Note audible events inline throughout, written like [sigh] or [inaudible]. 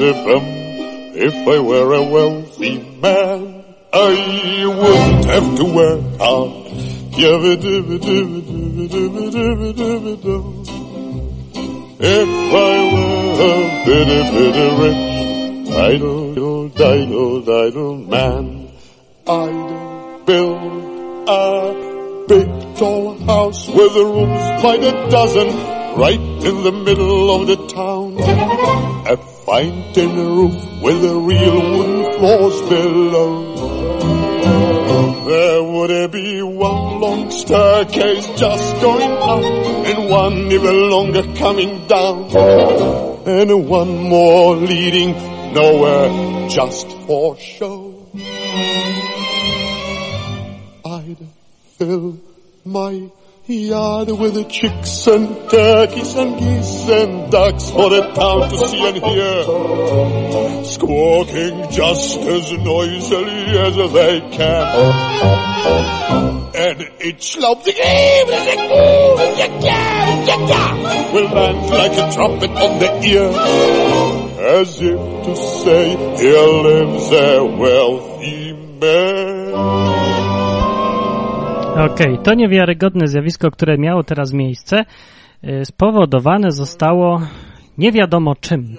Um, if I were a wealthy man, I wouldn't have to work hard. If I were a bitty, bitty rich, idle, idle, idle man, I'd build a big tall house with rooms by the dozen right in the middle of the town. A fine tin roof with a real wooden floors below. There would be one long staircase just going up and one even longer coming down. And one more leading nowhere just for show. I'd fill my yard with the chicks and turkeys and geese and ducks for the town to see and hear. Squawking just as noisily as they can. And each loud will land like a trumpet on the ear. As if to say, here lives a wealthy man. Okej, okay, to niewiarygodne zjawisko, które miało teraz miejsce, spowodowane zostało nie wiadomo czym.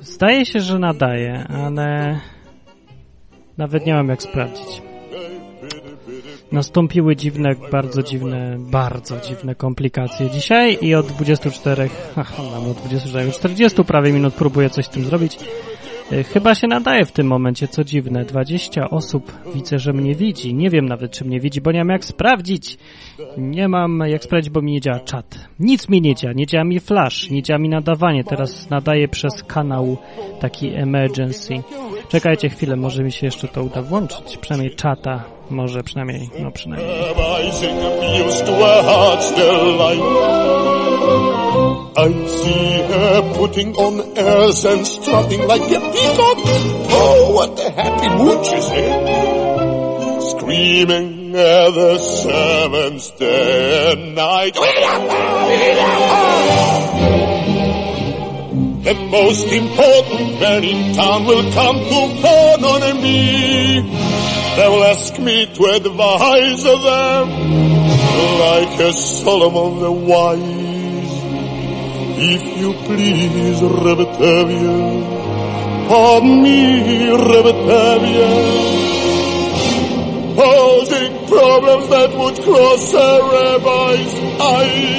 Zdaje się, że nadaje, ale nawet nie mam jak sprawdzić. Nastąpiły dziwne, bardzo dziwne, bardzo dziwne komplikacje dzisiaj i od 24, [laughs] aha, mam od 24, 40 prawie minut próbuję coś z tym zrobić. Chyba się nadaje w tym momencie, co dziwne. 20 osób widzę, że mnie widzi. Nie wiem nawet, czy mnie widzi, bo nie mam jak sprawdzić. Nie mam jak sprawdzić, bo mi nie działa czat. Nic mi nie działa. Nie działa mi flash, nie działa mi nadawanie. Teraz nadaję przez kanał taki emergency. Czekajcie chwilę, może mi się jeszcze to uda włączyć. Przynajmniej czata. Może przynajmniej, no przynajmniej. I see her putting on airs and strutting like a peacock. Oh, what a happy mood she's in. Screaming at the servants day and night. The most important man in town will come to phone on me. They will ask me to advise them like a Solomon the wise. If you please, Rebetavia, pardon me, Rebetavia, posing problems that would cross a rabbi's eyes.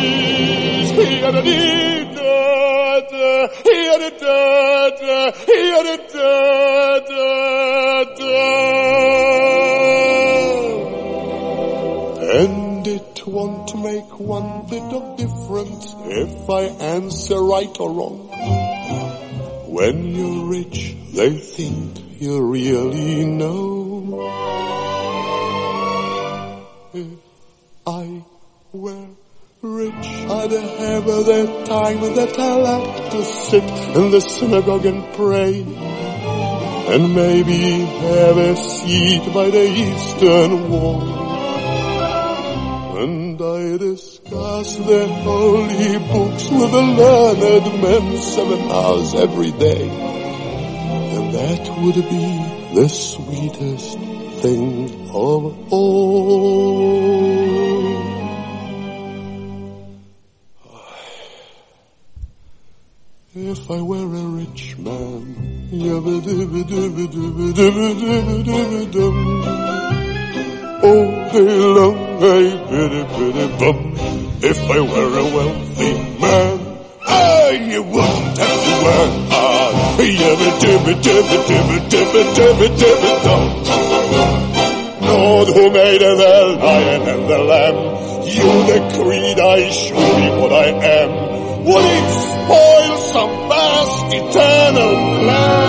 And it won't make one bit of difference if I answer right or wrong. When you're rich, they think you really know. If I were rich, I'd have the time that I like to sit in the synagogue and pray. And maybe have a seat by the eastern wall. And I discuss the holy books with the learned men seven hours every day. And that would be the sweetest thing of all. [sighs] If I were a rich man, all day long I pity pity bum. If I were a wealthy man, I wouldn't have to work hard. Yabba dibba dibba dibba dibba dibba dibba dum. Lord who made the lion and the lamb, you decreed I should be what I am. Would it spoil some vast eternal plan?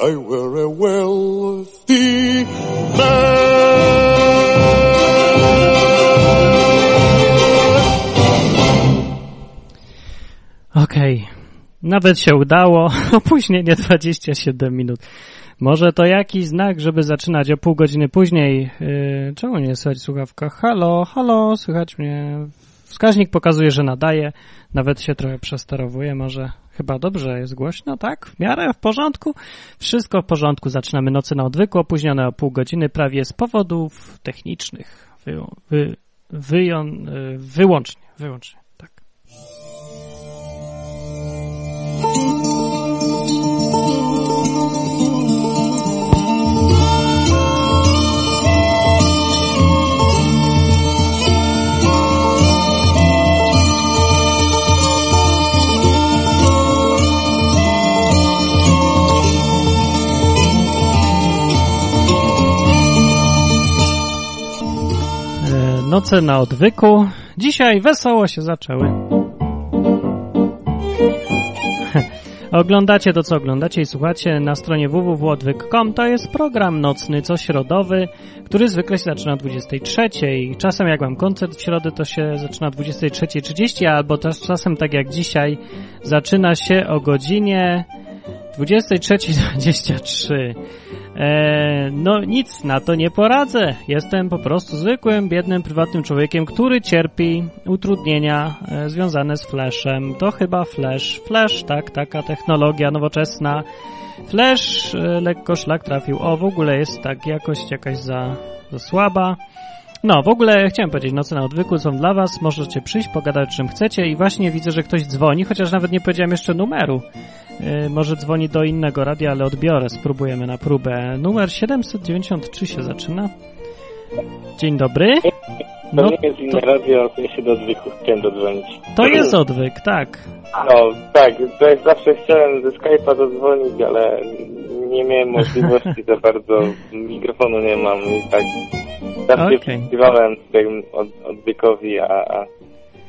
I were a wealthy Okej, okay. nawet się udało. [laughs] Opóźnienie 27 minut. Może to jakiś znak, żeby zaczynać o pół godziny później. Yy, czemu nie słychać słuchawka? Halo, halo, słychać mnie wskaźnik pokazuje, że nadaje. Nawet się trochę przesterowuje, może chyba dobrze jest głośno, tak? W miarę w porządku? Wszystko w porządku. Zaczynamy nocy na odwyku, opóźnione o pół godziny prawie z powodów technicznych. Wy, wy, wyjon, y, wyłącznie, wyłącznie, Noce na odwyku. Dzisiaj wesoło się zaczęły. [laughs] Oglądacie to, co oglądacie i słuchacie na stronie www.odwyk.com. To jest program nocny, co środowy, który zwykle się zaczyna o 23. Czasem jak mam koncert w środę, to się zaczyna o 23.30, albo też czasem tak jak dzisiaj, zaczyna się o godzinie 23.23. E, no nic na to nie poradzę. Jestem po prostu zwykłym, biednym, prywatnym człowiekiem, który cierpi utrudnienia e, związane z Flashem. To chyba Flash. Flash, tak, taka technologia nowoczesna. Flash e, lekko szlak trafił. O, w ogóle jest tak jakość jakaś za, za słaba. No, w ogóle chciałem powiedzieć, noce na odwyku są dla was, możecie przyjść, pogadać czym chcecie i właśnie widzę, że ktoś dzwoni, chociaż nawet nie powiedziałem jeszcze numeru. Yy, może dzwoni do innego radia, ale odbiorę, spróbujemy na próbę. Numer 793 się zaczyna. Dzień dobry. To No, nie jest inne radio, ja się do odwyku chciałem dodzwonić. to jest odwyk, tak. No, tak, to jak zawsze chciałem ze Skype'a dodzwonić, ale nie miałem możliwości za bardzo, mikrofonu nie mam i tak zawsze przysłuchiwałem tym od, odwykowi, a, a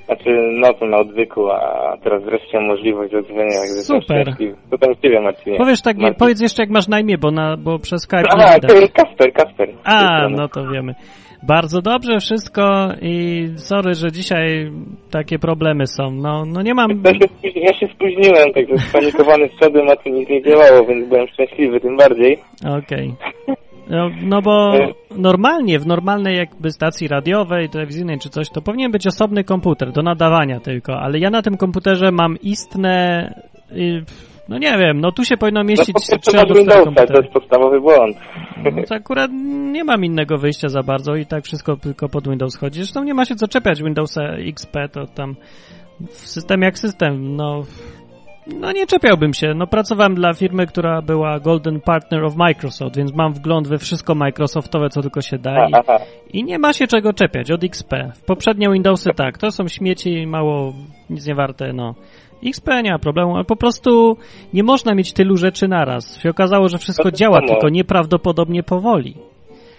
znaczy nocą na odwyku, a teraz wreszcie mam możliwość dodzwonienia, jak jestem Super. To tam ciebie Marcinie. Powiesz tak, Marcin. powiedz jeszcze jak masz na imię, bo, na, bo przez Skype ty, Kasper, Kasper. A, no to wiemy. Bardzo dobrze wszystko i sorry, że dzisiaj takie problemy są. No, no nie mam... Ja się, spóźni- ja się spóźniłem, także spanikowany wszedłem, a tu nic nie działało, więc byłem szczęśliwy tym bardziej. Okej. No, no bo normalnie, w normalnej jakby stacji radiowej, telewizyjnej czy coś, to powinien być osobny komputer do nadawania tylko, ale ja na tym komputerze mam istne... No nie wiem, no tu się powinno No mieścić masz albo cztery Windowsa, to jest podstawowy błąd. No to akurat nie mam innego wyjścia za bardzo i tak wszystko tylko pod Windows chodzi. Zresztą nie ma się co czepiać Windowsa XP, to tam system jak system, no... No nie czepiałbym się. No pracowałem dla firmy, która była Golden Partner of Microsoft, więc mam wgląd we wszystko Microsoftowe, co tylko się da i, i nie ma się czego czepiać od XP. Poprzednie Windowsy tak, to są śmieci, mało, nic nie warte, no. XP nie ma problemu, ale po prostu nie można mieć tylu rzeczy naraz. Się okazało, że wszystko działa, tylko nieprawdopodobnie powoli.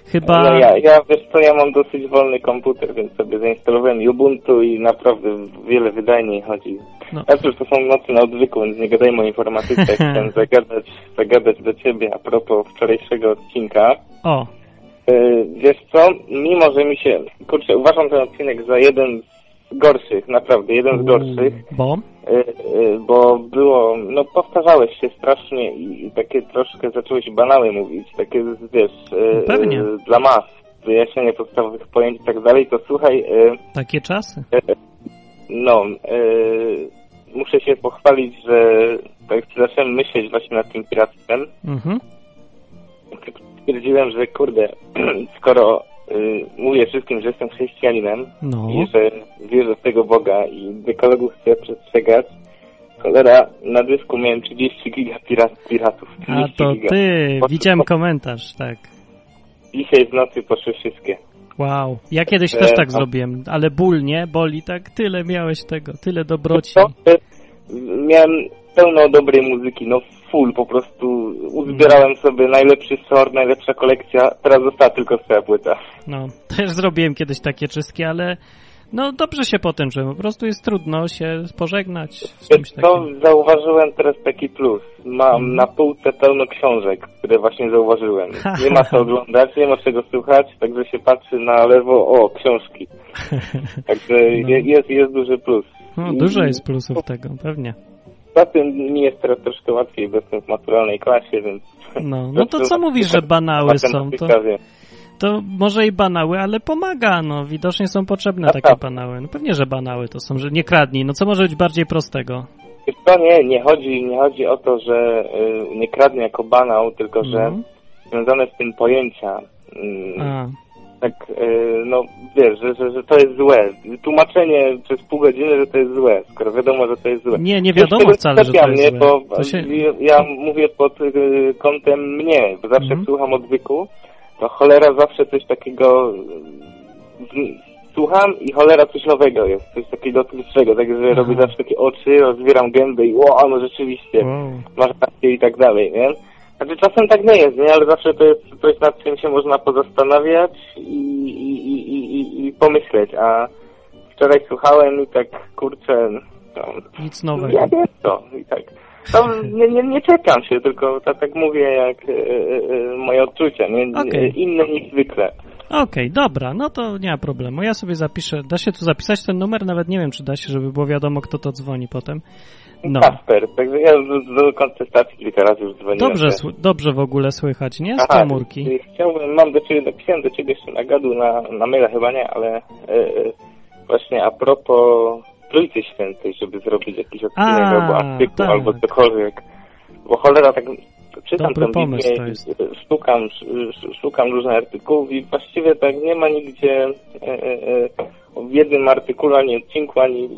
Chyba... No ja, ja wiesz co, ja mam dosyć wolny komputer, więc sobie zainstalowałem Ubuntu i naprawdę wiele wydajniej chodzi. No. No. cóż, to są nocy na odwyku, więc nie gadajmy o informatyce. [laughs] Chciałem zagadać, zagadać do ciebie a propos wczorajszego odcinka. O, Yy, wiesz co, mimo że mi się, kurczę, uważam ten odcinek za jeden z gorszych, naprawdę, jeden z gorszych. bo... Y, y, bo było, no powtarzałeś się strasznie i, takie troszkę zacząłeś banały mówić, takie wiesz, y, Pewnie. y, dla mas, wyjaśnienie podstawowych pojęć i tak dalej, to słuchaj, Takie czasy. no, muszę się pochwalić, że tak zacząłem myśleć właśnie nad tym piractwem, Mhm. stwierdziłem, że kurde, [clears throat] skoro mówię wszystkim, że jestem chrześcijaninem, No. i że wierzę w tego Boga i dekologu chcę przestrzegać. Cholera, na dysku miałem 30 giga pirat, piratów. 30 A to giga. ty, widziałem po- komentarz, tak. Dzisiaj w nocy poszły wszystkie. Wow. Ja kiedyś E, też tak a- zrobiłem, ale ból, nie? Boli tak, tyle miałeś tego, tyle dobroci. To, y, miałem pełno dobrej muzyki, no full, po prostu uzbierałem sobie najlepszy sort, najlepsza kolekcja, teraz została tylko twoja płyta. No, też zrobiłem kiedyś takie czystki, ale no dobrze się potem, że po prostu jest trudno się pożegnać z czymś takim. zauważyłem teraz taki plus. Mam na półce pełno książek, które właśnie zauważyłem. Nie ma co oglądać, nie ma czego słuchać, także się patrzy na lewo, o, książki. [laughs] Także je, jest, jest duży plus. No, dużo jest plusów tego, pewnie. Poza tym mi jest teraz troszkę łatwiej, bo jestem w maturalnej klasie, więc... No, no to co mówisz, że banały są? To. To może i banały, ale pomaga, no. Widocznie są potrzebne A takie tak. banały. No pewnie, że banały to są, że nie kradnij. No co może być bardziej prostego? Co, nie, nie chodzi, nie chodzi o to, że y, nie kradnę jako banał, tylko że Mhm. związane z tym pojęcia. y, tak, y, no wiesz, że, że, że to jest złe. Tłumaczenie przez pół godziny, że to jest złe, skoro wiadomo, że to jest złe. nie, nie Wiesz, wiadomo tego wcale, że to jest złe. bo To się... ja mówię pod y, kątem mnie, bo zawsze Mhm. słucham odwyku, to cholera zawsze coś takiego słucham i cholera coś nowego jest, coś takiego twórczego, także Aha. robię zawsze takie oczy, rozwieram gębę i o, no rzeczywiście, Wow. masz rację i tak dalej, nie? Znaczy czasem tak nie jest, nie? Ale zawsze to jest coś, nad czym się można pozastanawiać i, i, i, i, i pomyśleć, a wczoraj słuchałem i tak, kurczę, no, Nic ja nowego. wiem to i tak. No, [laughs] nie, nie, nie czepiam się, tylko tak, tak mówię jak e, e, moje odczucia, nie? Okej. Inne niż zwykle. Okej, dobra, no to nie ma problemu. Ja sobie zapiszę. Da się tu zapisać ten numer? Nawet nie wiem, czy da się, żeby było wiadomo, kto to dzwoni potem. No. Kasper, także ja do, kontestacji kilka razy już dzwoniłem. Dobrze, dobrze w ogóle słychać, nie? Z Aha, komórki. Chciałbym, mam do ciebie, napisałem do ciebie jeszcze na gadu, na, na maila chyba nie, ale e, właśnie a propos Trójcy Świętej, żeby zrobić jakiś odcinek A, albo artykuł, tak. albo cokolwiek. Bo cholera tak czytam Dobry tę pomysł Biblię, szukam, sz- szukam różnych artykułów i właściwie tak nie ma nigdzie e, w jednym artykule, ani odcinku, ani,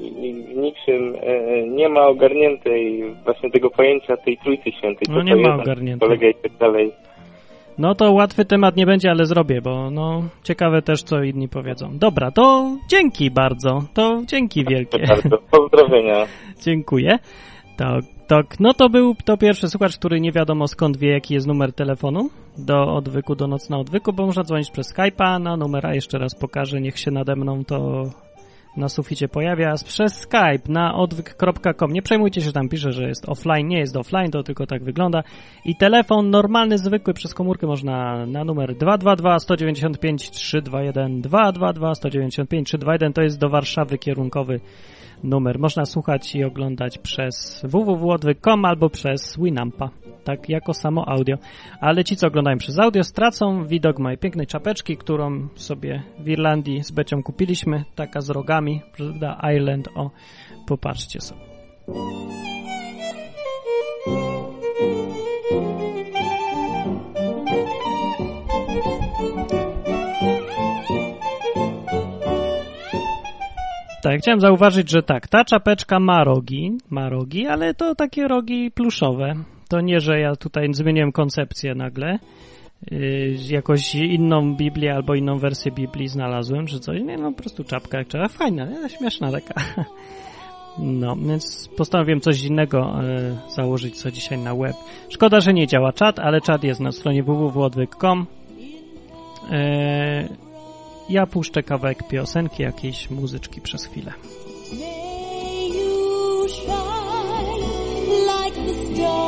w niczym e, nie ma ogarniętej właśnie tego pojęcia tej Trójcy Świętej. No nie to ma ogarniętej. Polega i tak dalej. No to łatwy temat nie będzie, ale zrobię, bo no ciekawe też, co inni powiedzą. Dobra, to dzięki bardzo. To dzięki wielkie. [laughs] Bardzo. Pozdrowienia. [laughs] Dziękuję. Tak, tak. No to był to pierwszy słuchacz, który nie wiadomo skąd wie, jaki jest numer telefonu do odwyku, do nocna odwyku, bo można dzwonić przez Skype'a na numera. Jeszcze raz pokażę, niech się nade mną to na suficie pojawia. Przez Skype na odwyk.com. Nie przejmujcie się, tam pisze, że jest offline. Nie jest offline, to tylko tak wygląda. I telefon normalny, zwykły przez komórkę można na numer 222 195 321 222 195 321. To jest do Warszawy kierunkowy numer. Można słuchać i oglądać przez www.odwyk.com albo przez Winampa, tak jako samo audio. Ale ci, co oglądają przez audio, stracą widok mojej pięknej czapeczki, którą sobie w Irlandii z Becią kupiliśmy, taka z rogami, prawda, Island, o, popatrzcie sobie. Tak, chciałem zauważyć, że tak, ta czapeczka ma rogi, ma rogi, ale to takie rogi pluszowe. To nie, że ja tutaj zmieniłem koncepcję nagle, yy, jakoś inną Biblię albo inną wersję Biblii znalazłem, czy coś. Nie, no po prostu czapka jak trzeba. Fajna, nie? śmieszna taka. [laughs] No, więc postanowiłem coś innego yy, założyć co dzisiaj na web. Szkoda, że nie działa czat, ale czat jest na stronie www.odwyk.com. Yy, ja puszczę kawałek piosenki, jakiejś muzyczki przez chwilę. May you shine like the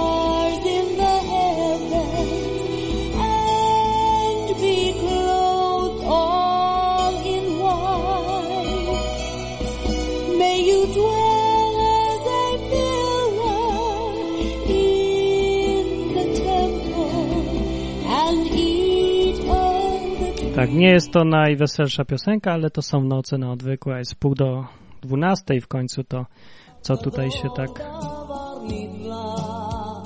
Tak, nie jest to najweselsza piosenka, ale to są noce na odwykłe. Jest pół do dwunastej w końcu, to co tutaj się tak...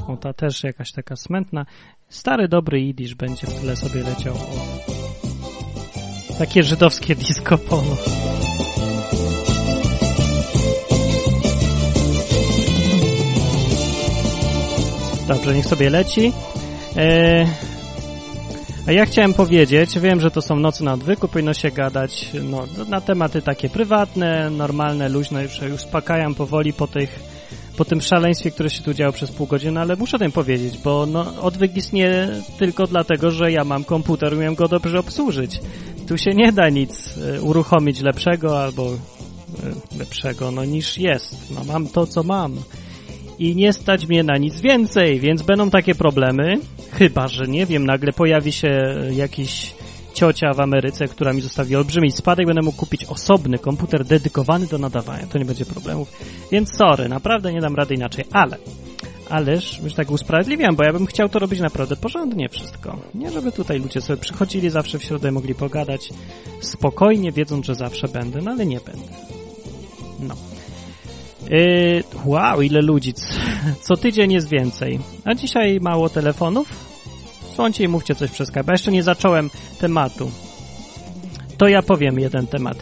O, ta też jakaś taka smętna. Stary, dobry jidysz będzie w tle sobie leciał. Takie żydowskie disco polo. Dobrze, niech sobie leci. Eee, a ja chciałem powiedzieć, wiem, że to są nocy na odwyku, powinno się gadać no, na tematy takie prywatne, normalne, luźne, już już uspokajam powoli po tych, po tym szaleństwie, które się tu działo przez pół godziny, ale muszę tym powiedzieć, bo no, odwyk istnieje tylko dlatego, że ja mam komputer, umiem go dobrze obsłużyć. Tu się nie da nic e, uruchomić lepszego albo e, lepszego, no niż jest. No mam to, co mam i nie stać mnie na nic więcej, więc będą takie problemy, chyba, że nie wiem, nagle pojawi się jakiś ciocia w Ameryce, która mi zostawi olbrzymi spadek, będę mógł kupić osobny komputer dedykowany do nadawania, to nie będzie problemów, więc sorry, naprawdę nie dam rady inaczej, ale ależ już tak usprawiedliwiam, bo ja bym chciał to robić naprawdę porządnie wszystko. Nie, żeby tutaj ludzie sobie przychodzili zawsze w środę, mogli pogadać spokojnie, wiedząc, że zawsze będę, no ale nie będę. No. Yy, wow, ile ludzi. Co tydzień jest więcej. A dzisiaj mało telefonów. Dzwońcie i mówcie coś przez kabel. Jeszcze nie zacząłem tematu. To ja powiem jeden temat.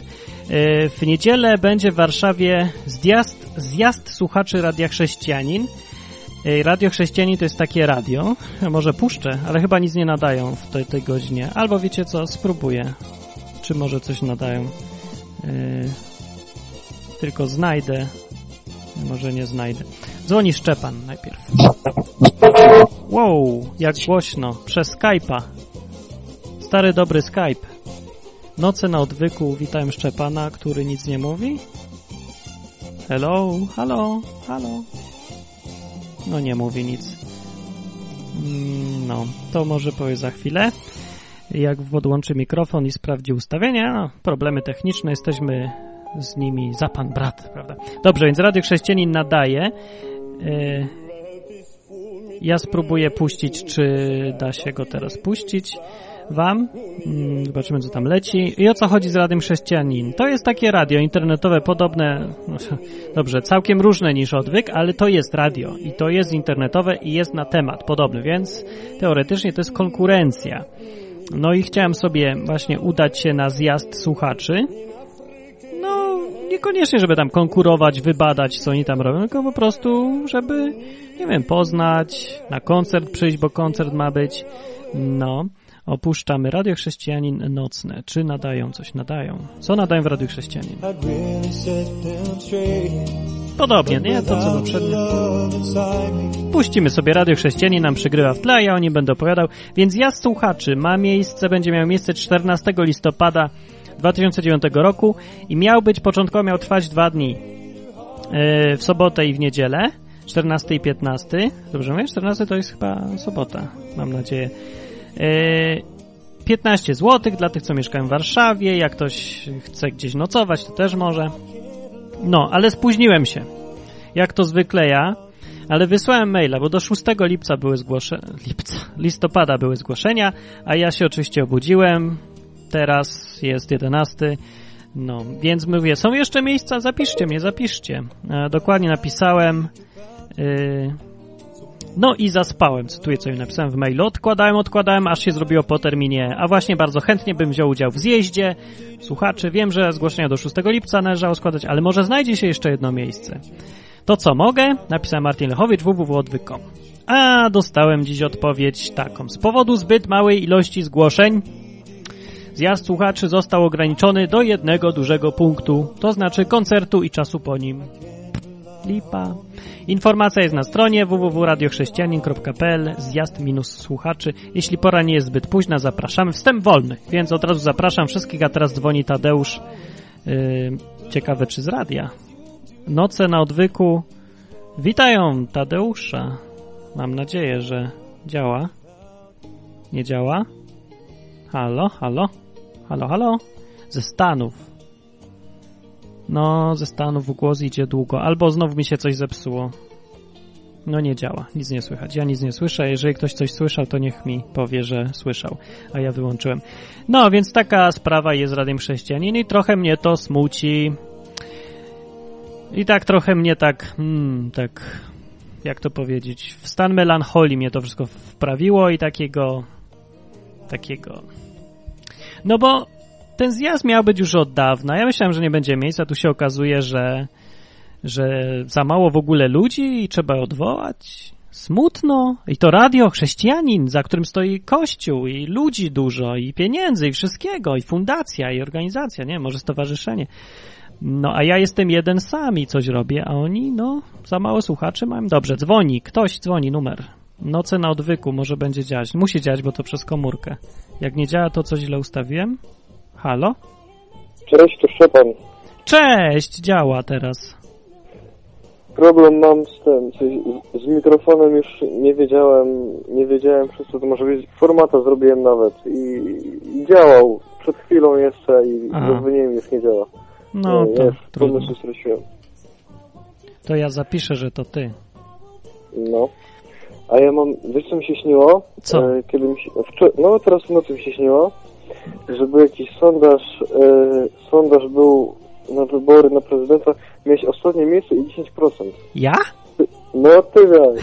Yy, w niedzielę będzie w Warszawie zjazd, zjazd słuchaczy Radia Chrześcijanin. Yy, radio Chrześcijanin to jest takie radio. Może puszczę, ale chyba nic nie nadają w tej, tej godzinie. Albo wiecie co, spróbuję. Czy może coś nadają. Tylko znajdę. Może nie znajdę. Dzwoni Szczepan najpierw. Wow, jak głośno. Przez Skype'a. Stary dobry Skype. Noce na odwyku witałem Szczepana, który nic nie mówi. Hello, halo, halo. No nie mówi nic. Mm, No, to może powie za chwilę. Jak podłączy mikrofon i sprawdzi ustawienia, no, problemy techniczne, jesteśmy z nimi za pan brat, prawda? Dobrze, więc Radio Chrześcijanin nadaje. Yy, ja spróbuję puścić, czy da się go teraz puścić wam. Mm, Zobaczymy, co tam leci. I o co chodzi z Radiem Chrześcijanin? To jest takie radio internetowe, podobne, no, dobrze, całkiem różne niż odwyk, ale to jest radio i to jest internetowe i jest na temat podobny, więc teoretycznie to jest konkurencja. No i chciałem sobie właśnie udać się na zjazd słuchaczy. Niekoniecznie, żeby tam konkurować, wybadać, co oni tam robią, tylko po prostu, żeby, nie wiem, poznać, na koncert przyjść, bo koncert ma być. No, opuszczamy Radio Chrześcijanin nocne. Czy nadają coś? Nadają. Co nadają w Radio Chrześcijanin? Podobnie, nie? To co poprzednio. Puścimy sobie Radio Chrześcijanin, nam przygrywa w tle, ja o nim będę opowiadał. Więc ja słuchaczy ma miejsce, będzie miał miejsce 14 listopada 2009 roku i miał być, początkowo miał trwać dwa dni. Yy, w sobotę i w niedzielę. 14 i 15. Dobrze mówię? 14 to jest chyba sobota, mam nadzieję. Yy, 15 zł dla tych, co mieszkają w Warszawie. Jak ktoś chce gdzieś nocować, to też może. No, ale spóźniłem się. Jak to zwykle ja. Ale wysłałem maila, bo do 6 lipca były zgłoszenia, lipca, listopada były zgłoszenia, a ja się oczywiście obudziłem. Teraz jest 11. No, więc mówię, są jeszcze miejsca, zapiszcie mnie, zapiszcie. E, dokładnie napisałem. Yy, no i zaspałem, cytuję co im napisałem w mailu. Odkładałem, odkładałem, aż się zrobiło po terminie. A właśnie bardzo chętnie bym wziął udział w zjeździe. Słuchaczy, wiem, że zgłoszenia do 6 lipca należało składać, ale może znajdzie się jeszcze jedno miejsce. To co mogę? Napisał Martin Lechowicz www.odwyk.com. A dostałem dziś odpowiedź taką. Z powodu zbyt małej ilości zgłoszeń zjazd słuchaczy został ograniczony do jednego dużego punktu, to znaczy koncertu i czasu po nim. Lipa. Informacja jest na stronie www.radiochrześcijanin.pl zjazd minus słuchaczy. Jeśli pora nie jest zbyt późna, zapraszamy. Wstęp wolny, więc od razu zapraszam wszystkich, a teraz dzwoni Tadeusz. Yy, ciekawe czy z radia. Noce na odwyku. Witają Tadeusza. Mam nadzieję, że działa. Nie działa? Halo, halo? Halo, halo? Ze Stanów. No, ze Stanów głos idzie długo. Albo znowu mi się coś zepsuło. No nie działa, nic nie słychać. Ja nic nie słyszę. Jeżeli ktoś coś słyszał, to niech mi powie, że słyszał, a ja wyłączyłem. No, więc taka sprawa jest Radiem Chrześcijanin i trochę mnie to smuci. I tak trochę mnie tak, hmm, tak, jak to powiedzieć, w stan melancholii mnie to wszystko wprawiło i takiego, takiego, no bo ten zjazd miał być już od dawna. Ja myślałem, że nie będzie miejsca, tu się okazuje, że, że za mało w ogóle ludzi i trzeba odwołać. Smutno. I to radio, chrześcijanin, za którym stoi kościół i ludzi dużo i pieniędzy i wszystkiego i fundacja i organizacja, nie, może stowarzyszenie. No, a ja jestem jeden sam i coś robię, a oni, no, za mało słuchaczy mają. Dobrze, dzwoni, ktoś dzwoni, numer. Noce na odwyku, może będzie działać. Musi działać, bo to przez komórkę. Jak nie działa, to coś źle ustawiłem. Halo? Cześć, to Szczepan. Cześć, działa teraz. Problem mam z tym, z, z mikrofonem już nie wiedziałem, nie wiedziałem przez co to może być. Formata zrobiłem nawet i, i działał. Przed chwilą jeszcze i Aha. zadzwoniłem już nie działa. No nie, to już trudno. pomysł straciłem. To ja zapiszę, że to ty. No. A ja mam, wiesz co mi się śniło? Co? E, kiedy mi się, no teraz w nocy mi się śniło, że był jakiś sondaż, e, sondaż był na wybory na prezydenta, miałeś ostatnie miejsce i 10%. Ja? No ty miałeś.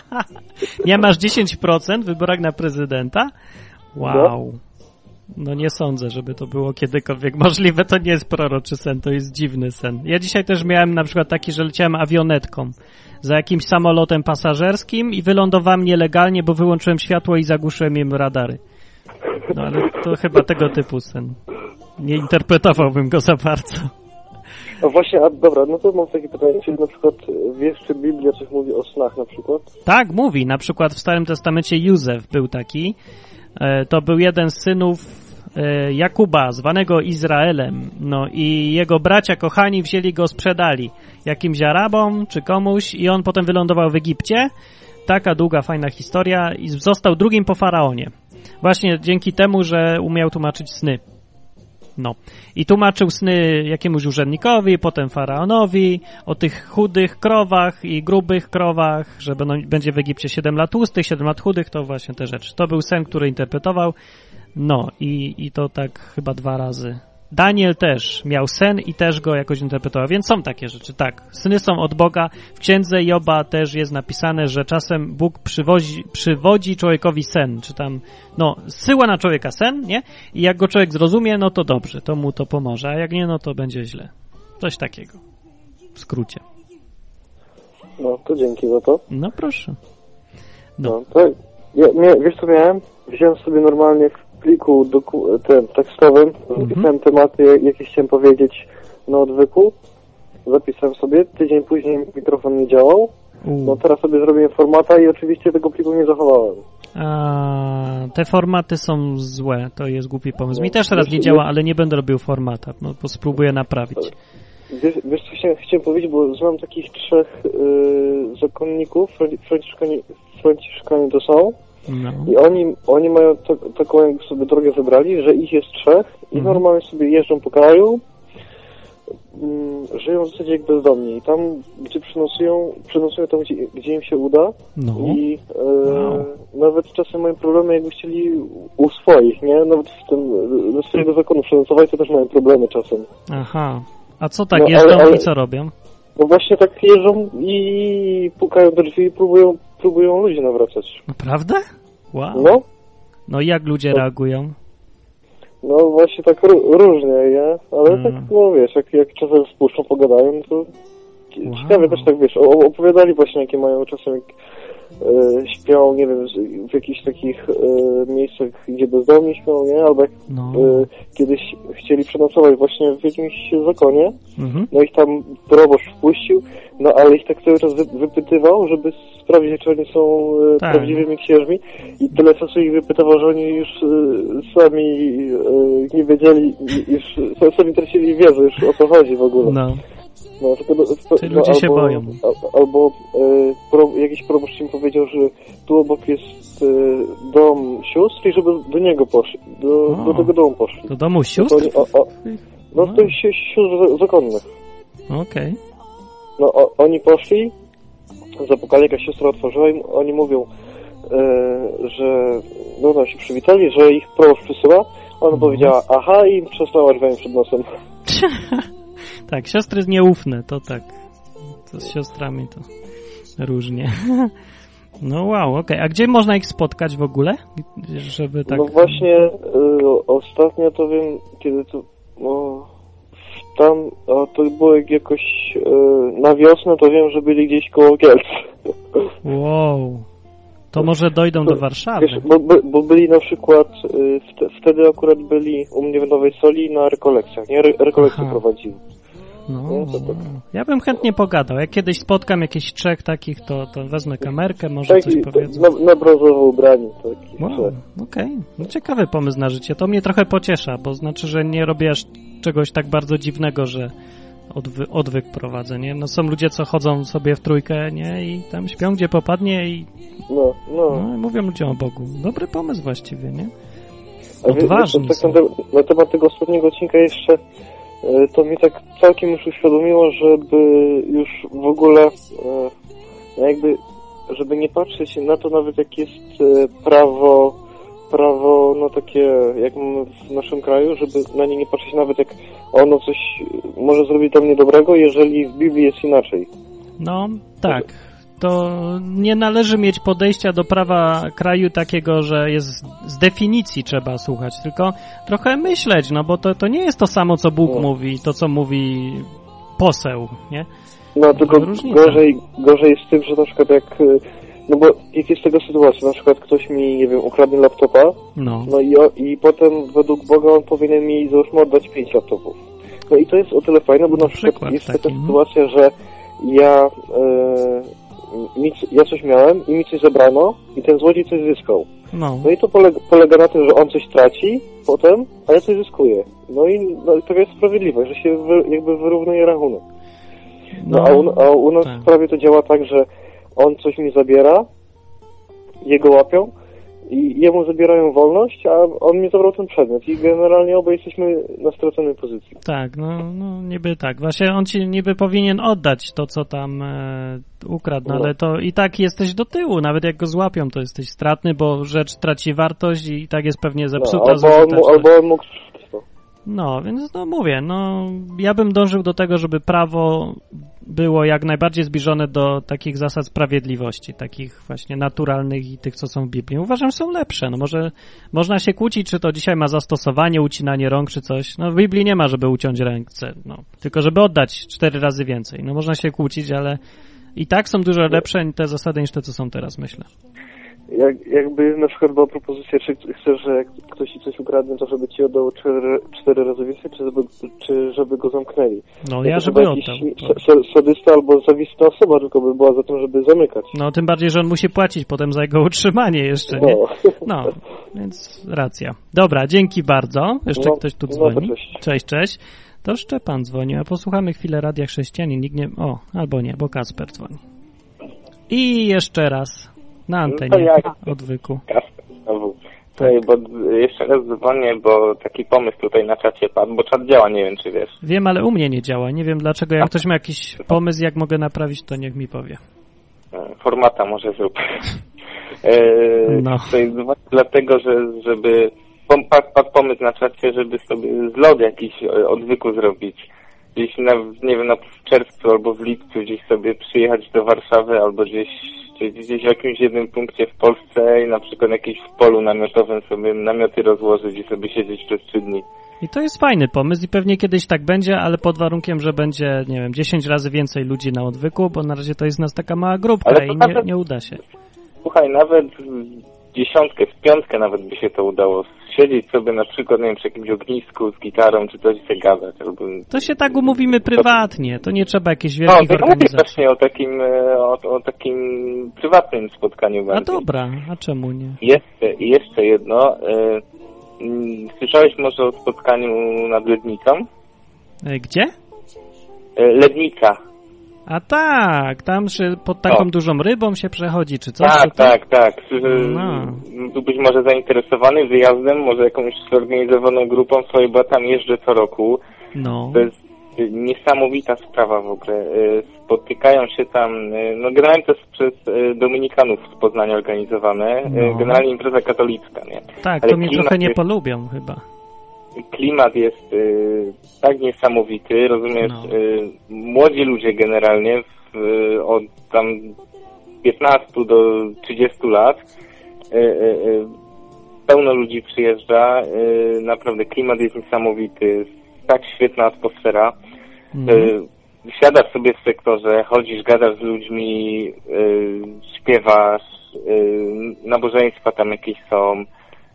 [laughs] Nie masz 10% w wyborach na prezydenta? Wow. No nie sądzę, żeby to było kiedykolwiek możliwe. To nie jest proroczy sen, to jest dziwny sen. Ja dzisiaj też miałem na przykład taki, że leciałem awionetką za jakimś samolotem pasażerskim i wylądowałem nielegalnie, bo wyłączyłem światło i zagłuszyłem im radary. No ale to chyba tego typu sen. Nie interpretowałbym go za bardzo. A właśnie, a dobra, no to mam takie pytanie, czy na przykład e, wiesz, czy Biblia coś mówi o snach na przykład? Tak, mówi. Na przykład w Starym Testamencie Józef był taki. E, To był jeden z synów Jakuba, zwanego Izraelem. No i jego bracia kochani wzięli go, sprzedali jakimś Arabom czy komuś i on potem wylądował w Egipcie. Taka długa, fajna historia i został drugim po faraonie. Właśnie dzięki temu, że umiał tłumaczyć sny. No. I tłumaczył sny jakiemuś urzędnikowi, potem faraonowi, o tych chudych krowach i grubych krowach, że będzie w Egipcie 7 lat tłustych, 7 lat chudych, to właśnie te rzeczy. To był sen, który interpretował. No i, i to tak chyba dwa razy. Daniel też miał sen i też go jakoś interpretował, więc są takie rzeczy, tak. Sny są od Boga. W księdze Joba też jest napisane, że czasem Bóg przywozi, przywodzi człowiekowi sen, czy tam, no, zsyła na człowieka sen, nie? I jak go człowiek zrozumie, no to dobrze, to mu to pomoże, a jak nie, no to będzie źle. Coś takiego. W skrócie. No, to dzięki za to. No proszę. No. No, to ja, mia, wiesz co miałem? Wziąłem sobie normalnie pliku tym tekstowym, zapisałem tematy, jakie chciałem powiedzieć na odwyku, zapisałem sobie, tydzień później mikrofon nie działał, U. no teraz sobie zrobiłem formata i oczywiście tego pliku nie zachowałem. A, te formaty są złe, to jest głupi pomysł. Mi No, też teraz nie działa, ale nie będę robił formata, no, bo spróbuję naprawić. Wiesz, wiesz co chciałem, chciałem powiedzieć, bo znam takich trzech y, zakonników, Fran- Franciszkani, Franciszkani to są, No. i oni, oni mają ta, taką jakby sobie drogę wybrali, że ich jest trzech i Mhm. normalnie sobie jeżdżą po kraju, mm, żyją w zasadzie jak bezdomni i tam, gdzie przenosują, przenosują tam, gdzie, gdzie im się uda No. i e, Wow. nawet czasem mają problemy, jakby chcieli u swoich, nie? Nawet w tym, ze swojego zakonu przenocować, to też mają problemy czasem. Aha. A co tak No, jeżdżą ale- ale- i co robią? No właśnie tak jeżdżą i pukają do drzwi i próbują, próbują ludzi nawracać. Naprawdę? Wow. No, No i jak ludzie No. reagują? no właśnie tak ró- różnie, nie? Ale Mm. tak, no wiesz, jak, jak czasem spuszczą, pogadają, to Wow. ciekawie też tak, wiesz, opowiadali właśnie, jakie mają czasem, jak śpią, nie wiem, w jakichś takich e, miejscach, gdzie bezdomni śpią, nie? Albo jak No. e, kiedyś chcieli przenocować właśnie w jakimś zakonie, Mhm. no ich tam proboszcz wpuścił, no ale ich tak cały czas wy, wypytywał, żeby sprawdzić, czy oni są e, Tak. prawdziwymi księżmi i tyle czasu ich wypytywał, że oni już e, sami e, nie wiedzieli, już sa- [laughs] sami tracili wiedzę już o co chodzi w ogóle. No. No, tylko, do- to, Czyli ludzie się boją. Albo e, pro, jakiś proboszcz im powiedział, że tu obok jest e, dom sióstr i żeby do niego poszli, do, O. do tego domu poszli. Do domu To sióstr? oni, o, o, no No. to jest si- sióstr zakonnych. Okej. No o, oni poszli, zapukali, jakaś siostra otworzyła im, oni mówią, e, że no tam się przywitali, że ich proboszcz przysyła. Ona powiedziała, aha i przestała drzwiami przed nosem. [laughs] Tak, siostry nieufne, to tak. To z siostrami to różnie. [laughs] No wow, okej. A gdzie można ich spotkać w ogóle? Żeby tak... No właśnie, e, ostatnio to wiem, kiedy to, no, tam, a to było jak jakoś e, na wiosnę, to wiem, że byli gdzieś koło Kielc. [laughs] Wow. To może dojdą do Warszawy. Wiesz, bo, bo, bo byli na przykład, wte, wtedy akurat byli u mnie w Nowej Soli na rekolekcjach, nie? Re, rekolekcje. No, No, to tak. ja bym chętnie pogadał. Jak kiedyś spotkam jakichś trzech takich, to, to wezmę kamerkę, może coś Taki, powiedzą. na, na brązowo ubrani. Taki, Wow, okej. No, ciekawy pomysł na życie. To mnie trochę pociesza, bo znaczy, że nie robię aż czegoś tak bardzo dziwnego, że odwy, odwyk prowadzę, nie? No są ludzie, co chodzą sobie w trójkę, nie? I tam śpią, gdzie popadnie i No, no. no, i mówią ludziom o Bogu. Dobry pomysł właściwie, nie? A wie- Odważni tak na, te, na temat tego ostatniego odcinka jeszcze, to mi tak całkiem już uświadomiło, żeby już w ogóle e, no jakby żeby nie patrzeć na to nawet jak jest e, prawo, prawo no takie jak w naszym kraju, żeby na nie nie patrzeć nawet jak ono coś może zrobić tam niedobrego, jeżeli w Biblii jest inaczej. No, tak. To nie należy mieć podejścia do prawa kraju takiego, że jest z definicji trzeba słuchać, tylko trochę myśleć, no bo to, to nie jest to samo, co Bóg No. mówi, to co mówi poseł, nie? No tylko gorzej, gorzej jest z tym, że na przykład jak, no bo jak jest tego sytuacja, na przykład ktoś mi, nie wiem, ukradnie laptopa, No, no i, i potem według Boga on powinien mi załóżmy oddać pięć laptopów. No i to jest o tyle fajne, bo na przykład przykład jest taki, taka mhm. sytuacja, że ja, e, mi, ja coś miałem i mi coś zabrano i ten złodziej coś zyskał. no, No i to polega, polega na tym, że on coś traci potem, a ja coś zyskuję. No i no, taka jest sprawiedliwość, że się wy, jakby wyrównuje rachunek. No, a, u, a u nas tak. prawie to działa tak, że on coś mi zabiera, jego łapią i jemu zabierają wolność, a on mi zabrał ten przedmiot i generalnie obaj jesteśmy na straconej pozycji. tak, no, no niby tak. Właśnie on ci niby powinien oddać to, co tam e, ukradł, no, No. ale to i tak jesteś do tyłu, nawet jak go złapią, to jesteś stratny, bo rzecz traci wartość i tak jest pewnie No, zepsuta, albo, on, albo on mógł. No, więc no mówię, no ja bym dążył do tego, żeby prawo było jak najbardziej zbliżone do takich zasad sprawiedliwości, takich właśnie naturalnych i tych, co są w Biblii. Uważam, są lepsze. No może można się kłócić, czy to dzisiaj ma zastosowanie, ucinanie rąk, czy coś. No w Biblii nie ma, żeby uciąć ręce, no. Tylko żeby oddać cztery razy więcej. No można się kłócić, ale i tak są dużo lepsze te zasady niż te, co są teraz, myślę. Jak, jakby na przykład była propozycja, czy chcesz, że jak ktoś ci coś ukradnie, to żeby ci oddał cztery, cztery razy więcej, czy żeby, czy żeby go zamknęli? No ja, żeby oddał. sa- Sadysta albo zawistna osoba, tylko by była za tym, żeby zamykać. No tym bardziej, że on musi płacić potem za jego utrzymanie jeszcze, nie? No. [laughs] No, więc racja. Dobra, dzięki bardzo. Jeszcze No, ktoś tu no dzwoni. cześć. cześć, cześć. To Szczepan dzwoni, a posłuchamy chwilę Radia Chrześcijanin. Nikt nie... O, albo nie, bo Kasper dzwoni. I jeszcze raz na No to antenie jak? odwyku. Kasper znowu. Tutaj, bo jeszcze raz dzwonię, bo taki pomysł tutaj na czacie padł, bo czat działa, nie wiem czy wiesz. Wiem, ale u mnie nie działa. Nie wiem dlaczego. Jak ktoś ma jakiś pomysł, jak mogę naprawić, to niech mi powie. E, Formata może zrób. [laughs] E, No. Tutaj dlatego, że żeby padł, pomysł na czacie, żeby sobie zlot jakiś e, odwyku zrobić. Gdzieś na, nie wiem, na, w czerwcu albo w lipcu gdzieś sobie przyjechać do Warszawy albo gdzieś, gdzieś, gdzieś w jakimś jednym punkcie w Polsce i na przykład jakieś w polu namiotowym sobie namioty rozłożyć i sobie siedzieć przez trzy dni. I to jest fajny pomysł i pewnie kiedyś tak będzie, ale pod warunkiem, że będzie, nie wiem, 10 razy więcej ludzi na odwyku, bo na razie to jest nas taka mała grupka Ale i nie, nawet- nie uda się. Słuchaj, nawet w dziesiątkę, w piątkę nawet by się to udało. Siedzieć sobie na przykład, nie wiem, przy jakimś ognisku z gitarą, czy coś sobie gadać, albo... To się tak umówimy prywatnie, to nie trzeba jakichś No, wielkich to mówię organizacji. właśnie o takim, e, o, o takim prywatnym spotkaniu A bardziej. dobra, a czemu nie? Jeszcze, i jeszcze jedno. E, mm, słyszałeś może o spotkaniu nad Lednicą? E, Gdzie? Lednica. A tak, tam się pod taką O. dużą rybą się przechodzi, czy coś? Tak, tak, tak. E, No. Byłbyś może zainteresowany wyjazdem, może jakąś zorganizowaną grupą swoją, bo tam jeżdżę co roku. No, To jest y, niesamowita sprawa w ogóle. Y, Spotykają się tam, no generalnie to jest przez Dominikanów z Poznania organizowane, No. generalnie impreza katolicka, nie? tak, ale to mnie trochę nie jest- polubią chyba. Klimat jest y, tak niesamowity, rozumiesz, No. y, młodzi ludzie generalnie w, y, od tam 15 do 30 lat, y, y, y, pełno ludzi przyjeżdża, naprawdę klimat jest niesamowity, tak świetna atmosfera. Y, Siadasz sobie w sektorze, chodzisz, gadasz z ludźmi, śpiewasz, nabożeństwa tam jakieś są.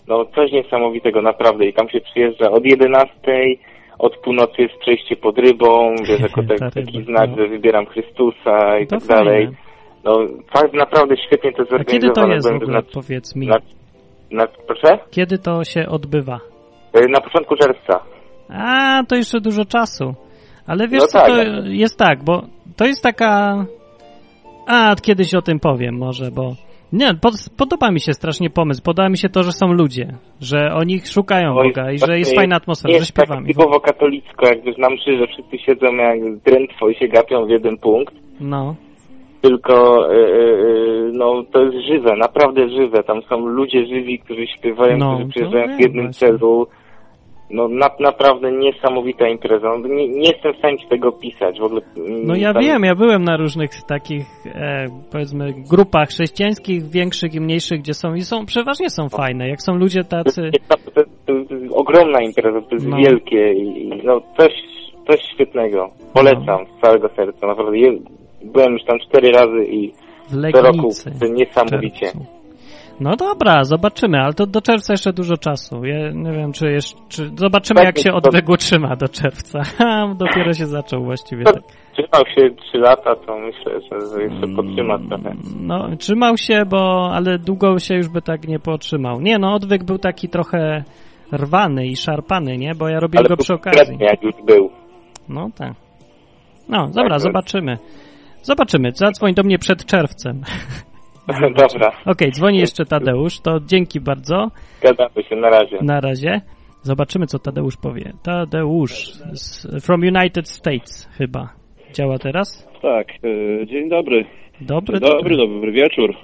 No coś niesamowitego, naprawdę. I tam się przyjeżdża od 11, od północy jest przejście pod rybą, wiesz, jako [laughs] Ta tak, taki znak, no. że wybieram Chrystusa i To tak dalej. No tak naprawdę świetnie to A kiedy to zorganizowane. jest w Byłem ogóle, na, powiedz mi? proszę? Kiedy to się odbywa? Y, Na początku czerwca. A, to jeszcze dużo czasu. Ale wiesz No co, tak, to ale- jest tak, bo to jest taka... A, kiedyś o tym powiem może, bo... Nie, pod, podoba mi się strasznie pomysł. Podoba mi się to, że są ludzie, że oni szukają Oj, Boga i że jest fajna atmosfera, że jest tak śpiewamy. typowo katolicko, jak wiesz, na mszy, że wszyscy siedzą jak drętwo i się gapią w jeden punkt. No, tylko e, no to jest żywe, naprawdę żywe. Tam są ludzie żywi, którzy śpiewają, No, którzy przyjeżdżają w jednym właśnie. celu. No na, naprawdę niesamowita impreza. No, nie, nie jestem w stanie tego pisać w ogóle. mm, No ja tam- wiem, ja byłem na różnych takich, e, powiedzmy, grupach chrześcijańskich, większych i mniejszych, gdzie są i są, przeważnie są fajne. Jak są ludzie To tacy, jest, to, to, to jest ogromna impreza, to jest No. wielkie i no coś, coś świetnego. Polecam z całego serca, naprawdę. Byłem już tam cztery razy i w co roku to niesamowicie. czerwcu. No dobra, zobaczymy, ale to do czerwca jeszcze dużo czasu. Ja nie wiem, czy jeszcze. Czy zobaczymy, Tak, jak się odwyk utrzyma do czerwca. [laughs] Dopiero się zaczął właściwie. Tak. Trzymał się trzy lata, to myślę, że, jeszcze podtrzyma trochę. No, trzymał się, bo. Ale długo się już by tak nie potrzymał. Nie, no, odwyk był taki trochę rwany i szarpany, nie? Bo ja robiłem Ale go przy okazji. jak już był. No tak. No, dobra, Tak, zobaczymy. Zobaczymy. Zadzwoń do mnie przed czerwcem. [laughs] [laughs] Dobra, Okej, dzwoni jeszcze Tadeusz, to dzięki bardzo. gadamy się, na razie. Na razie. Zobaczymy, co Tadeusz powie. Tadeusz z, from United States chyba. Działa teraz? Tak, e, dzień dobry. Dobry, Dzień dobry, dobry wieczór.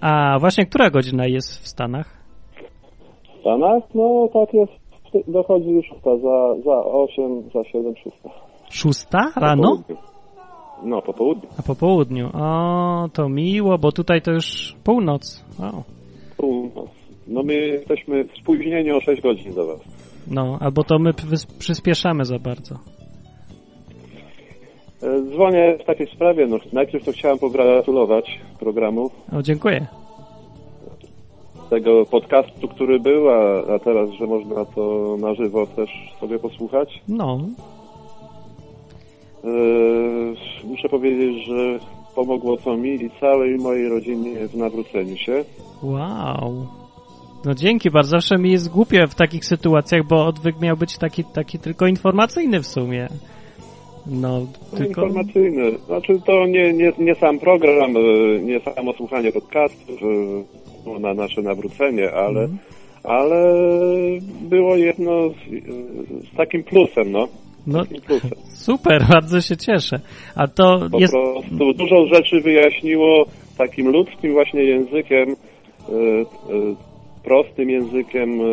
A właśnie, która godzina jest w Stanach? W Stanach? No tak jest, dochodzi już ta za, za 8, za 7, 600. Szósta rano? No, po południu. A po południu. O, to miło, bo tutaj to już północ. O. Północ. No my jesteśmy spóźnieni o 6 godzin do was. No, albo to my przyspieszamy za bardzo. E, Dzwonię w takiej sprawie, no najpierw to chciałem pogratulować programu, O, dziękuję. tego podcastu, który był, a, a teraz, że można to na żywo też sobie posłuchać. No, muszę powiedzieć, że pomogło to mi i całej mojej rodzinie w nawróceniu się. wow. No dzięki bardzo. Zawsze mi jest głupio w takich sytuacjach, bo odwyk miał być taki, taki tylko informacyjny w sumie. No, tylko... Informacyjny. Znaczy to nie, nie, nie sam program, e, nie samo słuchanie podcastów e, na nasze nawrócenie, ale, Mhm. ale było jedno z, z takim plusem, no. No, Takim plusem. Super, [laughs] bardzo się cieszę. A to Po jest... prostu dużo rzeczy wyjaśniło takim ludzkim właśnie językiem, e, e, prostym językiem, e,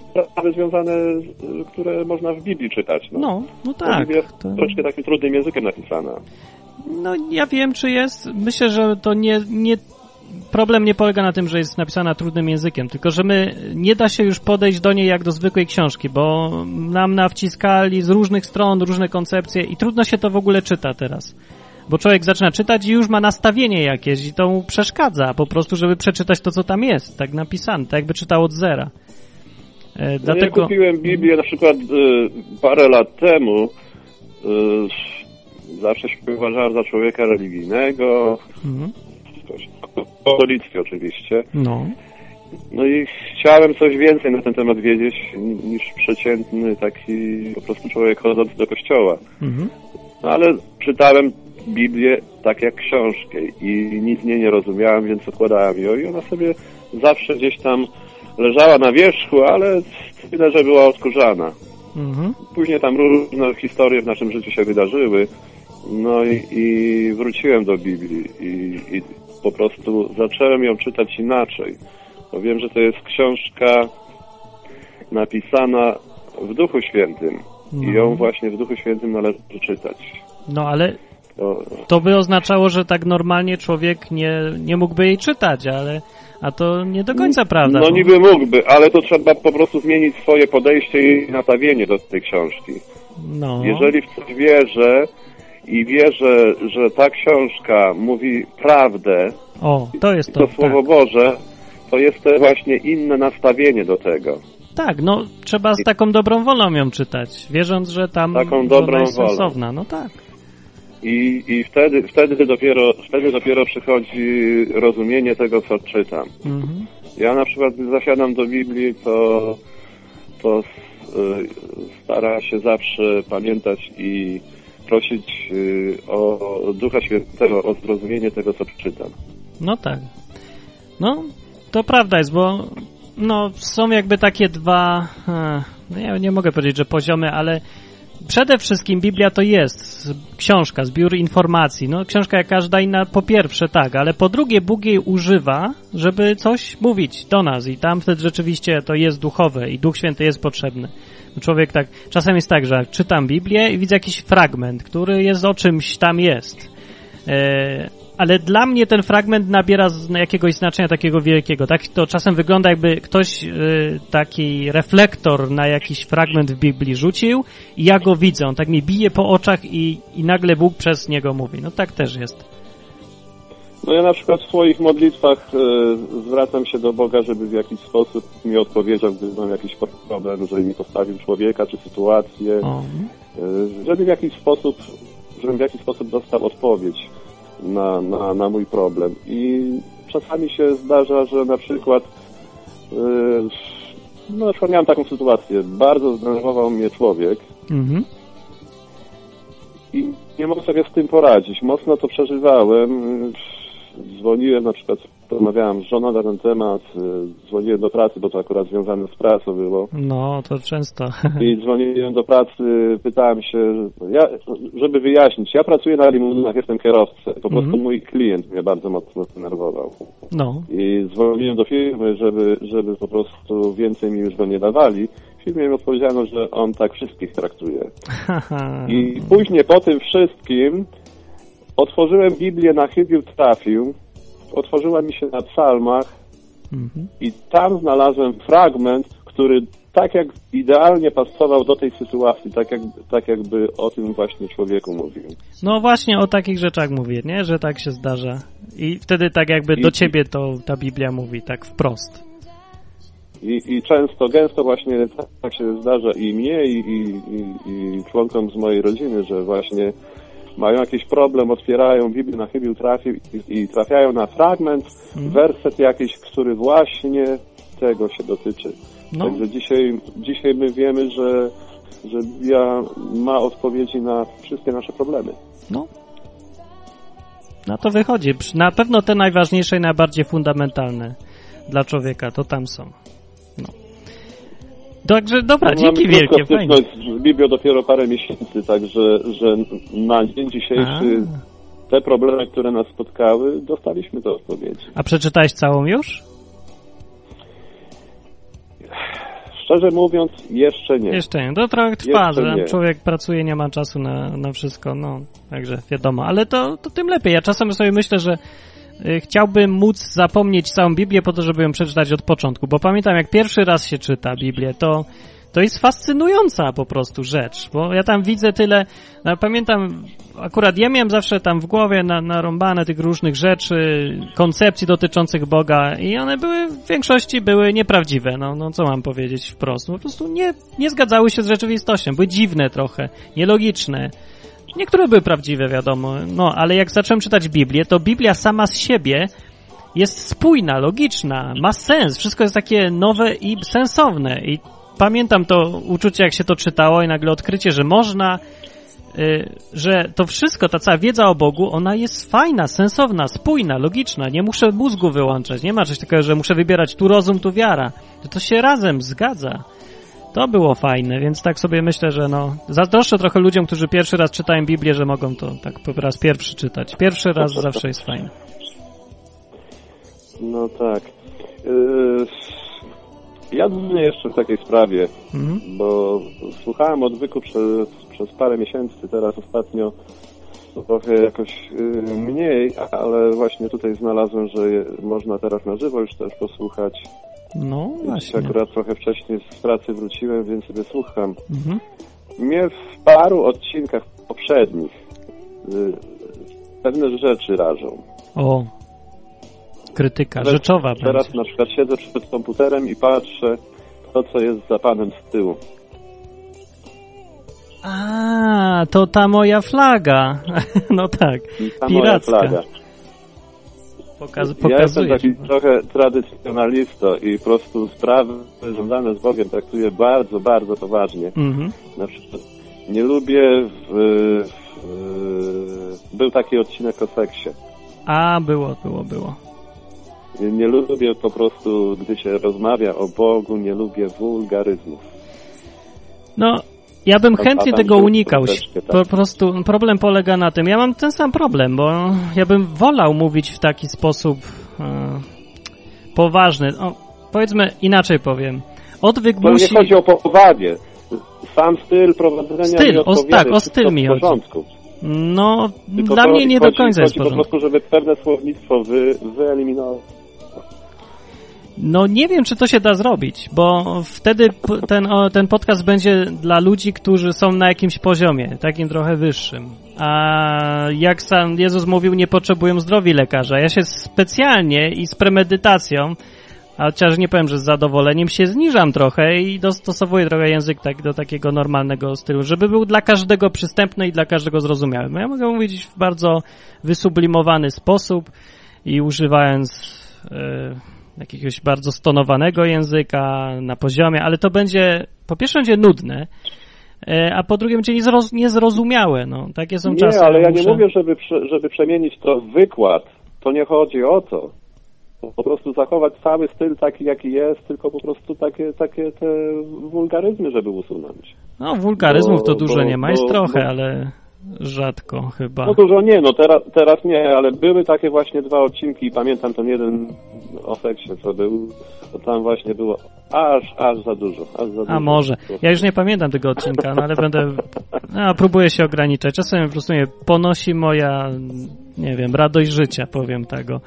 sprawy związane, które można w Biblii czytać. No. No, no tak. Biblia jest To... troszkę takim trudnym językiem napisana. No ja wiem, czy jest. Myślę, że to nie, nie. Problem nie polega na tym, że jest napisana trudnym językiem, tylko że my nie da się już podejść do niej jak do zwykłej książki, bo nam nawciskali z różnych stron różne koncepcje i trudno się to w ogóle czyta teraz. Bo człowiek zaczyna czytać i już ma nastawienie jakieś i to mu przeszkadza po prostu, żeby przeczytać to, co tam jest, tak napisane, tak jakby czytał od zera. E, No Ja dlatego... kupiłem Biblię na przykład y, parę lat temu. Y, zawsze się uważałem za człowieka religijnego, Mhm. [laughs] katolicki oczywiście. No, No i chciałem coś więcej na ten temat wiedzieć ni- niż przeciętny taki po prostu człowiek chodzący do kościoła. mhm. No ale czytałem Biblię tak jak książkę i nic z niej nie rozumiałem, więc odkładałem ją i ona sobie zawsze gdzieś tam leżała na wierzchu, ale tyle, że była odkurzana. Mhm. Później tam różne historie w naszym życiu się wydarzyły. No i, i wróciłem do Biblii i, i po prostu zacząłem ją czytać inaczej. Bo wiem, że to jest książka napisana w Duchu Świętym. I No. ją właśnie w Duchu Świętym należy czytać. No ale To, to by oznaczało, że tak normalnie człowiek nie, nie mógłby jej czytać, ale a to nie do końca prawda. no bo- niby mógłby, ale to trzeba po prostu zmienić swoje podejście i nastawienie do tej książki. no, Jeżeli w coś wierzę i wierzę, że ta książka mówi prawdę, O, to jest to. to Słowo Boże, to jest to właśnie inne nastawienie do tego. Tak, tak, no trzeba z taką dobrą wolą ją czytać, wierząc, że tam Taką dobrą jest sensowna. No tak. I, i wtedy, wtedy, dopiero, wtedy dopiero przychodzi rozumienie tego, co czytam. Mhm. Ja na przykład gdy zasiadam do Biblii, to, to y, staram się zawsze pamiętać i prosić y, o Ducha Świętego, o zrozumienie tego, co przeczytam. No tak. No, to prawda jest, bo no, są jakby takie dwa, e, no ja nie mogę powiedzieć, że poziomy, ale przede wszystkim Biblia to jest książka, zbiór informacji. No, książka jak każda inna, po pierwsze tak, ale po drugie Bóg jej używa, żeby coś mówić do nas i tam wtedy rzeczywiście to jest duchowe i Duch Święty jest potrzebny. Człowiek tak, czasem jest tak, że czytam Biblię i widzę jakiś fragment, który jest o czymś tam jest. E, ale dla mnie ten fragment nabiera jakiegoś znaczenia takiego wielkiego. Tak to czasem wygląda, jakby ktoś y, taki reflektor na jakiś fragment w Biblii rzucił i ja go widzę. On tak mi bije po oczach i, i nagle Bóg przez niego mówi. No tak też jest. No ja na przykład w swoich modlitwach e, zwracam się do Boga, żeby w jakiś sposób mi odpowiedział, gdy mam jakiś problem, żeby mi postawił człowieka czy sytuację, e, żeby w jakiś sposób, żebym w jakiś sposób dostał odpowiedź na, na, na mój problem. I czasami się zdarza, że na przykład e, no na przykład miałem taką sytuację. Bardzo zdenerwował mnie człowiek mhm. i nie mogę sobie z tym poradzić. Mocno to przeżywałem. Dzwoniłem na przykład, rozmawiałem z żoną na ten temat, y, dzwoniłem do pracy, bo to akurat związane z pracą było. No, to często. I dzwoniłem do pracy, pytałem się, ja, żeby wyjaśnić, ja pracuję na limuzynach, jestem kierowcą. Po prostu Mhm. mój klient mnie bardzo mocno denerwował. No. I dzwoniłem do firmy, żeby, żeby po prostu więcej mi już go nie dawali. W firmie mi odpowiedziano, że on tak wszystkich traktuje. [laughs] I później po tym wszystkim otworzyłem Biblię na chybił trafił, otworzyła mi się na psalmach Mhm. i tam znalazłem fragment, który tak jak idealnie pasował do tej sytuacji, tak, jak, tak jakby o tym właśnie człowieku mówił. No właśnie o takich rzeczach mówię, nie? Że tak się zdarza. I wtedy tak jakby I- do ciebie to ta Biblia mówi, tak wprost. I, i często, gęsto właśnie tak, się zdarza i mnie, i, i, i członkom z mojej rodziny, że właśnie mają jakiś problem, otwierają Biblię na chybił trafił i, i trafiają na fragment, werset jakiś, który właśnie tego się dotyczy. No, Także dzisiaj, dzisiaj my wiemy, że, że Biblia ma odpowiedzi na wszystkie nasze problemy. no. Na to wychodzi. Na pewno te najważniejsze i najbardziej fundamentalne dla człowieka, to tam są. No. Także dobra, Mamy dzięki krótką wielkie, fajnie. z Biblią dopiero parę miesięcy, także że na dzień dzisiejszy te problemy, które nas spotkały, dostaliśmy te odpowiedzi. A przeczytałeś całą już? Szczerze mówiąc, jeszcze nie. Jeszcze nie. To trochę trwa, że człowiek pracuje, nie ma czasu na, na wszystko, no, także wiadomo. Ale to, to tym lepiej. Ja czasem sobie myślę, że chciałbym móc zapomnieć całą Biblię po to, żeby ją przeczytać od początku, bo pamiętam, jak pierwszy raz się czyta Biblię, to to jest fascynująca po prostu rzecz, bo ja tam widzę tyle, no, pamiętam, akurat ja miałem zawsze tam w głowie na, narąbane tych różnych rzeczy, koncepcji dotyczących Boga i one były, w większości były nieprawdziwe, no, no co mam powiedzieć wprost, po prostu nie, nie zgadzały się z rzeczywistością, były dziwne trochę, nielogiczne. Niektóre były prawdziwe, wiadomo, no, ale jak zacząłem czytać Biblię, to Biblia sama z siebie jest spójna, logiczna, ma sens, wszystko jest takie nowe i sensowne. I pamiętam to uczucie, jak się to czytało i nagle odkrycie, że można, y, że to wszystko, ta cała wiedza o Bogu, ona jest fajna, sensowna, spójna, logiczna, nie muszę mózgu wyłączać, nie ma czegoś takiego, że muszę wybierać tu rozum, tu wiara, to, to się razem zgadza. To było fajne, więc tak sobie myślę, że no, zazdroszczę trochę ludziom, którzy pierwszy raz czytają Biblię, że mogą to tak po raz pierwszy czytać. Pierwszy raz zawsze jest fajny. No tak. Yy, ja dzwonię jeszcze w takiej sprawie, Mhm. bo słuchałem odwyku przez, przez parę miesięcy, teraz ostatnio trochę jakoś yy, mniej, ale właśnie tutaj znalazłem, że je, można teraz na żywo już też posłuchać. No Dziś właśnie. akurat trochę wcześniej z pracy wróciłem, więc sobie słucham. Mhm. Mnie w paru odcinkach poprzednich yy, pewne rzeczy rażą. O, krytyka Teraz- rzeczowa Teraz będzie. na przykład siedzę przed komputerem i patrzę to, co jest za panem z tyłu. A, to ta moja flaga. [laughs] No tak, ta moja piracka. flaga. Pokaz, Ja jestem taki trochę tradycjonalista i po prostu sprawy związane z Bogiem traktuję bardzo, bardzo poważnie. Mhm. Na przykład nie lubię w, w, był taki odcinek o seksie. A, było, było, było. Nie lubię po prostu, gdy się rozmawia o Bogu, nie lubię wulgaryzmów. No, Ja bym chętnie tego unikał. Po prostu problem polega na tym. Ja mam ten sam problem, bo ja bym wolał mówić w taki sposób e, poważny. O, powiedzmy inaczej powiem. Odwyk To nie musi. chodzi o powadzie. Sam styl prowadzenia Styl, nie o- tak, o styl mi chodzi. No, Tylko dla mnie nie chodzi, do końca jest w po prostu, żeby pewne słownictwo wy, wyeliminować. No nie wiem, czy to się da zrobić, bo wtedy ten, ten podcast będzie dla ludzi, którzy są na jakimś poziomie, takim trochę wyższym. A jak sam Jezus mówił, nie potrzebują zdrowi lekarza. Ja się specjalnie i z premedytacją, a chociaż nie powiem, że z zadowoleniem, się zniżam trochę i dostosowuję trochę język tak, do takiego normalnego stylu, żeby był dla każdego przystępny i dla każdego zrozumiały. Ja mogę mówić w bardzo wysublimowany sposób i używając e, jakiegoś bardzo stonowanego języka na poziomie, ale to będzie, po pierwsze będzie nudne, e, a po drugie będzie niezroz, niezrozumiałe. No, takie są Nie, czasy. ale ja muszę- nie mówię, żeby, żeby przemienić to w wykład. To nie chodzi o to. Po prostu zachować cały styl taki, jaki jest, tylko po prostu takie, takie te wulgaryzmy, żeby usunąć. No, wulgaryzmów to bo- dużo bo- nie ma, jest bo- trochę, ale rzadko chyba. No dużo nie, no teraz, teraz nie, ale były takie właśnie dwa odcinki i pamiętam ten jeden o seksie, co był, to tam właśnie było aż, aż za dużo. Aż za dużo. A może. Ja już nie pamiętam tego odcinka, no ale będę. [laughs] No, próbuję się ograniczać. Czasem po prostu mnie ponosi moja, nie wiem, radość życia, powiem tego.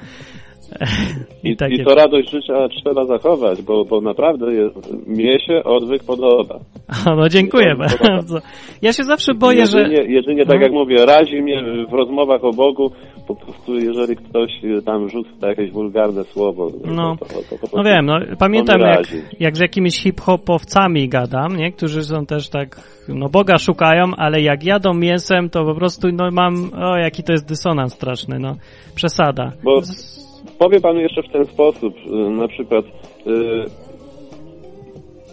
I, I takie. I to radość życia trzeba zachować, bo, bo naprawdę jest, mnie się odwyk podoba. A, no dziękuję to bardzo. Ja się zawsze boję, że. jedynie, jedynie tak No. jak mówię, razi mnie w rozmowach o Bogu, po prostu jeżeli ktoś tam rzuca jakieś wulgarne słowo, No. to, to, to prostu No wiem, no pamiętam jak, jak z jakimiś hip-hopowcami gadam, nie? Którzy są też tak, no Boga szukają, ale jak jadą mięsem, to po prostu no mam, o jaki to jest dysonans straszny, no. Przesada. Bo powie panu jeszcze w ten sposób, y, na przykład y,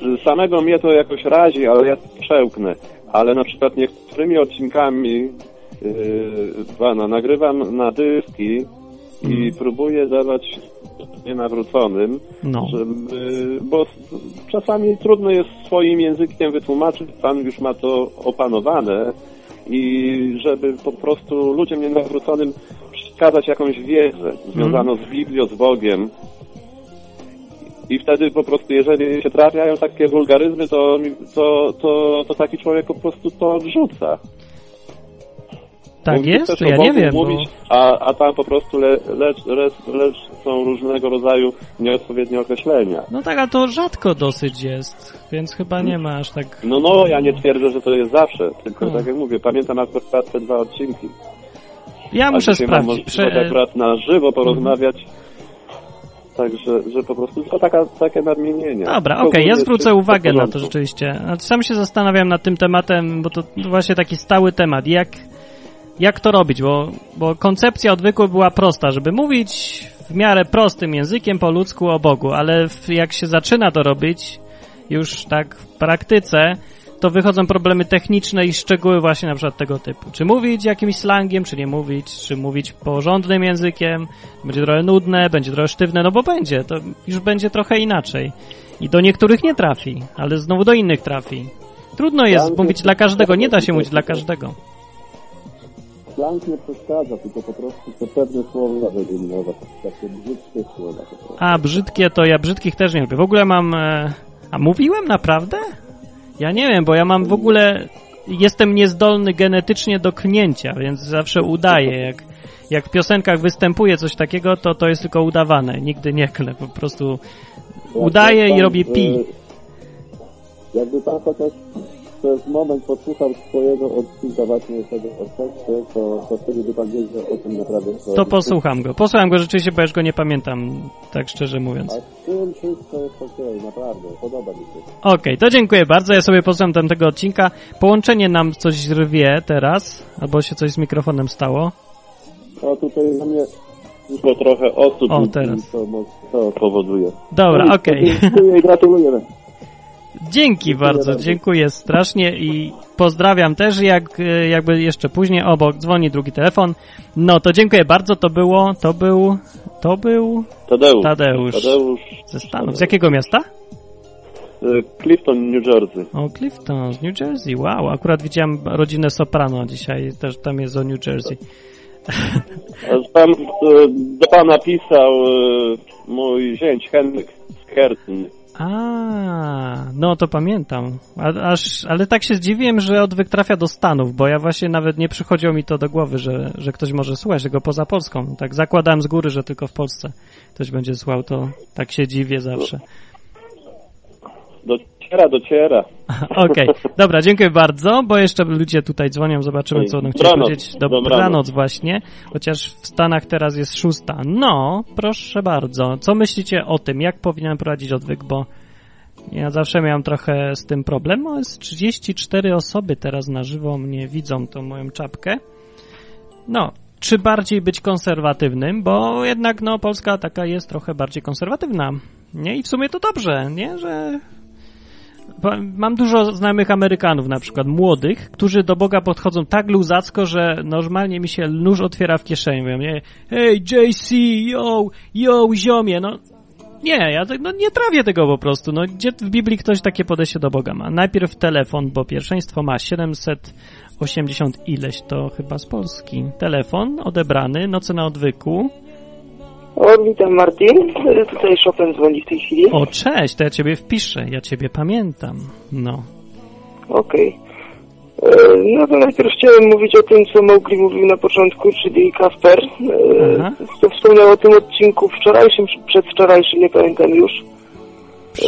y, samego mnie to jakoś razi, ale ja przełknę, ale na przykład niektórymi odcinkami y, pana nagrywam na dyski i próbuję dawać nienawróconym, No. żeby, bo czasami trudno jest swoim językiem wytłumaczyć, pan już ma to opanowane i żeby po prostu ludziom nienawróconym przekazać jakąś wiedzę związaną z Biblią, z Bogiem. I wtedy po prostu, jeżeli się trafiają takie wulgaryzmy, to, to, to, to taki człowiek po prostu to odrzuca. Tak Mówi jest? To ja nie wiem, bo... mówić, a, a tam po prostu le, lecz, lecz, lecz są różnego rodzaju nieodpowiednie określenia. No tak, a to rzadko dosyć jest, więc chyba nie ma aż tak... No, no, ja nie twierdzę, że to jest zawsze, tylko Hmm. tak jak mówię, pamiętam akurat te dwa odcinki. Ja A muszę mam sprawdzić. możliwość Prze... akurat na żywo porozmawiać. Także, że po prostu to taka, takie nadmienienie. Dobra, okej, ja jest zwrócę uwagę na to rzeczywiście. A Sam się zastanawiam nad tym tematem, bo to właśnie taki stały temat. Jak, jak to robić? Bo, bo koncepcja odwyku była prosta, żeby mówić w miarę prostym językiem po ludzku o Bogu, ale jak się zaczyna to robić już tak w praktyce, to wychodzą problemy techniczne i szczegóły właśnie na przykład tego typu. Czy mówić jakimś slangiem, czy nie mówić, czy mówić porządnym językiem, będzie trochę nudne, będzie trochę sztywne, no bo będzie, to już będzie trochę inaczej. I do niektórych nie trafi, ale znowu do innych trafi. Trudno jest Slang mówić dla każdego, nie da się mówić dla każdego. Slang nie przeszkadza, tylko po prostu te pewne słowa wyeliminować, takie brzydkie słowa. A, brzydkie to ja brzydkich też nie lubię. W ogóle mam... E... A mówiłem naprawdę? Ja nie wiem, bo ja mam w ogóle... Jestem niezdolny genetycznie do knięcia, więc zawsze udaję. Jak, jak w piosenkach występuje coś takiego, to to jest tylko udawane. Nigdy nie klę, po prostu udaję i robię pi. e, Jakby pan chociaż przez moment posłuchał swojego odcinka właśnie tego o seksie, to, to wtedy by pan wiedział o tym naprawdę To posłucham go. Posłucham go rzeczywiście, bo już go nie pamiętam, tak szczerze mówiąc. A z tym wszystko jest okej, naprawdę, podoba mi się. Okej, to dziękuję bardzo. Ja sobie posłucham tamtego odcinka. Połączenie nam coś rwie teraz, albo się coś z mikrofonem stało. O, tutaj na mnie tylko trochę osób O, teraz. to, to powoduje. Dobra, okej. Dziękuję i gratulujemy. Dzięki bardzo, dziękuję strasznie i pozdrawiam też, jak e, jakby jeszcze później obok dzwoni drugi telefon. No to dziękuję bardzo, to było, to był, to był Tadeusz. Tadeusz Tadeusz ze Stanów. Z jakiego miasta? Clifton, New Jersey. O, Clifton z New Jersey, wow, akurat widziałem rodzinę Soprano dzisiaj, też tam jest o New Jersey. Tam e, do pana pisał e, mój zięć Henryk Skertny. A, no to pamiętam. A, aż, ale tak się zdziwiłem, że odwyk trafia do Stanów, bo ja właśnie nawet nie przychodziło mi to do głowy, że, że ktoś może słuchać tego poza Polską. Tak zakładałem z góry, że tylko w Polsce ktoś będzie słuchał, to tak się dziwię zawsze. Dociera, dociera. [laughs] Okej, dobra, dziękuję bardzo, bo jeszcze ludzie tutaj dzwonią, zobaczymy, co będą chcieli powiedzieć. Dobranoc. Dobranoc właśnie, chociaż w Stanach teraz jest szósta. No, proszę bardzo, co myślicie o tym, jak powinienem prowadzić odwyk, bo ja zawsze miałem trochę z tym problem. No, jest 34 osoby teraz na żywo mnie widzą tą moją czapkę. No, czy bardziej być konserwatywnym, bo jednak no Polska taka jest trochę bardziej konserwatywna. Nie? I w sumie to dobrze, nie? Że Mam dużo znajomych Amerykanów, na przykład młodych, którzy do Boga podchodzą tak luzacko, że normalnie mi się nóż otwiera w kieszeni. Mówią, nie, hej, JC, yo, yo, ziomie, no nie, ja te- no, nie trawię tego po prostu. No, gdzie w Biblii ktoś takie podejście do Boga ma? Najpierw telefon, bo pierwszeństwo ma 780 ileś, to chyba z Polski. Telefon odebrany, noce na odwyku. O, witam Martin. Tutaj Chopin dzwoni w tej chwili. O, cześć, to ja ciebie wpiszę, ja ciebie pamiętam. No. Okej. E, No to najpierw chciałem mówić o tym, co Mowgli mówił na początku, czyli Kasper. E, Aha. To wspomniał o tym odcinku wczorajszym, przedwczorajszym, nie pamiętam już.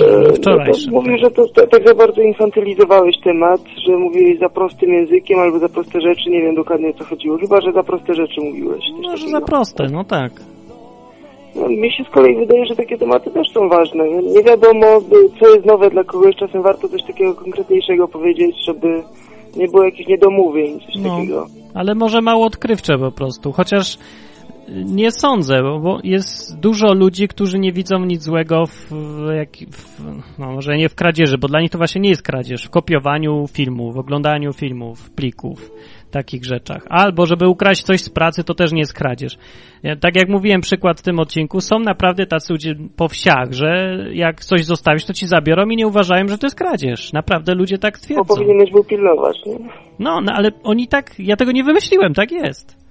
E, Wczorajszym. No to mówił, że to ta- tak za bardzo infantylizowałeś temat, że mówiłeś za prostym językiem albo za proste rzeczy, nie wiem dokładnie o co chodziło. Chyba, że za proste rzeczy mówiłeś. Może takiego. za proste, no tak. No, mi się z kolei wydaje, że takie tematy też są ważne. Nie wiadomo, co jest nowe dla kogoś. Czasem warto coś takiego konkretniejszego powiedzieć, żeby nie było jakichś niedomówień, coś No. takiego. Ale może mało odkrywcze po prostu, chociaż y, nie sądzę, bo- jest dużo ludzi, którzy nie widzą nic złego w, w, jak, w no może nie w kradzieży, bo dla nich to właśnie nie jest kradzież, w kopiowaniu filmów, w oglądaniu filmów, plików, takich rzeczach. Albo żeby ukraść coś z pracy, to też nie jest kradzież. Tak jak mówiłem przykład w tym odcinku, są naprawdę tacy ludzie po wsiach, że jak coś zostawisz, to ci zabiorą i nie uważają, że to jest kradzież. Naprawdę ludzie tak Bo twierdzą. powinieneś był pilnować, nie? No, no, ale oni tak, ja tego nie wymyśliłem, tak jest.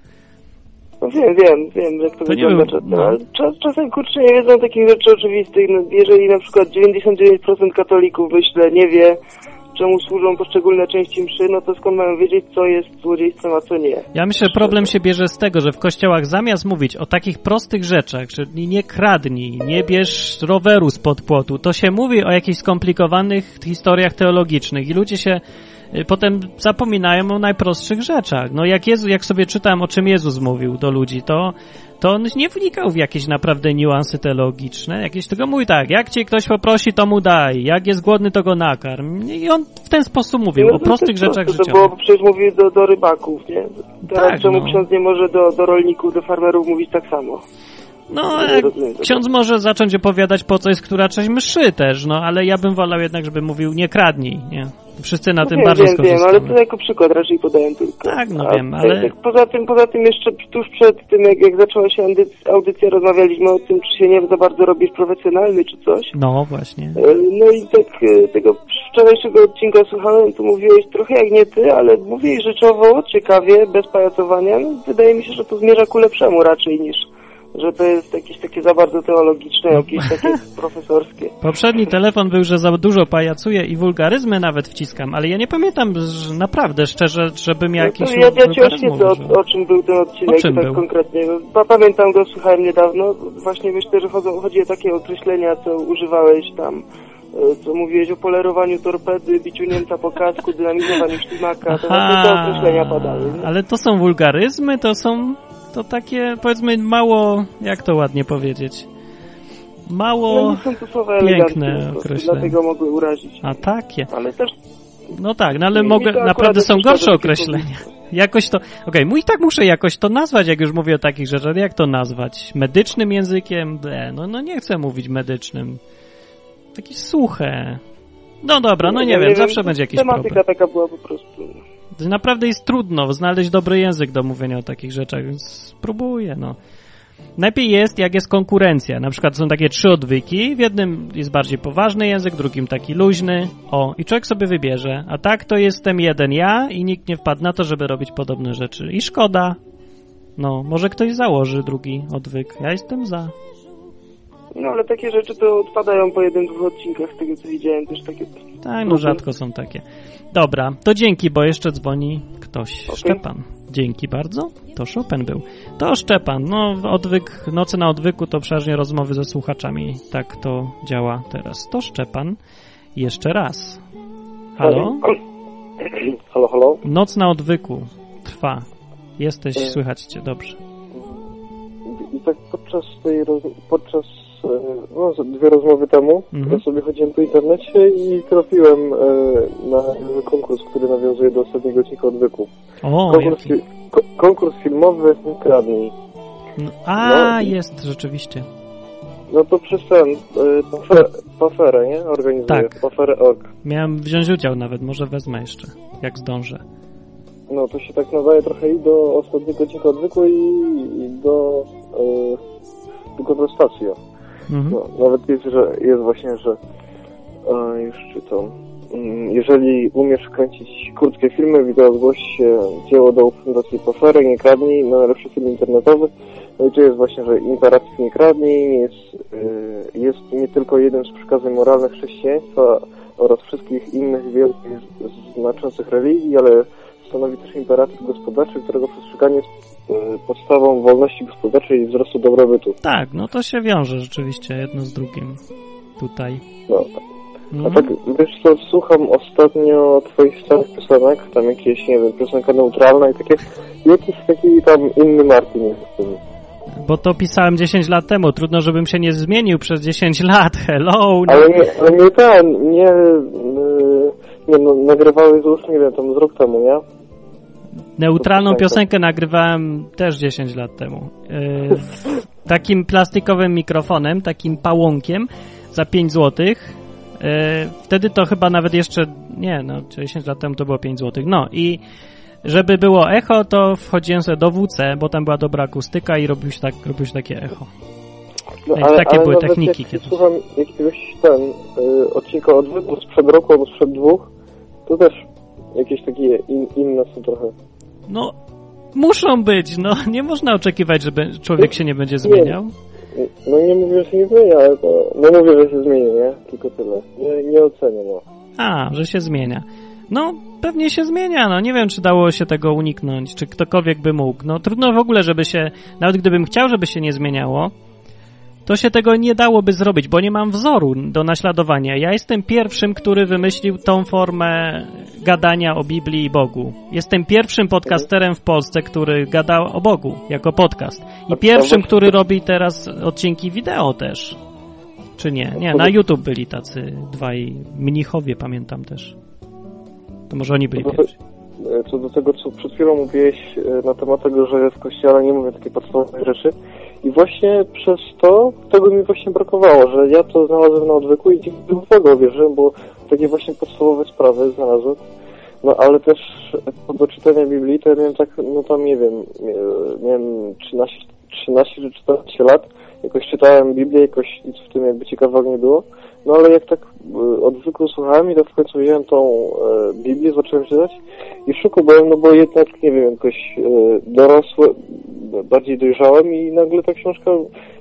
No wiem, wiem, wiem, jak to, To wygląda czasem. no. Ale czas, czasem kurczę nie wiedzą takich rzeczy oczywistych. No, jeżeli na przykład 99% katolików, myślę, nie wie, czemu służą poszczególne części mszy, no to skąd mają wiedzieć, co jest złodziejstwem, a co nie? Ja myślę, że problem się bierze z tego, że w kościołach zamiast mówić o takich prostych rzeczach, czyli nie kradnij, nie bierz roweru spod płotu, to się mówi o jakichś skomplikowanych historiach teologicznych i ludzie się y, potem zapominają o najprostszych rzeczach. No jak Jezu, jak sobie czytałem, o czym Jezus mówił do ludzi, to, to on nie wnikał w jakieś naprawdę niuanse teologiczne, jakieś tylko mówi tak, jak cię ktoś poprosi, to mu daj, jak jest głodny, to go nakarm. I on w ten sposób mówił, No o to prostych jest rzeczach To życiowych. było, przecież mówił do, do rybaków, nie? Teraz Tak, czemu no. ksiądz nie może do, do rolników, do farmerów mówić tak samo? No, tego. ksiądz może zacząć opowiadać, po co jest która część mszy też, no, ale ja bym wolał jednak, żeby mówił nie kradnij, nie? Wszyscy na No tym wiem, bardzo wiem, wiem, ale to jako przykład raczej podałem tylko. Tak, no A wiem, ale- Tak, poza tym, poza tym jeszcze tuż przed tym, jak, jak zaczęła się audyc- audycja, rozmawialiśmy o tym, czy się nie za bardzo robisz profesjonalny, czy coś. No, właśnie. E, No i tak e, tego wczorajszego odcinka słuchałem, tu mówiłeś trochę jak nie ty, ale mówiłeś rzeczowo, ciekawie, bez pajacowania. No, wydaje mi się, że to zmierza ku lepszemu raczej niż że to jest jakieś takie za bardzo teologiczne, No. jakieś [laughs] takie profesorskie. Poprzedni telefon był, że za dużo pajacuję i wulgaryzmy nawet wciskam, ale ja nie pamiętam że naprawdę, szczerze, żebym ja No jakiś ja, ja ci oświecę, o, o czym był ten odcinek tak był? konkretnie. No, pa- pamiętam go, słuchałem niedawno. Właśnie myślę, że chodzą, chodzi o takie określenia, co używałeś tam, e, co mówiłeś o polerowaniu torpedy, biciu Niemca po kasku, dynamizowaniu ślimaka. To te określenia padały. nie? ale to są wulgaryzmy, to są, to takie, powiedzmy, mało, jak to ładnie powiedzieć, No mało, nie są to słowa piękne określenia. dlatego mogły urazić. a takie. Ale też No tak, no ale mogę, naprawdę są gorsze określenia. [laughs] Jakoś to, okej, mój tak muszę jakoś to nazwać, jak już mówię o takich rzeczach. Jak to nazwać? Medycznym językiem? Ble, no, no nie chcę mówić medycznym. Takie suche. No dobra, no nie, wiem, zawsze będzie jakiś Tematyka problem. taka była po prostu. Naprawdę jest trudno znaleźć dobry język do mówienia o takich rzeczach, więc spróbuję, no. Najpierw jest, jak jest konkurencja. Na przykład są takie trzy odwyki. W jednym jest bardziej poważny język, drugim taki luźny. O, i człowiek sobie wybierze. A tak to jestem jeden ja i nikt nie wpadł na to, żeby robić podobne rzeczy. I szkoda. No, może ktoś założy drugi odwyk. Ja jestem za. No ale takie rzeczy to odpadają po jednym, dwóch odcinkach, z tego co widziałem też takie... Tak, no rzadko są takie. Dobra, to dzięki, bo jeszcze dzwoni ktoś. Okej. Szczepan. Dzięki bardzo. To Chopin był. To Szczepan. No, odwyk, noce na odwyku to przeważnie rozmowy ze słuchaczami. Tak to działa teraz. To Szczepan. Jeszcze raz. Halo? Halo, halo? Noc na odwyku trwa. Jesteś, E. słychać cię dobrze. I tak podczas tej, podczas no, z- dwie rozmowy temu, Mhm. ja sobie chodziłem po internecie i trafiłem e, na konkurs, który nawiązuje do ostatniego odcinka odwyku. O, Konkurs, jaki. ko- konkurs filmowy Nie kradnij. No, a, no. jest rzeczywiście. No to przez ten, e, pafer, paferę, nie? Organizuję. Tak. Paferę.org. Miałem wziąć udział nawet, może wezmę jeszcze, jak zdążę. No to się tak nadaje trochę i do ostatniego odcinka odwyku i, i do, e, do kontrastacji. Mhm. No, nawet jest, że jest właśnie, że e, już czytam. Mm, Jeżeli umiesz kręcić krótkie filmy, wideo zgłoś się dzieło do Fundacji Pofery, nie kradnij, na najlepszy film internetowy. No i tu jest właśnie, że imperatyw nie kradnij jest, e, jest nie tylko jeden z przykazań moralnych chrześcijaństwa oraz wszystkich innych wielu znaczących religii, ale stanowi też imperatyw gospodarczy, którego przestrzeganie jest e, podstawą wolności gospodarczej i wzrostu dobrobytu. Tak, no to się wiąże rzeczywiście jedno z drugim tutaj. No, A Mhm. tak, wiesz co, słucham ostatnio twoich starych piosenek, tam jakieś, nie wiem, piosenka neutralna i takie, jakiś taki tam inny Martin jest. Bo to pisałem 10 lat temu, trudno, żebym się nie zmienił przez 10 lat. Hello! No. Ale nie, ale nie ten, nie, yy, nie no, nagrywałeś już, nie wiem, tam z rok temu, nie? Neutralną piosenkę. piosenkę nagrywałem też 10 lat temu. Yy, takim plastikowym mikrofonem, takim pałąkiem za 5 zł. Yy, wtedy to chyba nawet jeszcze, nie, no 10 lat temu to było 5 zł. No i żeby było echo, to wchodziłem sobie do WC, bo tam była dobra akustyka i robił się, tak, robił się takie echo. No, Ej, takie były nawet techniki jak kiedyś. słucham jakiegoś ten, yy, odcinka odwyku sprzed roku albo sprzed dwóch, to też jakieś takie in, inne są trochę. No, muszą być, no nie można oczekiwać, że człowiek się nie będzie zmieniał. No nie mówię, że się nie zmienia, ale to, no mówię, że się zmieni, nie? Tylko tyle. Nie, nie ocenię, no. A, że się zmienia. No, pewnie się zmienia, no nie wiem, czy dało się tego uniknąć, czy ktokolwiek by mógł. No trudno w ogóle, żeby się, nawet gdybym chciał, żeby się nie zmieniało, to się tego nie dałoby zrobić, bo nie mam wzoru do naśladowania. Ja jestem pierwszym, który wymyślił tą formę gadania o Biblii i Bogu. Jestem pierwszym podcasterem w Polsce, który gadał o Bogu jako podcast. I pierwszym, który robi teraz odcinki wideo też. Czy nie? Nie, na YouTube byli tacy dwaj mnichowie, pamiętam też. To może oni byli pierwsi. te- co do tego, co przed chwilą mówiłeś e, na temat tego, że w kościele nie mówię takiej podstawowej rzeczy i właśnie przez to tego mi właśnie brakowało, że ja to znalazłem na odwyku i dzięki Bogu wierzyłem, bo takie właśnie podstawowe sprawy znalazłem. No ale też do czytania Biblii, to ja miałem tak, no tam nie wiem, miałem 13, 13 czy 14 lat, jakoś czytałem Biblię, jakoś nic w tym jakby ciekawego nie było. No ale jak tak e, odwyku słuchałem i to w końcu wziąłem tą e, Biblię, zacząłem czytać i w szoku byłem, no bo jednak, nie wiem, jakoś e, bardziej dojrzałem i nagle ta książka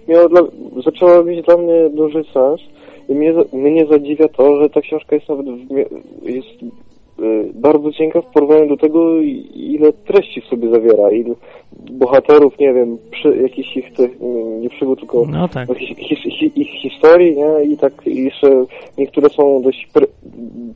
miała dla, zaczęła mieć dla mnie duży sens i mnie, mnie zadziwia to, że ta książka jest nawet w, jest bardzo cienka w porównaniu do tego, ile treści w sobie zawiera, ile bohaterów, nie wiem, przy, jakichś ich tych, nie, przygód, tylko No tak. hi- ich historii, nie? I tak i jeszcze niektóre są dość pre,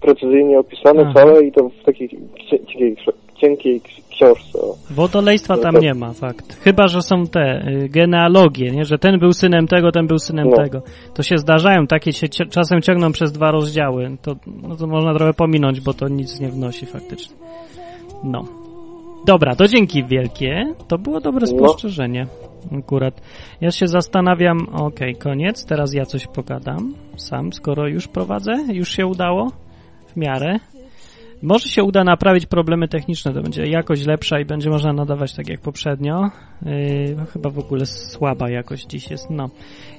precyzyjnie opisane Aha. całe i to w takiej cie- cienkiej, cienkiej książce. o. Wodolejstwa No tam to- nie ma, fakt. Chyba, że są te y, genealogie, nie? że ten był synem tego, ten był synem No. tego. To się zdarzają, takie się czasem ciągną przez dwa rozdziały. To, no to można trochę pominąć, bo to nic nie wnosi faktycznie. No. Dobra, to dzięki wielkie. To było dobre No. spostrzeżenie. Akurat. Ja się zastanawiam, okej, koniec. Teraz ja coś pogadam sam, skoro już prowadzę. Już się udało. W miarę. Może się uda naprawić problemy techniczne, to będzie jakość lepsza i będzie można nadawać tak jak poprzednio. Yy, no chyba w ogóle słaba jakość dziś jest, no.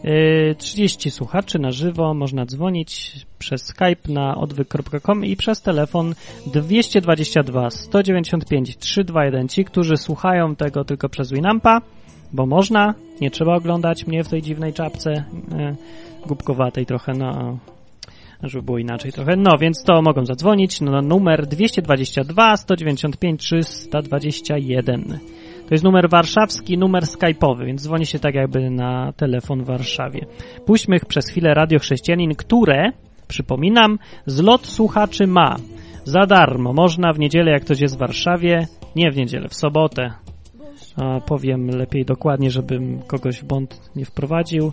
Yy, 30 słuchaczy na żywo, można dzwonić przez Skype na odwyk.com i przez telefon 222 195 321. Ci, którzy słuchają tego tylko przez Winampa, bo można, nie trzeba oglądać mnie w tej dziwnej czapce, yy, głupkowatej trochę, no żeby było inaczej trochę. No, więc to mogą zadzwonić na numer 222 195 321. To jest numer warszawski, numer skype'owy, więc dzwoni się tak jakby na telefon w Warszawie. Puśćmy przez chwilę Radio Chrześcijanin, które, przypominam, zlot słuchaczy ma. Za darmo. Można w niedzielę, jak ktoś jest w Warszawie, nie w niedzielę, w sobotę. A powiem lepiej dokładnie, żebym kogoś w błąd nie wprowadził.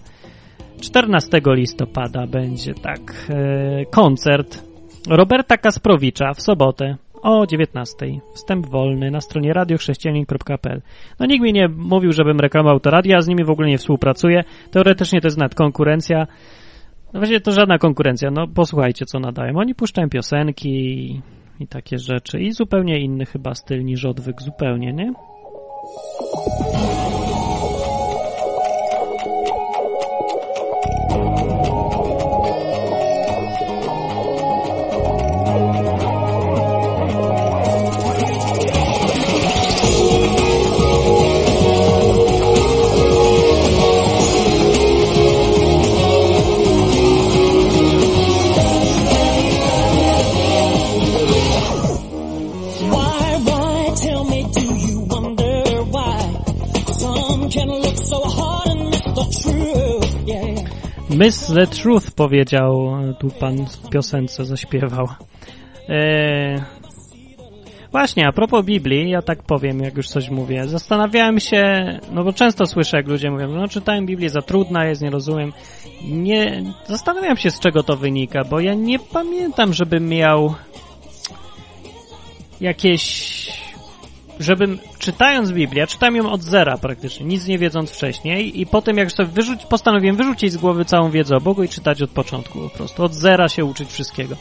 14 listopada będzie tak e, koncert Roberta Kasprowicza w sobotę o 19. Wstęp wolny na stronie radiochrześcijanin.pl. No nikt mi nie mówił, żebym reklamował to radio, ja z nimi w ogóle nie współpracuję. Teoretycznie to jest nawet konkurencja. No właściwie to żadna konkurencja. No posłuchajcie, co nadają. Oni puszczają piosenki i, i takie rzeczy. I zupełnie inny chyba styl niż odwyk. Zupełnie, nie? Miss the Truth powiedział e, tu pan w piosence zaśpiewał. Eee, właśnie, a propos Biblii, ja tak powiem, jak już coś mówię. Zastanawiałem się, no bo często słyszę, jak ludzie mówią, no czytałem Biblię, za trudna jest, nie rozumiem. Nie, zastanawiam się, z czego to wynika, bo ja nie pamiętam, żebym miał jakieś żebym czytając Biblię, ja czytałem ją od zera praktycznie, nic nie wiedząc wcześniej i potem jak sobie wyrzuć, postanowiłem wyrzucić z głowy całą wiedzę o Bogu i czytać od początku po prostu, od zera się uczyć wszystkiego,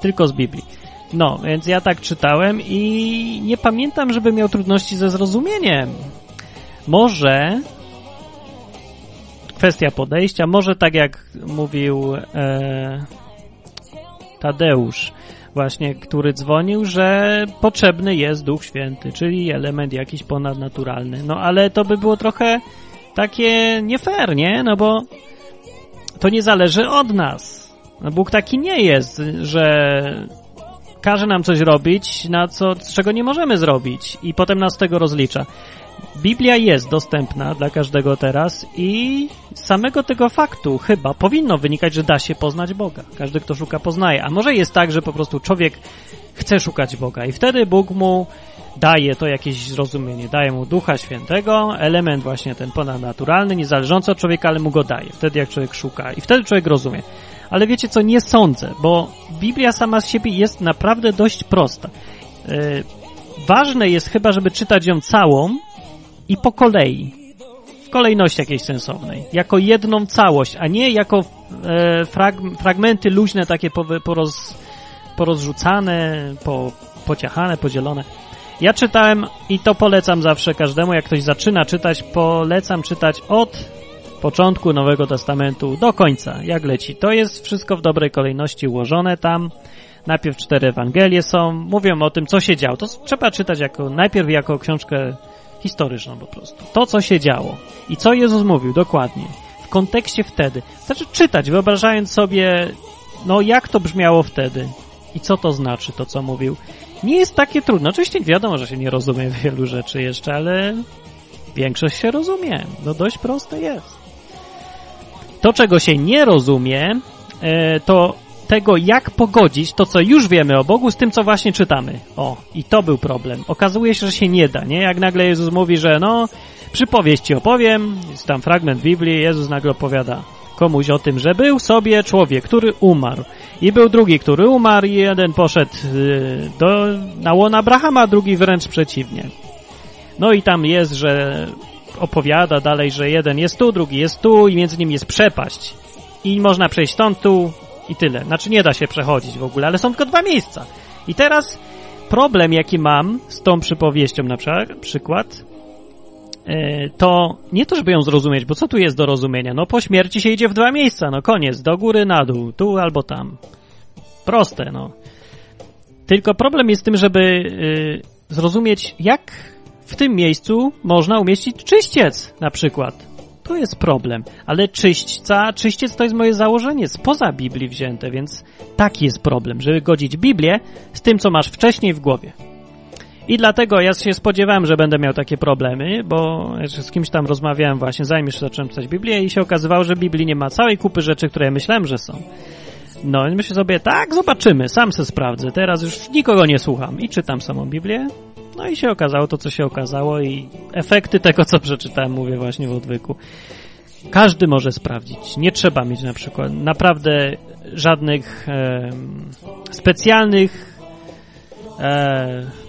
tylko z Biblii. No, więc ja tak czytałem i nie pamiętam, żeby miał trudności ze zrozumieniem. Może kwestia podejścia, może tak jak mówił e, Tadeusz, właśnie, który dzwonił, że potrzebny jest Duch Święty, czyli element jakiś ponadnaturalny. No ale to by było trochę takie nie fair, nie? No bo to nie zależy od nas. No Bóg taki nie jest, że każe nam coś robić, na co, czego nie możemy zrobić i potem nas z tego rozlicza. Biblia jest dostępna dla każdego teraz i z samego tego faktu chyba powinno wynikać, że da się poznać Boga. Każdy, kto szuka, poznaje. A może jest tak, że po prostu człowiek chce szukać Boga i wtedy Bóg mu daje to jakieś zrozumienie, daje mu Ducha Świętego, element właśnie ten ponadnaturalny, niezależący od człowieka, ale mu go daje. Wtedy jak człowiek szuka i wtedy człowiek rozumie. Ale wiecie co, nie sądzę, bo Biblia sama z siebie jest naprawdę dość prosta. Yy, ważne jest chyba, żeby czytać ją całą, i po kolei. W kolejności jakiejś sensownej. Jako jedną całość, a nie jako e, frag, fragmenty luźne, takie poroz, porozrzucane, po, pociachane, podzielone. Ja czytałem i to polecam zawsze każdemu, jak ktoś zaczyna czytać, polecam czytać od początku Nowego Testamentu do końca, jak leci. To jest wszystko w dobrej kolejności ułożone tam. Najpierw cztery Ewangelie są, mówią o tym, co się działo. To trzeba czytać jako, najpierw jako książkę historyczną po prostu. To, co się działo i co Jezus mówił dokładnie w kontekście wtedy. Znaczy czytać, wyobrażając sobie, no jak to brzmiało wtedy i co to znaczy, to co mówił. Nie jest takie trudne. Oczywiście wiadomo, że się nie rozumie [laughs] wielu rzeczy jeszcze, ale większość się rozumie. No dość proste jest. To, czego się nie rozumie, e, to tego, jak pogodzić to, co już wiemy o Bogu, z tym, co właśnie czytamy. O, i to był problem. Okazuje się, że się nie da, nie? Jak nagle Jezus mówi, że no, przypowieść ci opowiem, jest tam fragment Biblii, Jezus nagle opowiada komuś o tym, że był sobie człowiek, który umarł. I był drugi, który umarł i jeden poszedł y, do, na łon Abrahama, drugi wręcz przeciwnie. No i tam jest, że opowiada dalej, że jeden jest tu, drugi jest tu i między nimi jest przepaść. I można przejść stąd tu, i tyle. Znaczy nie da się przechodzić w ogóle, ale są tylko dwa miejsca. I teraz problem, jaki mam z tą przypowieścią na przykład, e, to nie to, żeby ją zrozumieć, bo co tu jest do rozumienia? No po śmierci się idzie w dwa miejsca, no koniec, do góry, na dół, tu albo tam. Proste, no. Tylko problem jest tym, żeby y, zrozumieć, jak w tym miejscu można umieścić czyściec na przykład. To jest problem. Ale czyśćca, czyściec to jest moje założenie, spoza Biblii wzięte, więc taki jest problem, żeby godzić Biblię z tym, co masz wcześniej w głowie. I dlatego ja się spodziewałem, że będę miał takie problemy, bo z kimś tam rozmawiałem właśnie, zanim jeszcze zacząłem czytać Biblię i się okazywało, że Biblii nie ma całej kupy rzeczy, które ja myślałem, że są. No i myślę sobie, tak, zobaczymy, sam se sprawdzę. Teraz już nikogo nie słucham i czytam samą Biblię. No i się okazało to, co się okazało i efekty tego, co przeczytałem, mówię właśnie w odwyku. Każdy może sprawdzić. Nie trzeba mieć na przykład naprawdę żadnych e, specjalnych e,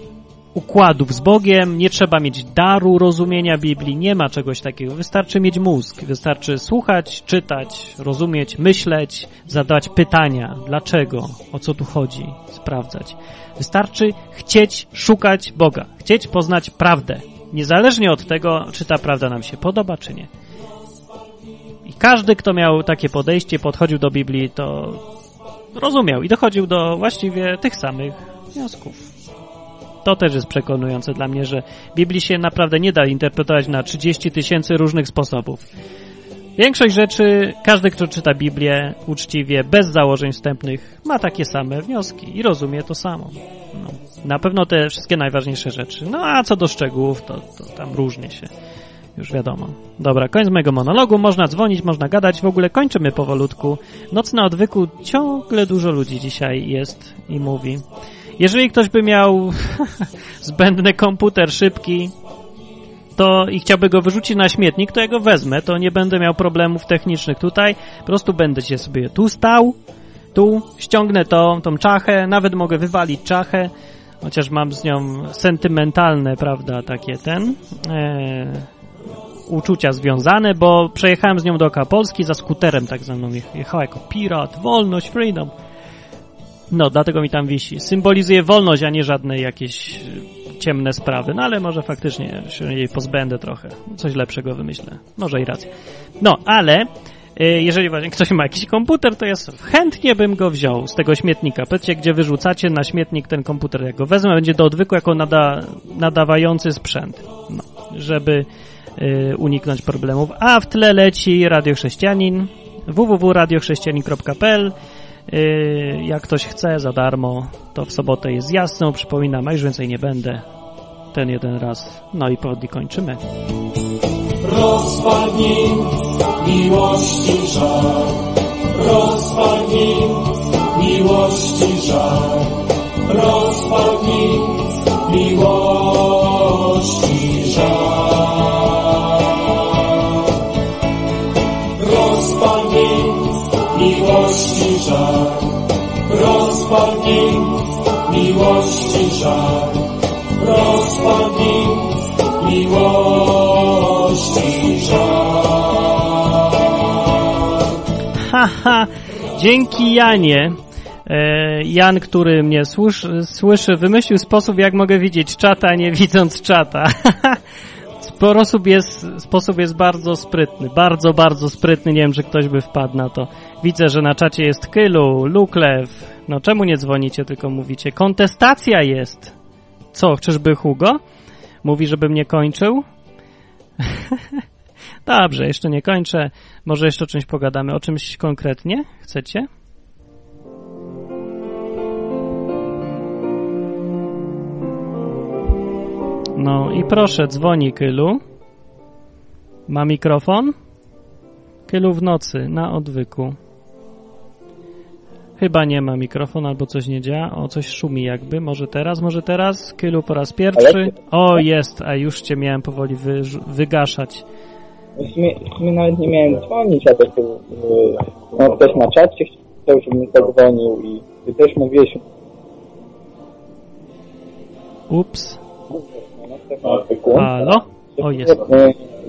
układów z Bogiem, nie trzeba mieć daru rozumienia Biblii, nie ma czegoś takiego. Wystarczy mieć mózg, wystarczy słuchać, czytać, rozumieć, myśleć, zadawać pytania, dlaczego, o co tu chodzi, sprawdzać. Wystarczy chcieć szukać Boga, chcieć poznać prawdę, niezależnie od tego, czy ta prawda nam się podoba, czy nie. I każdy, kto miał takie podejście, podchodził do Biblii, to rozumiał i dochodził do właściwie tych samych wniosków. To też jest przekonujące dla mnie, że Biblii się naprawdę nie da interpretować na 30 tysięcy różnych sposobów. Większość rzeczy, każdy, kto czyta Biblię uczciwie, bez założeń wstępnych, ma takie same wnioski i rozumie to samo. No, na pewno te wszystkie najważniejsze rzeczy. No a co do szczegółów, to, to tam różnie się. Już wiadomo. Dobra, koniec mojego monologu. Można dzwonić, można gadać. W ogóle kończymy powolutku. Noc na odwyku ciągle dużo ludzi dzisiaj jest i mówi. Jeżeli ktoś by miał [laughs] zbędny komputer szybki, to i chciałby go wyrzucić na śmietnik, to ja go wezmę, to nie będę miał problemów technicznych tutaj. Po prostu będę się sobie tu stał, tu ściągnę to, tą czachę, nawet mogę wywalić czachę, chociaż mam z nią sentymentalne, prawda, takie ten e, uczucia związane, bo przejechałem z nią do Polski za skuterem tak za mną jechała jako pirat, wolność, freedom. No, dlatego mi tam wisi. Symbolizuje wolność, a nie żadne jakieś e, ciemne sprawy. No, ale może faktycznie się jej pozbędę trochę. Coś lepszego wymyślę. Może i rację. No, ale e, jeżeli właśnie ktoś ma jakiś komputer, to ja chętnie bym go wziął z tego śmietnika. Powiedzcie, gdzie wyrzucacie na śmietnik ten komputer. Jak go wezmę, będzie do odwyku jako nada, nadawający sprzęt. No, żeby y, uniknąć problemów. A w tle leci Radio Chrześcijanin www.radiochrześcijanin.pl jak ktoś chce za darmo, to w sobotę jest jasno. Przypominam, a już więcej nie będę. Ten jeden raz. No i powoli kończymy. Rozpadnij miłości żar, rozpadnij miłości żar, rozpadnij miłości żar. Miłości żar, rozpadnij miłości żar, rozpadnij miłości żar. Haha, dzięki Janie. E, Jan, który mnie słyszy, słyszy, wymyślił sposób, jak mogę widzieć czata, nie widząc czata. [laughs] Sposób jest, sposób jest bardzo sprytny, bardzo, bardzo sprytny. Nie wiem, czy ktoś by wpadł na to. Widzę, że na czacie jest Kylu, Luklew. No czemu nie dzwonicie, tylko mówicie? Kontestacja jest. Co, czyżby Hugo? Mówi, żebym nie kończył? [laughs] Dobrze, jeszcze nie kończę. Może jeszcze o czymś pogadamy. O czymś konkretnie? Chcecie? No i proszę, dzwoni Kylu. Ma mikrofon? Kylu w nocy, na odwyku. Chyba nie ma mikrofonu albo coś nie działa. O, coś szumi jakby. Może teraz, może teraz? Kylu po raz pierwszy. O, jest, a już cię miałem powoli wy, wygaszać. W sumie, w sumie nawet nie miałem dzwonić, a tak y, no, ktoś na czacie chciał, żebym zadzwonił i ty też mówiłeś Ups. Halo? O, jest.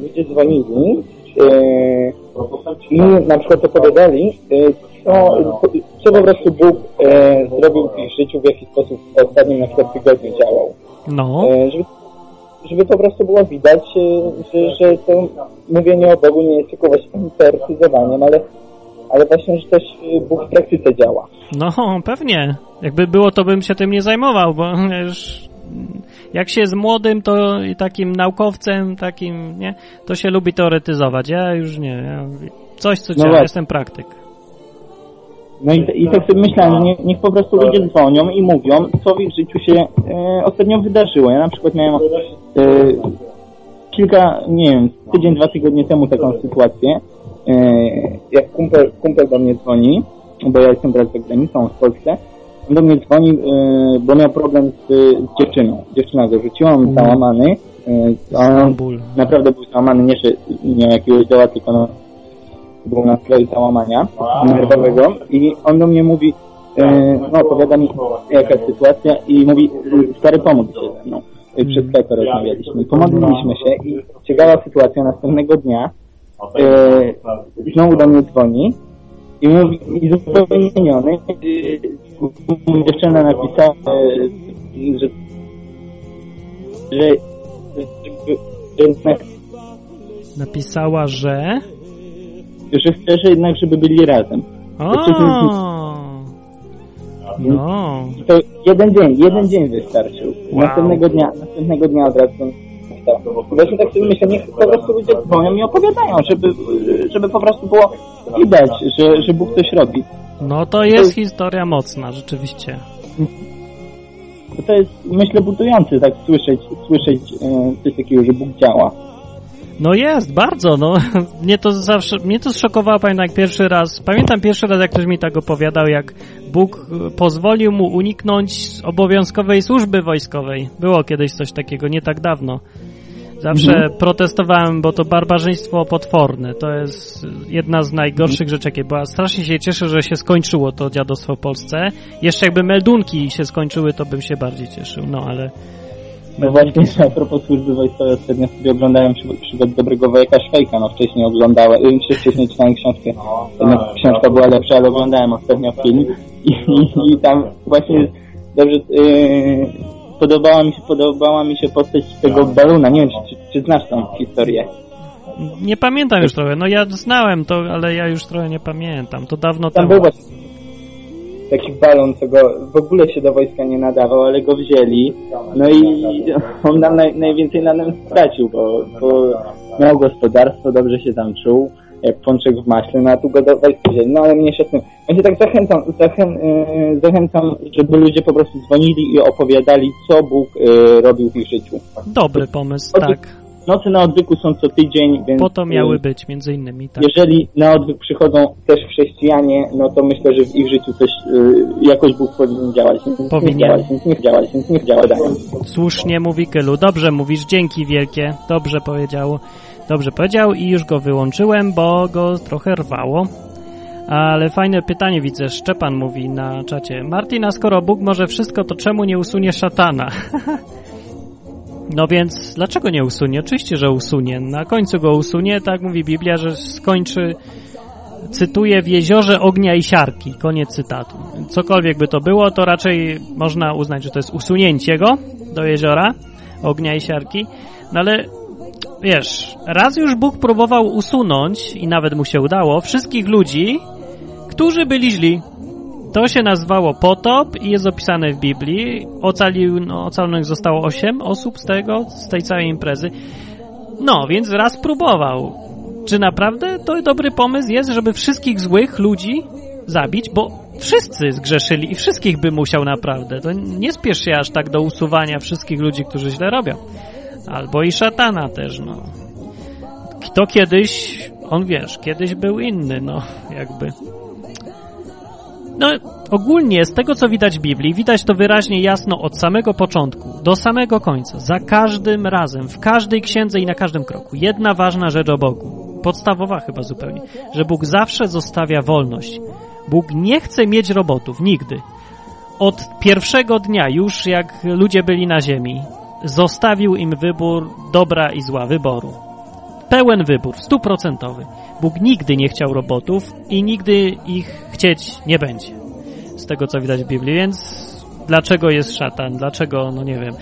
Ludzie dzwonili e, i na przykład opowiadali, e, co, co po prostu Bóg e, zrobił w ich życiu, w jaki sposób w ostatnim na przykład tygodniu działał. No, żeby, żeby po prostu było widać, że, że to mówienie o Bogu nie jest tylko właśnie teoretyzowaniem, ale, ale właśnie, że też Bóg w praktyce działa. no pewnie. Jakby było, to bym się tym nie zajmował, bo już jak się jest młodym, to i takim naukowcem, takim, nie, to się lubi teoretyzować. Ja już nie. Ja, coś, co No jestem praktyk. No i, i tak sobie myślałem, że nie, niech po prostu ludzie dzwonią i mówią, co w ich życiu się e, ostatnio wydarzyło. Ja na przykład miałem e, kilka, nie wiem, tydzień, dwa tygodnie temu taką sytuację, e, jak kumpel, kumpel do mnie dzwoni, bo ja jestem teraz za granicą w Polsce, do mnie dzwoni, e, bo miał problem z, z dziewczyną. Dziewczyna go rzuciła, on załamany. E, on ból. naprawdę był załamany, nie, że nie miał jakiegoś doła, tylko no, był na skraju załamania nerwowego i on do mnie mówi, e, no opowiada mi jaka sytuacja i mówi, e, stary pomógł się ze mną. E, Przez Skype rozmawialiśmy. Pomodliliśmy się i ciekawa sytuacja następnego dnia e, znowu do mnie dzwoni i mówi, i zupełnie zmieniony, e, dziewczyna napisała, że że, że, Napisała, że... że chce, że jednak, żeby byli razem. O! No. To jeden dzień, jeden dzień wystarczył. Wow. Następnego dnia, następnego dnia od razu. Właśnie tak sobie myślę, niech po prostu ludzie dzwonią i opowiadają, żeby, żeby po prostu było widać, że, że Bóg coś robi. No to jest historia mocna, rzeczywiście. To jest, myślę, budujące tak słyszeć, słyszeć e, coś takiego, że Bóg działa. No jest, bardzo, no. [laughs] Mnie to zawsze, mnie to zszokowało, pamiętam jak pierwszy raz, pamiętam pierwszy raz, jak ktoś mi tak opowiadał, jak Bóg e, pozwolił mu uniknąć obowiązkowej służby wojskowej. Było kiedyś coś takiego, nie tak dawno. Zawsze Mhm. protestowałem, bo to barbarzyństwo potworne. To jest jedna z najgorszych rzeczy, jakie była. Strasznie się cieszę, że się skończyło to dziadostwo w Polsce. Jeszcze jakby meldunki się skończyły, to bym się bardziej cieszył, no ale... No właśnie, a propos służby wojskowej, ostatnio sobie oglądałem przy- przygód dobrego wojaka Szwejka, no wcześniej oglądałem, y, czy wcześniej czytałem książkę, jednak książka była lepsza, ale oglądałem ostatnio film i, i, i tam właśnie dobrze, yy, podobała mi się, podobała mi się postać tego baluna, nie wiem, czy, czy, czy znasz tą historię. Nie pamiętam już trochę. No ja znałem to, ale ja już trochę nie pamiętam. To dawno Tam temu. był właśnie taki balon, co go w ogóle się do wojska nie nadawał, ale go wzięli. No i on nam naj, najwięcej na tym stracił, bo, bo miał gospodarstwo, dobrze się tam czuł, jak pączek w maśle, no a tu go wojska wzięli. No ale mniejsza z tym. Ja się tak zachęcam, zachę, yy, zachęcam, żeby ludzie po prostu dzwonili i opowiadali, co Bóg yy, robił w ich życiu. Dobry pomysł, tak. Nocy na odwyku są co tydzień, więc... Po to miały być, między innymi, tak. jeżeli na odwyk przychodzą też chrześcijanie, no to myślę, że w ich życiu coś jakoś Bóg powinien działać. Powinien. Działać, niech działać, niech działa dalej. Słusznie mówi Kylu. Dobrze mówisz, dzięki wielkie. Dobrze powiedział. Dobrze powiedział i już go wyłączyłem, bo go trochę rwało. Ale fajne pytanie widzę. Szczepan mówi na czacie. Martina, skoro Bóg może wszystko, to czemu nie usunie szatana? No więc dlaczego nie usunie? Oczywiście, że usunie. Na końcu go usunie, tak mówi Biblia, że skończy, cytuję, w jeziorze ognia i siarki. Koniec cytatu. Cokolwiek by to było, to raczej można uznać, że to jest usunięcie go do jeziora ognia i siarki. No ale wiesz, raz już Bóg próbował usunąć i nawet mu się udało wszystkich ludzi, którzy byli źli. To się nazywało potop i jest opisane w Biblii. Ocalił, no, ocalonych zostało 8 osób z tego, z tej całej imprezy. No, więc raz próbował. Czy naprawdę to dobry pomysł jest, żeby wszystkich złych ludzi zabić? Bo wszyscy zgrzeszyli i wszystkich by musiał naprawdę. To nie spiesz się aż tak do usuwania wszystkich ludzi, którzy źle robią. Albo i szatana też, no. To kiedyś, on wiesz, kiedyś był inny, no, jakby. No, ogólnie z tego, co widać w Biblii, widać to wyraźnie jasno od samego początku do samego końca. Za każdym razem, w każdej księdze i na każdym kroku. Jedna ważna rzecz o Bogu. Podstawowa chyba zupełnie. Że Bóg zawsze zostawia wolność. Bóg nie chce mieć robotów, nigdy. Od pierwszego dnia, już jak ludzie byli na ziemi, zostawił im wybór dobra i zła, wyboru. Pełen wybór, stuprocentowy. Bóg nigdy nie chciał robotów i nigdy ich chcieć nie będzie. z tego co widać w Biblii, więc dlaczego jest szatan, dlaczego, no nie wiem.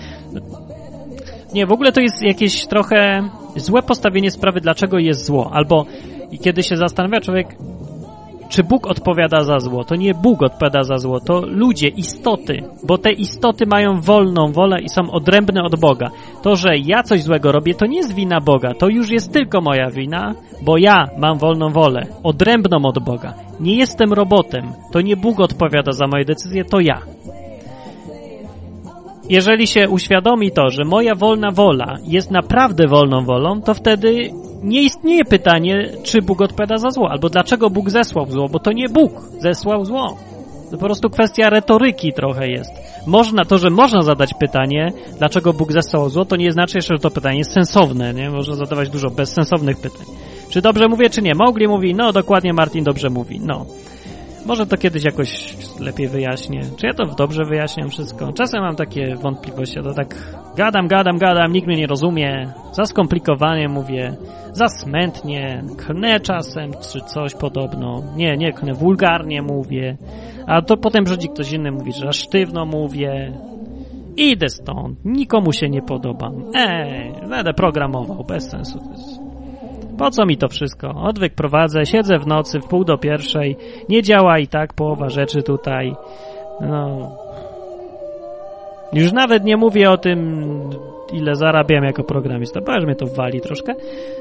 Nie, w ogóle to jest jakieś trochę złe postawienie sprawy, dlaczego jest zło, albo kiedy się zastanawia człowiek, czy Bóg odpowiada za zło? To nie Bóg odpowiada za zło, to ludzie, istoty, bo te istoty mają wolną wolę i są odrębne od Boga. To, że ja coś złego robię, to nie jest wina Boga, to już jest tylko moja wina, bo ja mam wolną wolę, odrębną od Boga. Nie jestem robotem, to nie Bóg odpowiada za moje decyzje, to ja. Jeżeli się uświadomi to, że moja wolna wola jest naprawdę wolną wolą, to wtedy nie istnieje pytanie, czy Bóg odpowiada za zło, albo dlaczego Bóg zesłał zło, bo to nie Bóg zesłał zło. To po prostu kwestia retoryki trochę jest. Można, to, że można zadać pytanie, dlaczego Bóg zesłał zło, to nie znaczy jeszcze, że to pytanie jest sensowne, nie? Można zadawać dużo bezsensownych pytań. Czy dobrze mówię, czy nie? Mowgli mówi, no dokładnie Martin dobrze mówi, no. Może to kiedyś jakoś lepiej wyjaśnię. Czy ja to dobrze wyjaśniam wszystko? Czasem mam takie wątpliwości, to tak gadam, gadam, gadam, nikt mnie nie rozumie, za skomplikowanie mówię, za smętnie, knę czasem, czy coś podobno. Nie, nie knę, wulgarnie mówię, a to potem przychodzi ktoś inny, mówi, że sztywno mówię. Idę stąd, nikomu się nie podobam. Ej, będę programował, bez sensu. Po co mi to wszystko? Odwyk prowadzę, siedzę w nocy w pół do pierwszej, nie działa i tak połowa rzeczy tutaj. No. Już nawet nie mówię o tym, ile zarabiam jako programista. Boże, mnie to wali troszkę.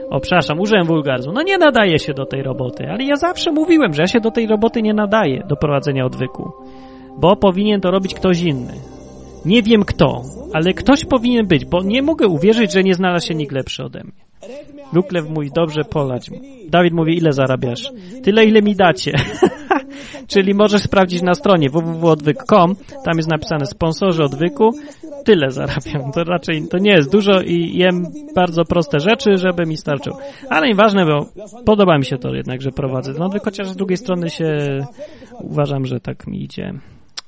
O, przepraszam, użyłem wulgaryzmu. No nie nadaje się do tej roboty, ale ja zawsze mówiłem, że ja się do tej roboty nie nadaję, do prowadzenia odwyku. Bo powinien to robić ktoś inny. Nie wiem kto, ale ktoś powinien być, bo nie mogę uwierzyć, że nie znalazł się nikt lepszy ode mnie. Luklew mówi, dobrze polać. Dawid mówi, ile zarabiasz? Tyle, ile mi dacie. [laughs] Czyli możesz sprawdzić na stronie www.odwyk.com, tam jest napisane sponsorzy odwyku, tyle zarabiam. To raczej to nie jest dużo i jem bardzo proste rzeczy, żeby mi starczył. Ale nieważne, bo podoba mi się to jednak, że prowadzę ten odwyk, chociaż z drugiej strony się uważam, że tak mi idzie,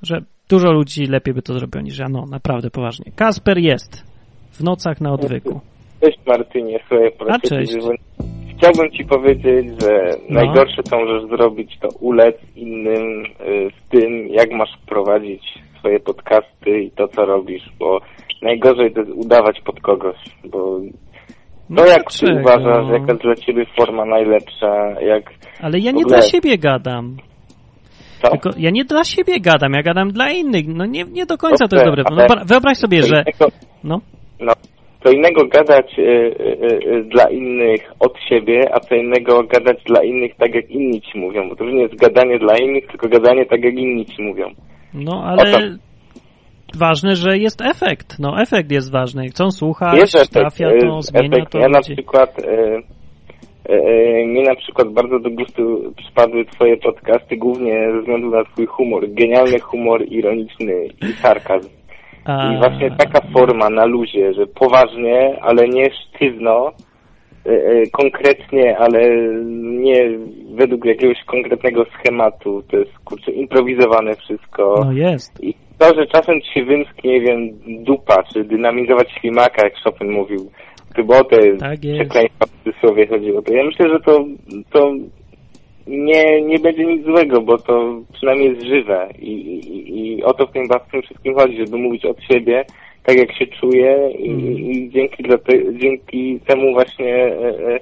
że dużo ludzi lepiej by to zrobiło niż ja. No, naprawdę poważnie. Kasper jest w nocach na odwyku. Cześć Martynie, słuchaj, A, cześć. Chciałbym Ci powiedzieć, że No. najgorsze co możesz zrobić, to ulec innym y, w tym, jak masz prowadzić swoje podcasty i to, co robisz, bo najgorzej to jest udawać pod kogoś, bo No to jak Ty dlaczego? uważasz, jaka jest dla Ciebie forma najlepsza, jak... Ale ja nie ogóle- dla siebie gadam. Co? Tylko ja nie dla siebie gadam, ja gadam dla innych. No nie, nie do końca to jest dobre. No, wyobraź sobie, że... No, No, co innego gadać y, y, y, dla innych od siebie, a co innego gadać dla innych tak, jak inni Ci mówią, bo to już nie jest gadanie dla innych, tylko gadanie tak, jak inni Ci mówią. no ale ważne, że jest efekt. No efekt jest ważny. Chcą słuchać, Jest efekt, trafia to, zmienia efekt. to Ja na ludzi. przykład, y, y, y, mi na przykład bardzo do gustu przypadły Twoje podcasty, głównie ze względu na Twój humor. Genialny humor ironiczny i sarkazm. A, I właśnie taka forma na luzie, że poważnie, ale nie sztywno, y, y, konkretnie, ale nie według jakiegoś konkretnego schematu. To jest kurczę improwizowane wszystko. No jest. I to, że czasem ci się wymsknie, nie wiem, dupa, czy dynamizować ślimaka, jak Chopin mówił. Te Tak przekleństwa w cudzysłowie chodziło. To ja myślę, że to, to nie, nie będzie nic złego, bo to przynajmniej jest żywe i, i, i o to w tym, w tym wszystkim chodzi, żeby mówić od siebie, tak jak się czuje i, Mhm. i dzięki, dla te, dzięki temu właśnie e, e,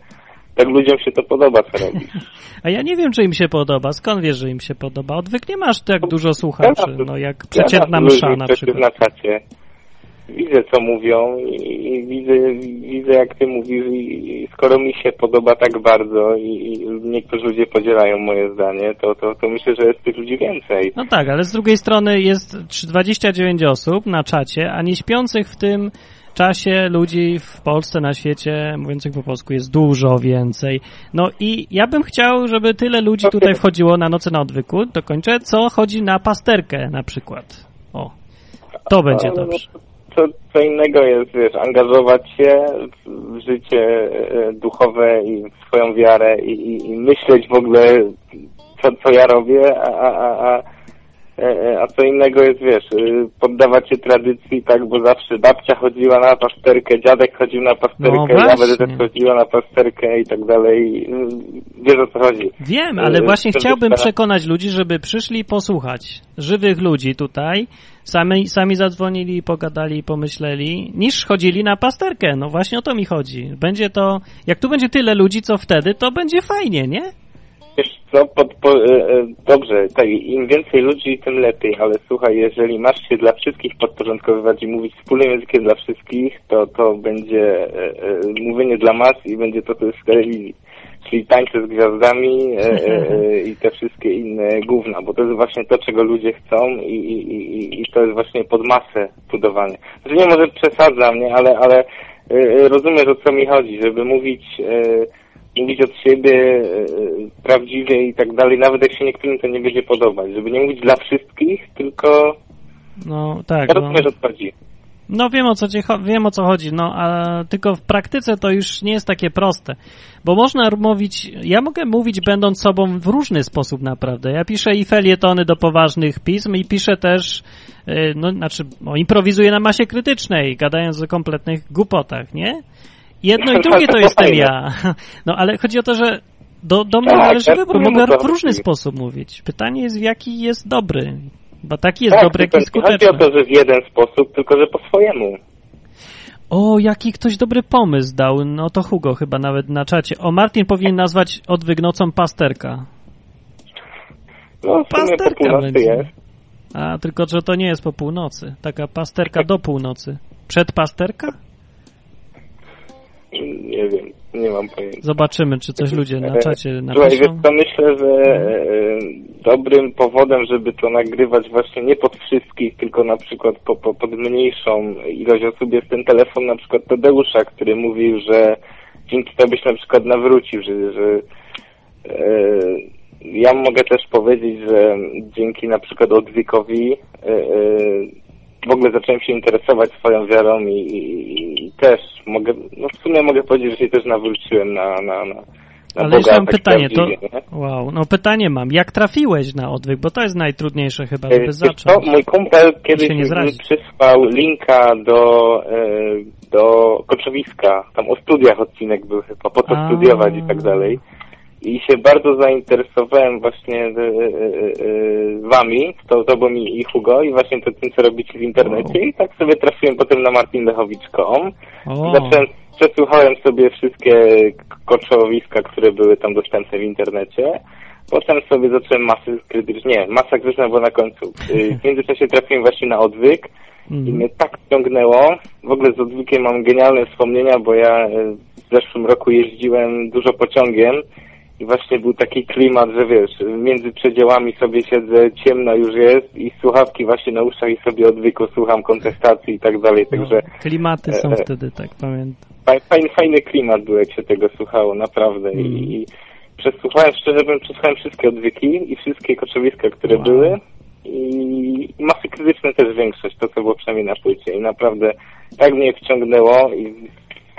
tak ludziom się to podoba, co robisz. [laughs] A ja nie wiem, czy im się podoba. Skąd wiesz, że im się podoba? Odwyk nie masz tak dużo słuchaczy, no jak przeciętna msza na przykład. na czacie. Widzę, co mówią i, widzę, widzę, jak ty mówisz i, skoro mi się podoba tak bardzo i, niektórzy ludzie podzielają moje zdanie, to, to, to myślę, że jest tych ludzi więcej. No tak, ale z drugiej strony jest 29 osób na czacie, a nie śpiących w tym czasie ludzi w Polsce, na świecie, mówiących po polsku jest dużo więcej. No i ja bym chciał, żeby tyle ludzi tutaj wchodziło na noce na odwyku, dokończę, co chodzi na pasterkę na przykład. O, to będzie no, dobrze. Co, co innego jest, wiesz, angażować się w, życie e, duchowe i w swoją wiarę i, i, i myśleć w ogóle, co, co ja robię, a, a, a, a, E, e, A co innego jest, wiesz, y, poddawać się tradycji, tak, bo zawsze babcia chodziła na pasterkę, dziadek chodził na pasterkę, No ja będę też chodziła na pasterkę i tak dalej. Y, Wiesz o co chodzi. Wiem, ale Y, właśnie chciałbym przekonać ludzi, żeby przyszli posłuchać żywych ludzi tutaj, sami, sami zadzwonili, pogadali, pomyśleli, niż chodzili na pasterkę. No właśnie o to mi chodzi. Będzie to, jak tu będzie tyle ludzi, co wtedy, to będzie fajnie, nie? Co, pod, po, e, e, dobrze, tak, im więcej ludzi, tym lepiej, ale słuchaj, jeżeli masz się dla wszystkich podporządkowywać i mówić wspólnym językiem dla wszystkich, to to będzie e, e, mówienie dla mas i będzie to, co jest w telewizji. Czyli tańce z gwiazdami e, [laughs] e, i te wszystkie inne gówna, bo to jest właśnie to, czego ludzie chcą i, i, i, i to jest właśnie pod masę budowane. Znaczy nie może przesadzam, nie, ale, ale rozumiesz o co mi chodzi, żeby mówić e, mówić od siebie e, prawdziwie i tak dalej, nawet jak się niektórym to nie będzie podobać, żeby nie mówić dla wszystkich, tylko No tak. ja No. rozumiesz o co chodzi. No wiem o co ci wiem o co chodzi, no a tylko w praktyce to już nie jest takie proste. Bo można mówić, ja mogę mówić będąc sobą w różny sposób naprawdę. Ja piszę i felietony do poważnych pism i piszę też, y, no znaczy, no, improwizuję na masie krytycznej, gadając o kompletnych głupotach, nie? Jedno i [laughs] drugie to jestem ja. [laughs] No ale chodzi o to, że do, do mnie Tak, należy ja wybór, rozumiem, mogę w różny sposób mówić. Pytanie jest w jaki jest dobry. Bo taki jest tak, dobry, jaki jest nie chodzi skuteczny. o to, że w jeden sposób, tylko że po swojemu. O, jaki ktoś dobry pomysł dał. No to Hugo chyba nawet na czacie. O, Martin powinien nazwać odwyk nocą pasterka. No, Pasterka będzie. jest. A, tylko że to nie jest po północy. Taka pasterka do północy. Przed pasterka? Nie wiem, nie mam pojęcia. Zobaczymy, czy coś ludzie na czacie E, Słuchaj, wiesz napiszą. co, myślę, że e, dobrym powodem, żeby to nagrywać właśnie nie pod wszystkich, tylko na przykład po, po, pod mniejszą ilość osób jest ten telefon na przykład Tadeusza, który mówił, że dzięki tobie się na przykład nawrócił, że, że e, ja mogę też powiedzieć, że dzięki na przykład odwykowi e, w ogóle zacząłem się interesować swoją wiarą i, i, i też mogę, no w sumie mogę powiedzieć, że się też nawróciłem na, na, na, na Ale Boga, jeszcze mam tak pytanie, to... nie? Wow, no pytanie mam. Jak trafiłeś na odwyk? Bo to jest najtrudniejsze chyba, żeby wiesz zacząć. co, mój kumpel kiedyś mi przysłał linka do, e, do Koczowiska. Tam o studiach odcinek był chyba, po A. studiować i tak dalej. I się bardzo zainteresowałem właśnie e, e, e, wami, to tobą i, i Hugo i właśnie to tym, co robicie w internecie i tak sobie trafiłem potem na martinlechowicz.com O, Zacząłem, przesłuchałem sobie wszystkie koczowiska, które były tam dostępne w internecie. Potem sobie zacząłem masy krytyczne, nie, masa krytyczna była na końcu. Y, [laughs] W międzyczasie trafiłem właśnie na odwyk i mhm. mnie tak ciągnęło. W ogóle z odwykiem mam genialne wspomnienia, bo ja y, w zeszłym roku jeździłem dużo pociągiem i właśnie był taki klimat, że wiesz, między przedziałami sobie siedzę, ciemno już jest i słuchawki właśnie na uszach i sobie odwyku słucham kontestacji i tak dalej, także no, klimaty są e, e. wtedy, tak pamiętam. Faj- Fajny, fajny klimat był, jak się tego słuchało, naprawdę. Mm. I, I przesłuchałem, szczerze powiem, przesłuchałem wszystkie odwyki i wszystkie koczowiska, które Wow. były. I, I masy krytyczne też większość, to co było przynajmniej na płycie. I naprawdę tak mnie wciągnęło i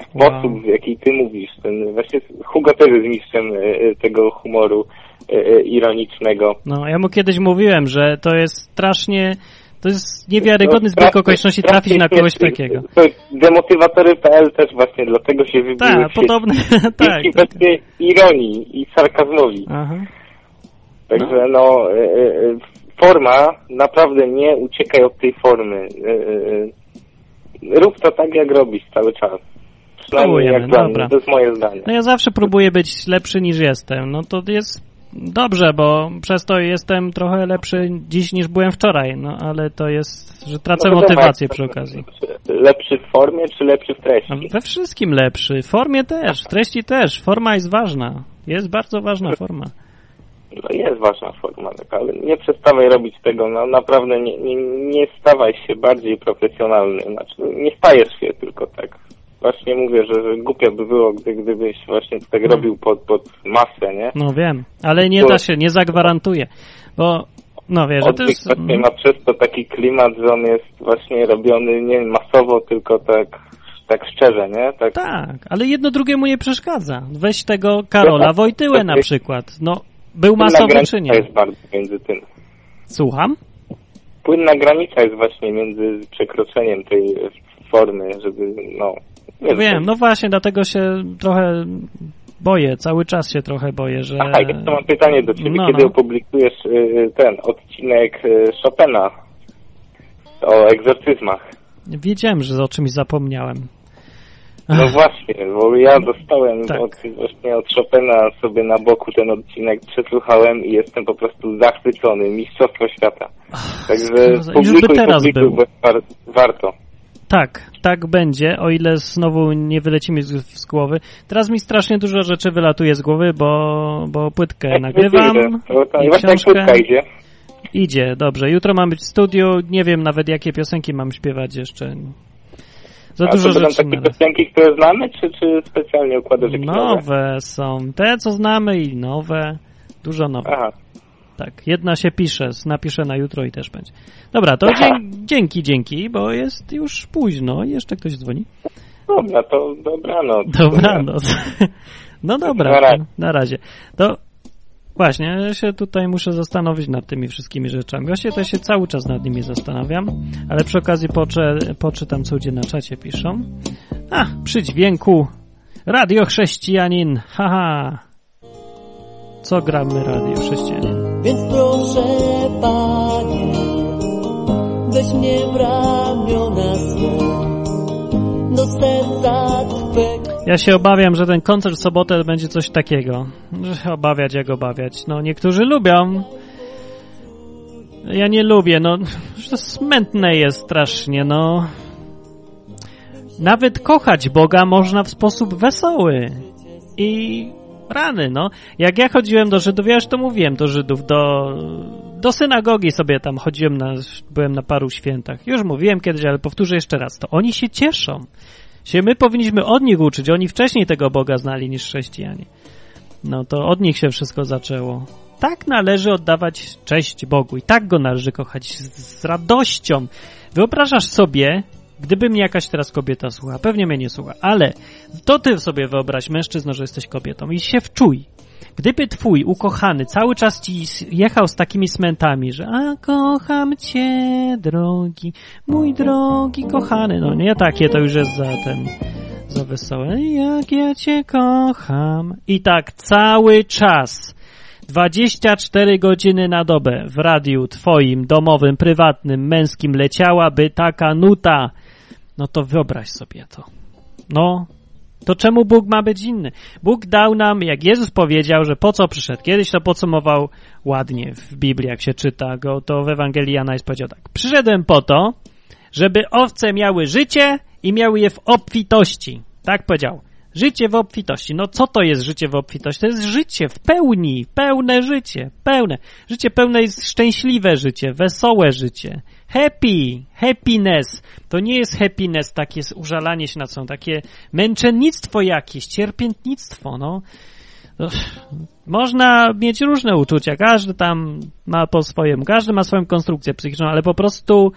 Sposób, w jaki ty mówisz, ten właśnie Hugo też jest mistrzem e, e, tego humoru e, ironicznego. No, ja mu kiedyś mówiłem, że to jest strasznie, to jest niewiarygodny zbieg strasznie- okoliczności trafić na kogoś takiego. To demotywatory.pl też właśnie dlatego się wybiły Tak, podobne, [laughs] tak. Tak. właśnie ironii i sarkazmowi. Aha. Także no, e, forma, naprawdę nie uciekaj od tej formy. Rób to tak, jak robisz cały czas. Spróbujemy, dobra. to jest moje zdanie. No ja zawsze próbuję być lepszy niż jestem. No to jest dobrze, bo przez to jestem trochę lepszy dziś niż byłem wczoraj. No ale to jest, że tracę No motywację przy okazji. Lepszy w formie, czy lepszy w treści? A We wszystkim lepszy. W formie też, w treści też. Forma jest ważna. Jest bardzo ważna forma. No jest ważna forma, tak, ale nie przestawaj robić tego, no naprawdę nie, nie, nie stawaj się bardziej profesjonalny, znaczy nie stajesz się tylko tak. Właśnie mówię, że, że głupio by było, gdy, gdybyś właśnie tak Hmm. robił pod, pod masę, nie? No wiem, ale nie da się, nie zagwarantuję. Bo, no wiesz, że to jest... właśnie ma przez to taki klimat, że on jest właśnie robiony nie masowo, tylko tak, tak szczerze, nie? Tak, Tak, ale jedno drugiemu nie przeszkadza. Weź tego Karola tak, Wojtyłę na przykład. No, był masowy czy nie? jest bardzo między tym. Słucham? płynna granica jest właśnie między przekroczeniem tej formy, żeby, no... wiesz, Wiem, no właśnie, dlatego się trochę boję, cały czas się trochę boję, że... Aha, jeszcze mam pytanie do Ciebie. No, Kiedy no. opublikujesz y, ten odcinek y, Chopina o egzorcyzmach? Wiedziałem, że o czymś zapomniałem. No właśnie, bo ja dostałem Tak. od, właśnie od Chopina sobie na boku ten odcinek, przesłuchałem i jestem po prostu zachwycony. Mistrzostwo świata. Także publikuj, teraz publikuj, był. warto. Tak, tak będzie, o ile znowu nie wyleci mi z, z głowy. Teraz mi strasznie dużo rzeczy wylatuje z głowy, bo, bo płytkę nagrywam To, to, i książkę idzie. idzie, dobrze. Jutro mam być w studiu, nie wiem nawet jakie piosenki mam śpiewać jeszcze. Za A dużo to rzeczy takie piosenki, które znamy, czy, czy specjalnie układasz jakieś nowe? Nowe są, te co znamy i nowe, dużo nowych. Aha. Tak, jedna się pisze, napiszę na jutro i też będzie. Dobra, to dzie- [laughs] dzięki, dzięki, bo jest już późno. Jeszcze ktoś dzwoni. Dobra, to dobranoc. Dobranoc. [laughs] No dobra, Na razie. to na razie. To właśnie, ja się tutaj muszę zastanowić nad tymi wszystkimi rzeczami. Właściwie to się cały czas nad nimi zastanawiam, ale przy okazji poczy, poczytam, co ludzie na czacie piszą. A, przy dźwięku Radio Chrześcijanin, haha. Co gramy Radio Chrześcijanin? Więc proszę, Panie, weź mnie w ramiona swe, do serca Twego. Ja się obawiam, że ten koncert w sobotę będzie coś takiego. Że Obawiać jak obawiać. No, niektórzy lubią. Ja nie lubię, no. To smętne jest strasznie, no. Nawet kochać Boga można w sposób wesoły. I rany, no. Jak ja chodziłem do Żydów, ja już to mówiłem do Żydów, do, do synagogi sobie tam chodziłem, na, byłem na paru świętach. Już mówiłem kiedyś, ale powtórzę jeszcze raz. To oni się cieszą się my powinniśmy od nich uczyć. Oni wcześniej tego Boga znali niż chrześcijanie. No to od nich się wszystko zaczęło. Tak należy oddawać cześć Bogu i tak go należy kochać z, z radością. Wyobrażasz sobie, gdyby mnie jakaś teraz kobieta słucha, pewnie mnie nie słucha, ale to ty sobie wyobraź, mężczyzno, że jesteś kobietą i się wczuj. Gdyby twój ukochany cały czas ci jechał z takimi smętami, że a kocham cię, drogi, mój drogi kochany, no nie takie, to już jest za ten, za wesołe, jak ja cię kocham. I tak cały czas, 24 godziny na dobę w radiu twoim, domowym, prywatnym, męskim leciałaby taka nuta. No to wyobraź sobie to. No, to czemu Bóg ma być inny? Bóg dał nam, jak Jezus powiedział, że po co przyszedł. Kiedyś to podsumował ładnie w Biblii, jak się czyta go, to w Ewangelii Jana jest powiedział tak. Przyszedłem po to, żeby owce miały życie i miały je w obfitości. Tak powiedział. Życie w obfitości. No co to jest życie w obfitości? To jest życie w pełni, pełne życie, pełne. Życie pełne jest szczęśliwe życie, wesołe życie. Happy, happiness. To nie jest happiness, takie użalanie się na co, takie męczennictwo jakieś, cierpiętnictwo, no. No, Można mieć różne uczucia, każdy tam ma po swoim, każdy ma swoją konstrukcję psychiczną, ale po prostu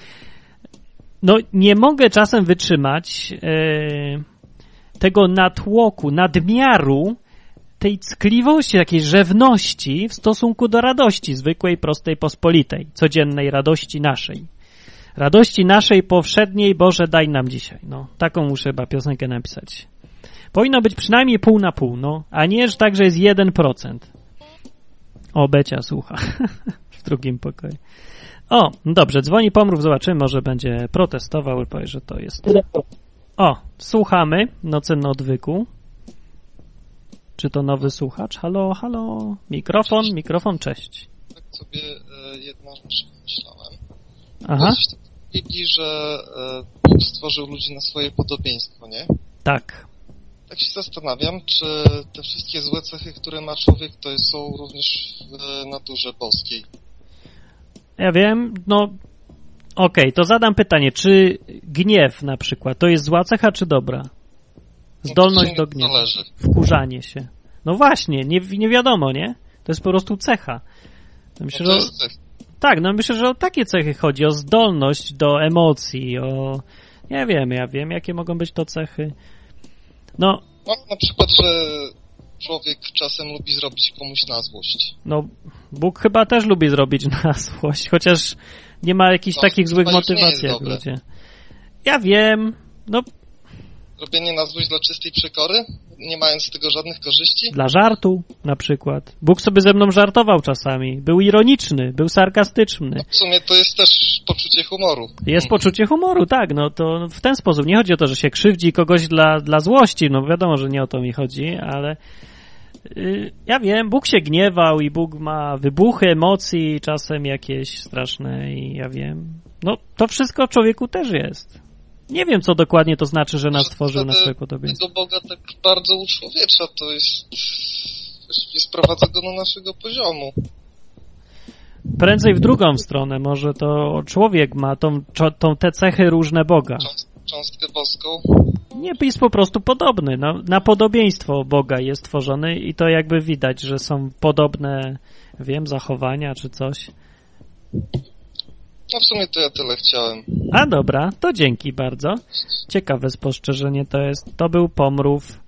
no nie mogę czasem wytrzymać e, tego natłoku, nadmiaru tej ckliwości, takiej rzewności w stosunku do radości zwykłej, prostej, pospolitej, codziennej radości naszej. Radości naszej powszedniej, Boże, daj nam dzisiaj. No, taką muszę chyba piosenkę napisać. Powinno być przynajmniej pół na pół, no, a nie, że tak, że jest 1%. O, Becia słucha [laughs] w drugim pokoju. O, dobrze, dzwoni pomrów, zobaczymy, może będzie protestował i powie, że to jest... O, słuchamy, nocy na odwyku. Czy to nowy słuchacz? Halo, halo, mikrofon, mikrofon, cześć. Tak sobie e, jedną rzecz pomyślałem. Aha, Coś tam Biblii, że e, Bóg stworzył ludzi na swoje podobieństwo, nie? tak. Tak się zastanawiam, czy te wszystkie złe cechy, które ma człowiek, to są również w naturze boskiej. Ja wiem, no okej, to zadam pytanie, czy gniew na przykład to jest zła cecha czy dobra? Zdolność do gniewu, Zależy. wkurzanie się. No właśnie, nie, nie wiadomo, nie? To jest po prostu cecha. Myślę, No to jest cech. Tak, no myślę, że o takie cechy chodzi, o zdolność do emocji, o... Nie wiem, ja wiem, jakie mogą być to cechy. No, No, na przykład, że człowiek czasem lubi zrobić komuś na złość. No, Bóg chyba też lubi zrobić na [laughs] złość, chociaż nie ma jakichś No, takich złych motywacji jak ludzie. Ja wiem, no Robienie na złość dla czystej przekory, nie mając z tego żadnych korzyści. dla żartu na przykład. Bóg sobie ze mną żartował czasami. Był ironiczny, był sarkastyczny. W sumie to jest też poczucie humoru. Jest poczucie humoru, tak, no to w ten sposób. Nie chodzi o to, że się krzywdzi kogoś dla, dla złości, no wiadomo, że nie o to mi chodzi, ale y, ja wiem, Bóg się gniewał i Bóg ma wybuchy emocji, czasem jakieś straszne i ja wiem. No to wszystko w człowieku też jest. Nie wiem, co dokładnie to znaczy, że nas stworzył na swoje podobieństwo. Tego Boga tak bardzo uczłowiecza, to jest... Właściwie sprowadza go do naszego poziomu. Prędzej w drugą stronę, może to człowiek ma tą, tą te cechy różne Boga. Cząstkę boską. Nie, jest po prostu podobny. No, na podobieństwo Boga jest tworzony i to jakby widać, że są podobne, wiem, zachowania czy coś. No w sumie to ja tyle chciałem. A dobra, to dzięki bardzo. Ciekawe spostrzeżenie to jest. To był pomrów.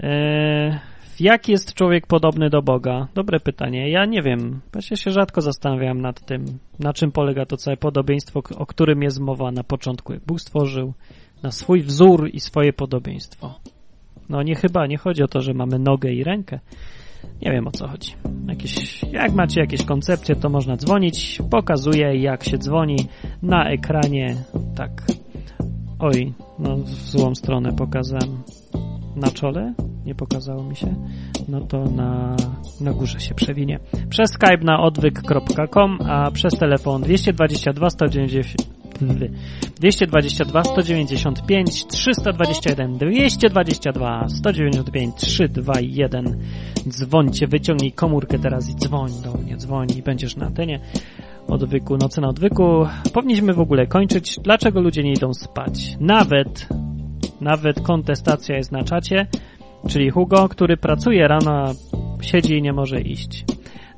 Eee, jak jest człowiek podobny do Boga? Dobre pytanie. Ja nie wiem. Właśnie się rzadko zastanawiam nad tym, na czym polega to całe podobieństwo, o którym jest mowa na początku. Jak Bóg stworzył na swój wzór i swoje podobieństwo. No nie chyba, nie chodzi o to, że mamy nogę i rękę. Nie wiem o co chodzi. Jakieś, jak macie jakieś koncepcje, to można dzwonić. Pokazuję, jak się dzwoni na ekranie. Tak. Oj, no w złą stronę pokazałem. Na czole? Nie pokazało mi się. No to na, na górze się przewinie. Przez Skype na odwyk.com, a przez telefon 222 190 222 195 321 222 195 321 Dzwońcie, wyciągnij komórkę teraz i dzwoń do mnie, dzwoń i będziesz na antenie odwyku, nocy na odwyku. Powinniśmy w ogóle kończyć. Dlaczego ludzie nie idą spać? Nawet, nawet kontestacja jest na czacie, czyli Hugo, który pracuje rano, siedzi i nie może iść.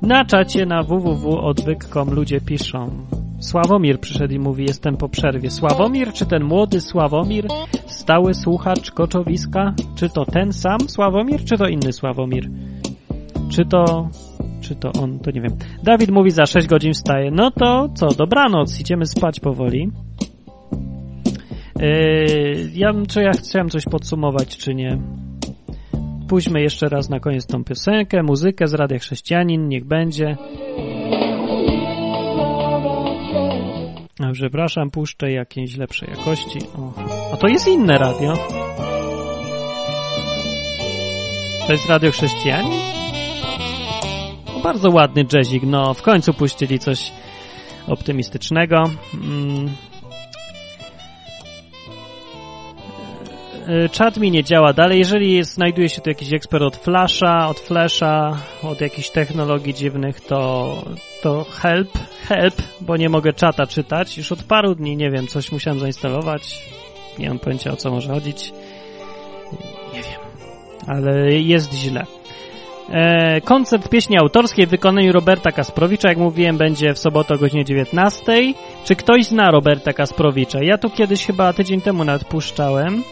Na czacie na www.odwyk.com ludzie piszą Sławomir przyszedł i mówi, jestem po przerwie. Sławomir, czy ten młody Sławomir, stały słuchacz koczowiska? Czy to ten sam Sławomir, czy to inny Sławomir? Czy to, czy to on, to nie wiem. Dawid mówi, za 6 godzin wstaje. No to co, dobranoc, idziemy spać powoli. Yy, ja, czy ja chciałem coś podsumować, czy nie? Pójdźmy jeszcze raz na koniec tą piosenkę, muzykę z Radia Chrześcijanin, niech będzie. Przepraszam, puszczę jakiejś lepszej jakości. O. A to jest inne radio. To jest Radio Chrześcijanin? O, bardzo ładny jazzik, no w końcu puścili coś optymistycznego. Mm. Czat mi nie działa dalej. Jeżeli znajduje się tu jakiś ekspert od Flasha, od Flasha, od jakichś technologii dziwnych, to, to help, help, bo nie mogę czata czytać. Już od paru dni, nie wiem, coś musiałem zainstalować. Nie mam pojęcia o co może chodzić. Nie wiem, ale jest źle. E, koncert pieśni autorskiej w wykonaniu Roberta Kasprowicza, jak mówiłem, będzie w sobotę o godzinie 19. Czy ktoś zna Roberta Kasprowicza? Ja tu kiedyś chyba tydzień temu nawet puszczałem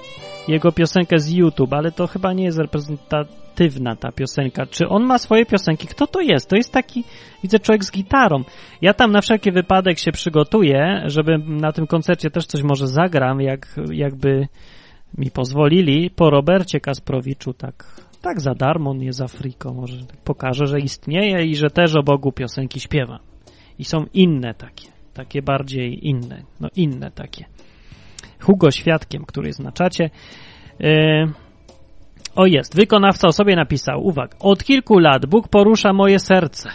jego piosenkę z YouTube, ale to chyba nie jest reprezentatywna ta piosenka. Czy on ma swoje piosenki? Kto to jest? To jest taki, widzę, człowiek z gitarą. Ja tam na wszelki wypadek się przygotuję, żeby na tym koncercie też coś może zagram, jak, jakby mi pozwolili, po Robercie Kasprowiczu, tak, tak za darmo, nie za friko, może tak pokażę, że istnieje i że też o Bogu piosenki śpiewa. I są inne takie, takie bardziej inne, no inne takie. Hugo Świadkiem, który jest na czacie. Yy, o jest, wykonawca o sobie napisał, uwaga, od kilku lat Bóg porusza moje serce.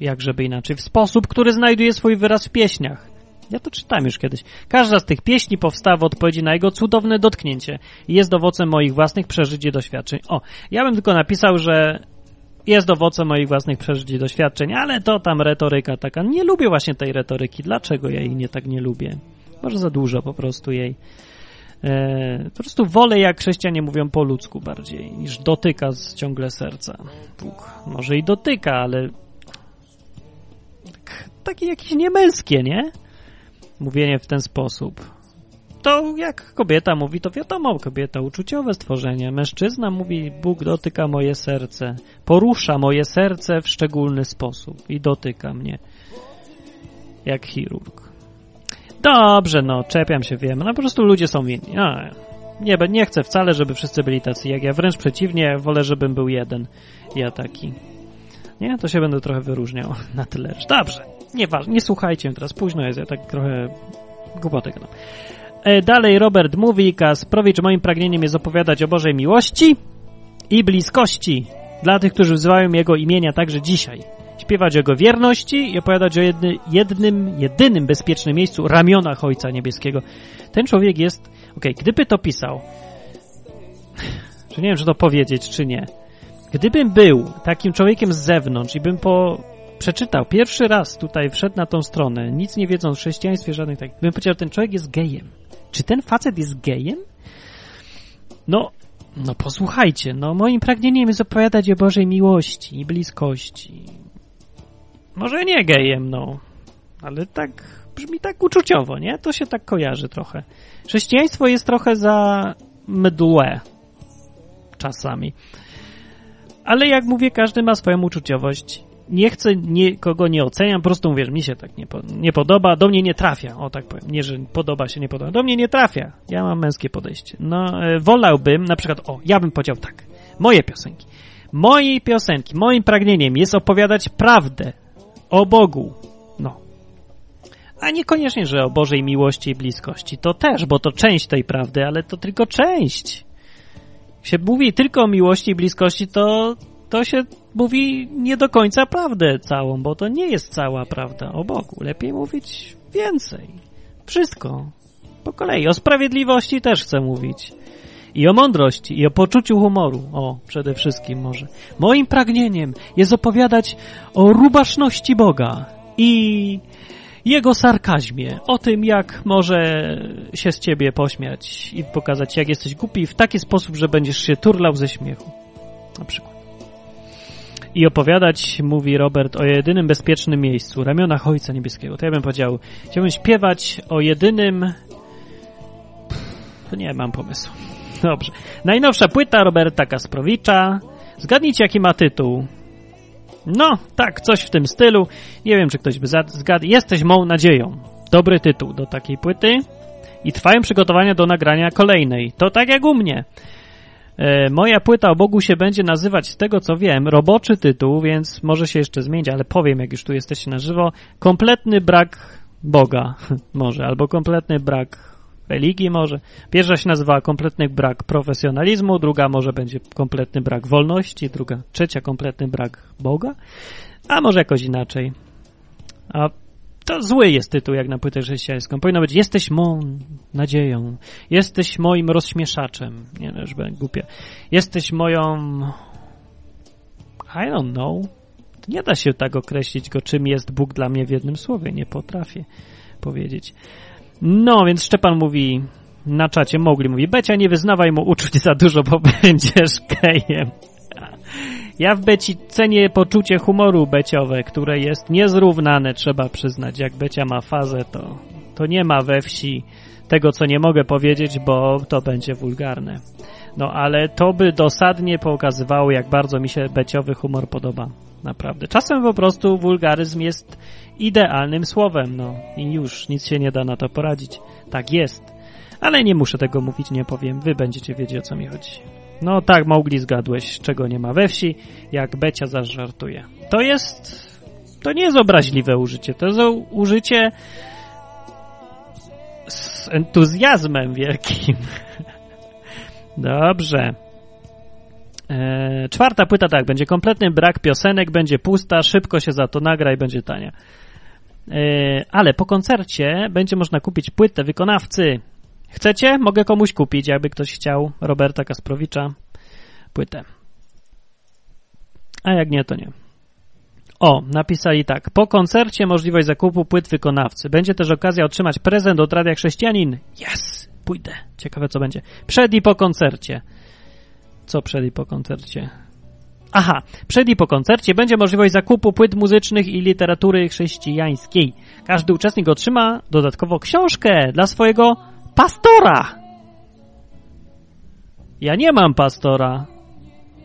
Jak żeby inaczej, w sposób, który znajduje swój wyraz w pieśniach. Ja to czytałem już kiedyś. Każda z tych pieśni powstała w odpowiedzi na jego cudowne dotknięcie i jest owocem moich własnych przeżyć i doświadczeń. O, ja bym tylko napisał, że jest owocem moich własnych przeżyć i doświadczeń, ale to tam retoryka taka. Nie lubię właśnie tej retoryki. Dlaczego ja jej nie tak nie lubię? Może za dużo po prostu jej. E, po prostu wolę, jak chrześcijanie mówią po ludzku bardziej, niż dotyka z ciągle serca. Bóg może i dotyka, ale tak, takie jakieś niemęskie, nie? Mówienie w ten sposób. to jak kobieta mówi, to wiadomo, kobieta uczuciowe stworzenie. Mężczyzna mówi, Bóg dotyka moje serce, porusza moje serce w szczególny sposób i dotyka mnie. Jak chirurg. Dobrze, no, czepiam się, wiem. No po prostu ludzie są inni. No, nie, nie chcę wcale, żeby wszyscy byli tacy jak ja. Wręcz przeciwnie, wolę, żebym był jeden. Ja taki. Nie, to się będę trochę wyróżniał [laughs] na tyle. Dobrze, nieważne, nie słuchajcie teraz, późno jest, ja tak trochę głupoty gadam. E, dalej Robert mówi, Kasprowicz, moim pragnieniem jest opowiadać o Bożej miłości i bliskości dla tych, którzy wzywają Jego imienia także dzisiaj. Śpiewać o Jego wierności i opowiadać o jedny, jednym, jedynym bezpiecznym miejscu, ramionach Ojca Niebieskiego. Ten człowiek jest, okej, gdyby to pisał, nie wiem, czy to powiedzieć, czy nie, Gdybym był takim człowiekiem z zewnątrz i bym po przeczytał pierwszy raz tutaj, wszedł na tą stronę, nic nie wiedząc o chrześcijaństwie, żadnych takich, bym powiedział, ten człowiek jest gejem. Czy ten facet jest gejem? No, no posłuchajcie, no moim pragnieniem jest opowiadać o Bożej miłości i bliskości. Może nie gejem, no, ale tak brzmi tak uczuciowo, nie? To się tak kojarzy trochę. Chrześcijaństwo jest trochę za mdłe czasami. Ale jak mówię, każdy ma swoją uczuciowość. Nie chcę nikogo nie oceniam, po prostu że mi się tak nie, po, nie podoba, do mnie nie trafia, o tak powiem. Nie, że podoba się, nie podoba. Do mnie nie trafia. Ja mam męskie podejście. No, e, wolałbym, na przykład, o, ja bym powiedział tak. Moje piosenki. Mojej piosenki, moim pragnieniem jest opowiadać prawdę o Bogu. No. A niekoniecznie, że o Bożej miłości i bliskości. To też, bo to część tej prawdy, ale to tylko część się mówi tylko o miłości i bliskości, to, to się mówi nie do końca prawdę całą, bo to nie jest cała prawda o Bogu. Lepiej mówić więcej. Wszystko. Po kolei. O sprawiedliwości też chcę mówić. I o mądrości, i o poczuciu humoru. O, przede wszystkim może. Moim pragnieniem jest opowiadać o rubaszności Boga i jego sarkazmie, o tym, jak może się z ciebie pośmiać i pokazać, jak jesteś głupi w taki sposób, że będziesz się turlał ze śmiechu. Na przykład. I opowiadać, mówi Robert, o jedynym bezpiecznym miejscu, ramionach Ojca Niebieskiego. To ja bym powiedział, chciałbym śpiewać o jedynym... Pff, nie mam pomysłu. Dobrze. Najnowsza płyta Roberta Kasprowicza. Zgadnijcie, jaki ma tytuł. No, tak, coś w tym stylu. Nie wiem, czy ktoś by zgadł. Jesteś mą nadzieją. Dobry tytuł do takiej płyty. I trwają przygotowania do nagrania kolejnej. To tak jak u mnie. E, moja płyta o Bogu się będzie nazywać, z tego co wiem, roboczy tytuł, więc może się jeszcze zmienić, ale powiem, jak już tu jesteście na żywo, kompletny brak Boga [laughs] może, albo kompletny brak religii może. Pierwsza się nazywa kompletny brak profesjonalizmu, druga może będzie kompletny brak wolności, druga, trzecia kompletny brak Boga, a może jakoś inaczej. A to zły jest tytuł jak na płytę chrześcijańską. Powinno być Jesteś mą nadzieją, jesteś moim rozśmieszaczem. Nie no, będę głupia. Jesteś moją... I don't know. Nie da się tak określić go, czym jest Bóg dla mnie w jednym słowie. Nie potrafię powiedzieć. No, więc Szczepan mówi na czacie, mogli mówi, Becia, nie wyznawaj mu uczuć za dużo, bo [laughs] będziesz gejem. Ja w Beci cenię poczucie humoru beciowe, które jest niezrównane, trzeba przyznać. Jak Becia ma fazę, to, to nie ma we wsi tego, co nie mogę powiedzieć, bo to będzie wulgarne. No, ale to by dosadnie pokazywało, jak bardzo mi się beciowy humor podoba. Naprawdę. Czasem po prostu wulgaryzm jest idealnym słowem, no i już nic się nie da na to poradzić. Tak jest. Ale nie muszę tego mówić, nie powiem. Wy będziecie wiedzieć, o co mi chodzi. No tak, Mowgli zgadłeś, czego nie ma we wsi, jak Becia zażartuje. To jest... To nie jest obraźliwe użycie, to jest użycie z entuzjazmem wielkim. [laughs] Dobrze. E, czwarta płyta tak, będzie kompletny brak piosenek, będzie pusta, szybko się za to nagra i będzie tania. E, ale po koncercie będzie można kupić płytę wykonawcy. Chcecie? Mogę komuś kupić, jakby ktoś chciał Roberta Kasprowicza płytę. A jak nie, to nie. O, napisali tak. Po koncercie możliwość zakupu płyt wykonawcy. Będzie też okazja otrzymać prezent od Radia Chrześcijanin. Yes! Pójdę. Ciekawe, co będzie. Przed i po koncercie. Co przed i po koncercie? Aha, przed i po koncercie będzie możliwość zakupu płyt muzycznych i literatury chrześcijańskiej. Każdy uczestnik otrzyma dodatkowo książkę dla swojego pastora. Ja nie mam pastora.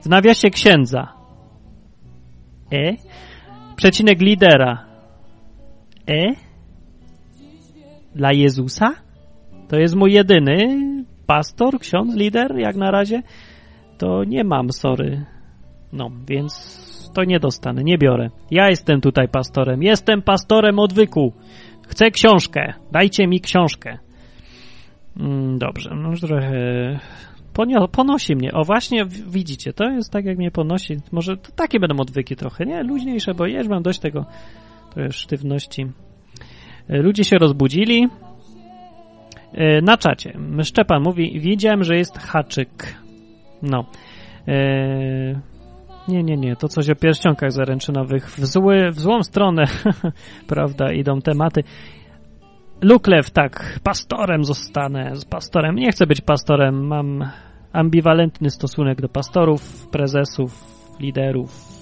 W nawiasie księdza. E? Przecinek lidera. E? Dla Jezusa? To jest mój jedyny pastor, ksiądz, lider, jak na razie. To nie mam, sorry. No, więc to nie dostanę, nie biorę. Ja jestem tutaj pastorem. Jestem pastorem odwyku. Chcę książkę. Dajcie mi książkę. Mm, dobrze, no trochę ponio, ponosi mnie. O właśnie, widzicie, to jest tak jak mnie ponosi. Może takie będą odwyki trochę, nie? Luźniejsze, bo już mam dość tego to sztywności. E, Ludzie się rozbudzili. E, Na czacie. Szczepan mówi, wiedziałem, że jest haczyk. No. E, nie, nie, nie, to coś o pierścionkach zaręczynowych. W, zły, w złą stronę, [laughs] prawda, idą tematy. Luklew, tak, pastorem zostanę, z pastorem. Nie chcę być pastorem, mam ambiwalentny stosunek do pastorów, prezesów, liderów.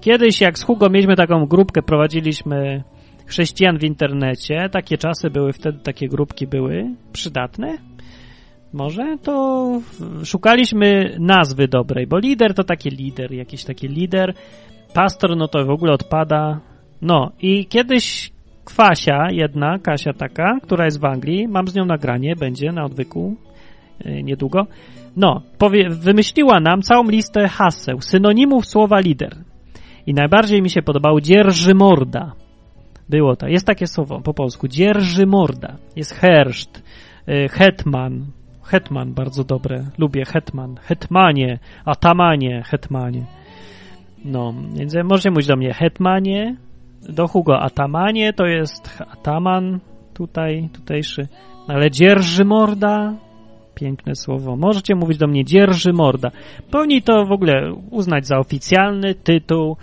Kiedyś, jak z Hugo mieliśmy taką grupkę, prowadziliśmy chrześcijan w internecie, takie czasy były wtedy, takie grupki były przydatne. Może to szukaliśmy nazwy dobrej, bo lider to taki lider, jakiś taki lider. Pastor, no to w ogóle odpada. No i kiedyś Kwasia, jedna, Kasia taka, która jest w Anglii, mam z nią nagranie, będzie na odwyku yy, niedługo. No, powie, wymyśliła nam całą listę haseł, synonimów słowa lider. I najbardziej mi się podobało dzierży morda. Było to. Jest takie słowo po polsku. Dzierży morda. Jest herszt, yy, hetman. Hetman bardzo dobre. Lubię hetman. Hetmanie, atamanie, hetmanie. No, więc możecie mówić do mnie hetmanie, do Hugo atamanie, to jest ataman tutaj, tutejszy. Ale dzierży morda, piękne słowo. Możecie mówić do mnie dzierży morda. Powinni to w ogóle uznać za oficjalny tytuł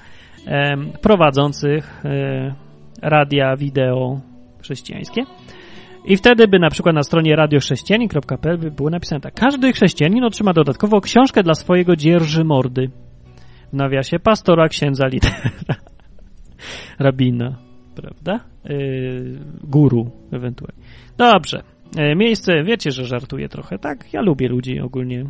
prowadzących e, radia, wideo chrześcijańskie. I wtedy by na przykład na stronie radiochrześcijanin.pl by było napisane tak. Każdy chrześcijanin otrzyma dodatkowo książkę dla swojego dzierży mordy. W nawiasie pastora, księdza, lidera, [laughs] rabina, prawda? Yy, guru ewentualnie. Dobrze. E, Miejsce, wiecie, że żartuję trochę, tak? Ja lubię ludzi ogólnie.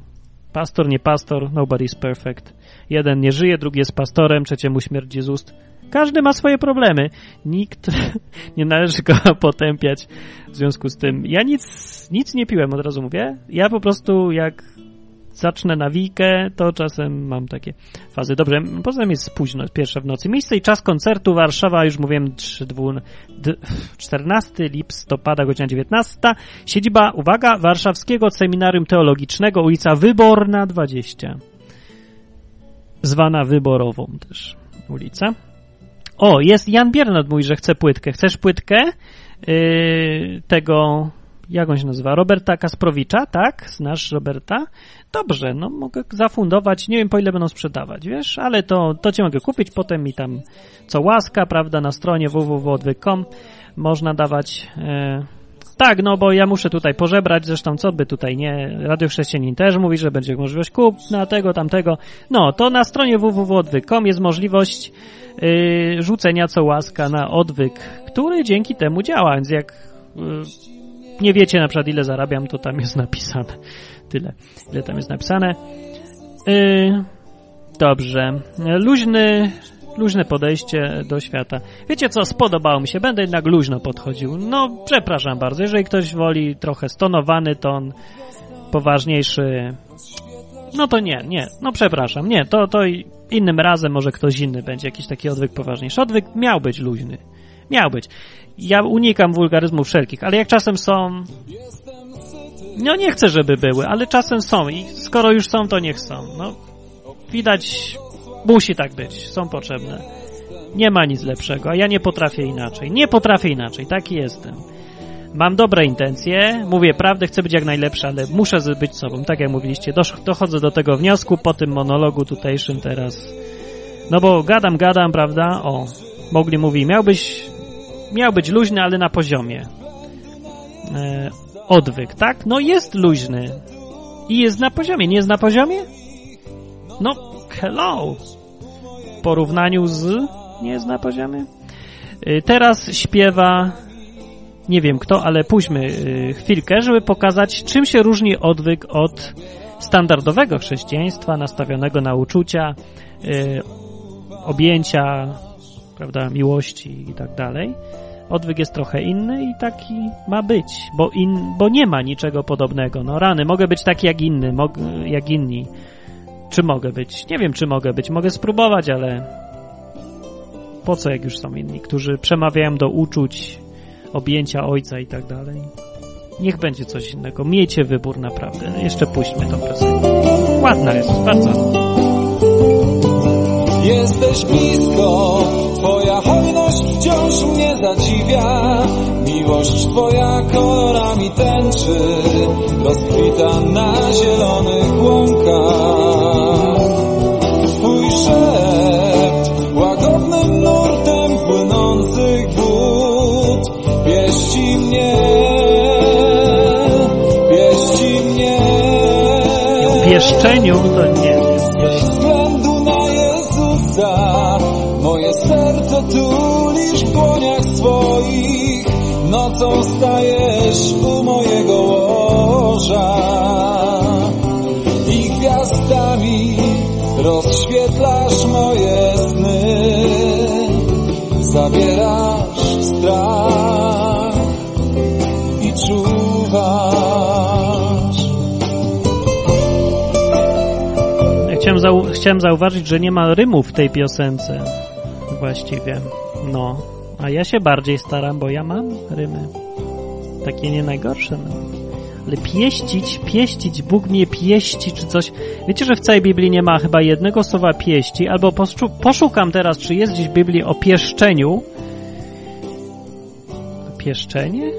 Pastor, nie pastor, nobody's perfect. Jeden nie żyje, drugi jest pastorem, trzeciemu śmierdzi z ust. Każdy ma swoje problemy. Nikt [laughs] nie należy go [laughs] potępiać w związku z tym. Ja nic, nic nie piłem, od razu mówię. Ja po prostu jak zacznę nawijkę, to czasem mam takie fazy. Dobrze, poza tym jest późno, pierwsza w nocy. Miejsce i czas koncertu Warszawa, już mówiłem, 3, 2, d- 14 listopada, godzina 19. Siedziba, uwaga, Warszawskiego Seminarium Teologicznego, ulica Wyborna 20. Zwana Wyborową też ulica. O, jest Jan Biernat mówi, że chce płytkę. Chcesz płytkę yy, tego, jak on się nazywa, Roberta Kasprowicza, tak? Znasz Roberta? Dobrze, no mogę zafundować, nie wiem po ile będą sprzedawać, wiesz, ale to, to cię mogę kupić, potem mi tam co łaska, prawda, na stronie www.odwyk.com można dawać... Yy, tak, no bo ja muszę tutaj pożebrać, zresztą co by tutaj nie, Radio Chrześcijanin też mówi, że będzie możliwość kupna tego, tamtego. No, to na stronie www.odwyk.com jest możliwość yy, rzucenia co łaska na odwyk, który dzięki temu działa, więc jak yy, nie wiecie na przykład ile zarabiam, to tam jest napisane. [laughs] Tyle, ile tam jest napisane. Yy, dobrze. Luźny luźne podejście do świata. Wiecie co, spodobało mi się, będę jednak luźno podchodził. No, przepraszam bardzo, jeżeli ktoś woli trochę stonowany ton, poważniejszy, no to nie, nie, no przepraszam, nie, to, to innym razem może ktoś inny będzie jakiś taki odwyk poważniejszy. Odwyk miał być luźny, miał być. Ja unikam wulgaryzmów wszelkich, ale jak czasem są, no nie chcę, żeby były, ale czasem są i skoro już są, to niech są. No, widać Musi tak być, są potrzebne. Nie ma nic lepszego, a ja nie potrafię inaczej. Nie potrafię inaczej, taki jestem. Mam dobre intencje, mówię prawdę, chcę być jak najlepszy, ale muszę być sobą, tak jak mówiliście. Dochodzę do tego wniosku po tym monologu tutejszym teraz. No bo gadam, gadam, prawda? O, mogli mówi, miałbyś, miał być luźny, ale na poziomie. E, odwyk, tak? No jest luźny. I jest na poziomie. Nie jest na poziomie? No, hello. W porównaniu z... Nie jest na poziomie? Y, Teraz śpiewa nie wiem kto, ale pójdźmy y, chwilkę, żeby pokazać, czym się różni odwyk od standardowego chrześcijaństwa nastawionego na uczucia, y, objęcia, prawda, miłości i tak dalej. Odwyk jest trochę inny i taki ma być, bo, in, bo nie ma niczego podobnego. No rany, mogę być taki jak inny, mog, jak inni. Czy mogę być? Nie wiem, czy mogę być. Mogę spróbować, ale po co, jak już są inni, którzy przemawiają do uczuć, objęcia ojca i tak dalej. Niech będzie coś innego. Miejcie wybór naprawdę. Jeszcze puśćmy tą piosenkę. Ładna jest, bardzo. Jesteś blisko, Twoja hojność wciąż mnie zadziwia. Miłość Twoja kolorami tęczy, rozkwita na zielonych łąkach. W pieszczeniu to nie. Bez względu na Jezusa Moje serce tulisz w dłoniach swoich. Nocą stajesz u mojego łoża I gwiazdami rozświetlasz moje sny. Zabierasz Chciałem, zau- chciałem zauważyć, że nie ma rymów w tej piosence. Właściwie. No. A ja się bardziej staram, bo ja mam rymy. Takie nie najgorsze. No. Ale pieścić, pieścić, Bóg mnie pieści, czy coś. Wiecie, że w całej Biblii nie ma chyba jednego słowa pieści, albo poszu- poszukam teraz, czy jest gdzieś w Biblii o pieszczeniu. Pieszczenie?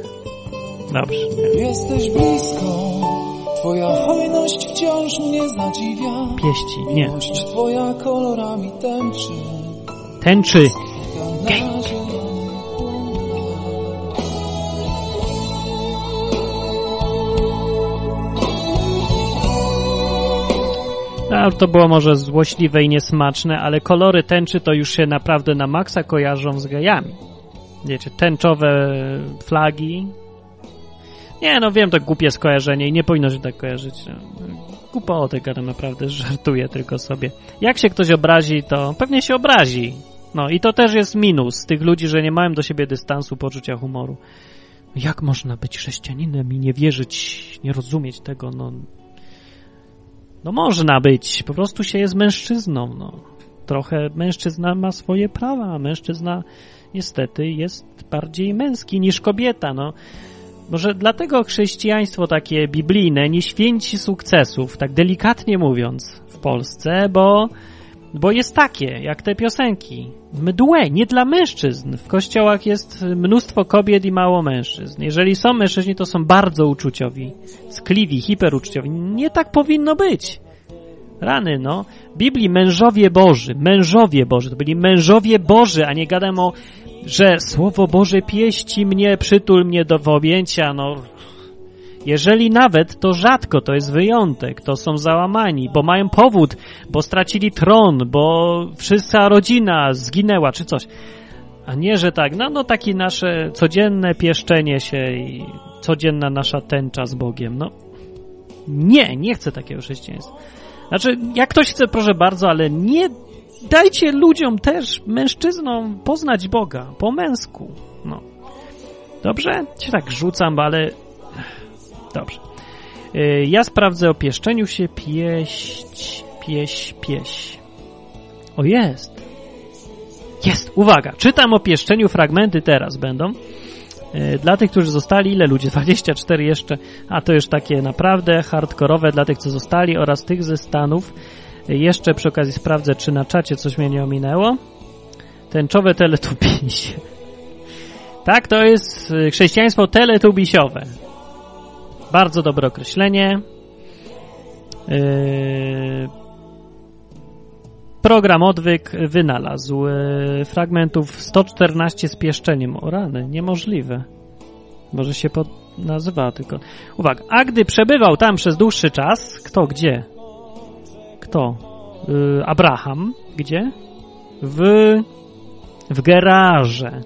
Dobrze. Jesteś blisko, Twoja hojność wciąż mnie zadziwia. Pieści, nie. Miłość Twoja kolorami tęczy. Tęczy. Zielonych A, to było może złośliwe i niesmaczne, ale kolory tęczy to już się naprawdę na maksa kojarzą z gejami. Wiecie, tęczowe flagi. Nie, no wiem, to głupie skojarzenie i nie powinno się tak kojarzyć. Głupoty gadam naprawdę, [laughs] żartuję tylko sobie. Jak się ktoś obrazi, to pewnie się obrazi. No i to też jest minus tych ludzi, że nie mają do siebie dystansu, poczucia humoru. Jak można być chrześcijaninem i nie wierzyć, nie rozumieć tego, no no można być, po prostu się jest mężczyzną, no. Trochę mężczyzna ma swoje prawa, a mężczyzna niestety jest bardziej męski niż kobieta, no. Może dlatego chrześcijaństwo takie biblijne nie święci sukcesów, tak delikatnie mówiąc, w Polsce, bo, bo jest takie, jak te piosenki. Mdłe, nie dla mężczyzn. W kościołach jest mnóstwo kobiet i mało mężczyzn. Jeżeli są mężczyźni, to są bardzo uczuciowi, skliwi, hiperuczuciowi. Nie tak powinno być. Rany, no. Biblii mężowie Boży, mężowie Boży, to byli mężowie Boży, a nie gadam o, że Słowo Boże pieści mnie, przytul mnie do objęcia, no. Jeżeli nawet, to rzadko, to jest wyjątek, to są załamani, bo mają powód, bo stracili tron, bo wszysca rodzina zginęła, czy coś. A nie, że tak, no, no takie nasze codzienne pieszczenie się i codzienna nasza tęcza z Bogiem, no. Nie, nie chcę takiego chrześcijaństwa. Znaczy, jak ktoś chce, proszę bardzo, ale nie dajcie ludziom też, mężczyznom, poznać Boga po męsku. No. Dobrze? Cię tak rzucam, ale... Dobrze. Y, Ja sprawdzę o pieszczeniu się. Pieść, pieś, pieś. O, jest. Jest, uwaga. Czytam o pieszczeniu, fragmenty teraz będą. Y, Dla tych, którzy zostali, ile ludzi? [laughs] 24 jeszcze, a to już takie naprawdę hardkorowe dla tych, co zostali oraz tych ze Stanów. Y, Jeszcze przy okazji sprawdzę, czy na czacie coś mnie nie ominęło. Tęczowe teletubisie. [laughs] Tak, to jest y, chrześcijaństwo teletubisiowe. Bardzo dobre określenie. Yy, Program Odwyk wynalazł e, fragmentów 114 z pieszczeniem. O rany, niemożliwe. Może się pod... nazywa tylko. Uwaga, a gdy przebywał tam przez dłuższy czas, kto gdzie? Kto? Yy, Abraham, gdzie? W w Gerarze.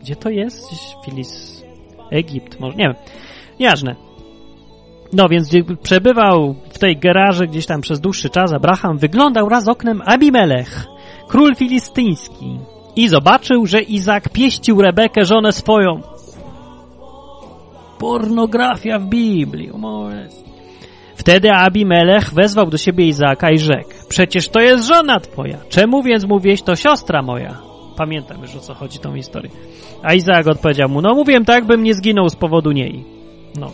Gdzie to jest? Filis... Egipt, może, nie wiem. Nieważne. No więc przebywał w tej garaży gdzieś tam przez dłuższy czas Abraham, wyglądał raz oknem Abimelech, król filistyński i zobaczył, że Izak pieścił Rebekę, żonę swoją. Pornografia w Biblii. Wtedy Abimelech wezwał do siebie Izaaka i rzekł, przecież to jest żona twoja, czemu więc mówiłeś to siostra moja? Pamiętam już o co chodzi tą historię. A Izaak odpowiedział mu, no mówiłem tak, bym nie zginął z powodu niej. No.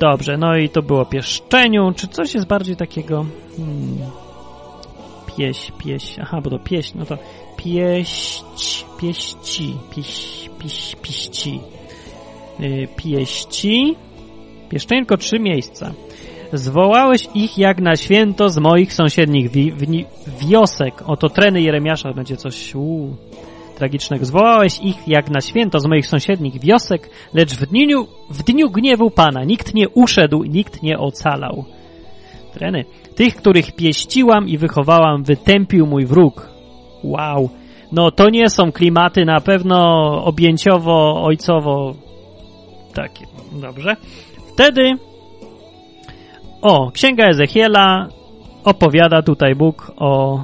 Dobrze, no i to było pieszczeniu. Czy coś jest bardziej takiego... Hmm. Pieś, pieś, aha, bo to pieśń, no to pieść, pieści, pieś, pieś, pieści. Yy, pieści, pieszczeńko trzy miejsca. Zwołałeś ich jak na święto z moich sąsiednich wi wiosek. Oto treny Jeremiasza będzie coś uu, tragicznego. Zwołałeś ich jak na święto z moich sąsiednich wiosek, lecz w dniu, w dniu gniewu Pana nikt nie uszedł, nikt nie ocalał. Treny. Tych, których pieściłam i wychowałam, wytępił mój wróg. Wow. No to nie są klimaty na pewno objęciowo, ojcowo takie. Dobrze. Wtedy o, Księga Ezechiela opowiada tutaj Bóg o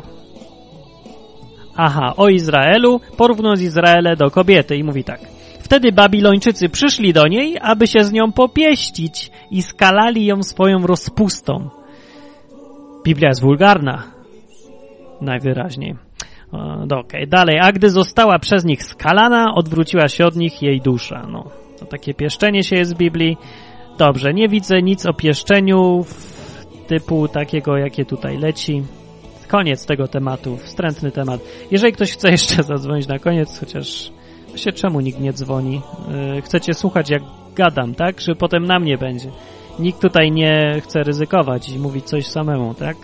aha, o Izraelu, porównując Izraelę do kobiety i mówi tak. Wtedy Babilończycy przyszli do niej, aby się z nią popieścić i skalali ją swoją rozpustą. Biblia jest wulgarna. Najwyraźniej. No, Okej, dalej. A gdy została przez nich skalana, odwróciła się od nich jej dusza. No, to takie pieszczenie się jest w Biblii. Dobrze, nie widzę nic o pieszczeniu typu takiego, jakie tutaj leci. Koniec tego tematu, wstrętny temat. Jeżeli ktoś chce jeszcze [laughs] zadzwonić na koniec, chociaż się czemu nikt nie dzwoni? Yy, chcecie słuchać jak gadam, tak? Że potem na mnie będzie. Nikt tutaj nie chce ryzykować i mówić coś samemu, tak?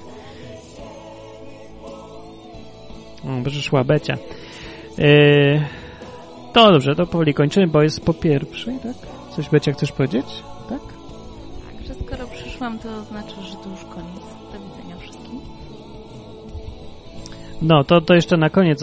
O, przyszła Becia. Yy, to dobrze, to powoli kończymy, bo jest po pierwszej, tak? Coś Becia chcesz powiedzieć? Tak? Tak, że skoro przyszłam, to znaczy, że to już koniec. No, to, to jeszcze na koniec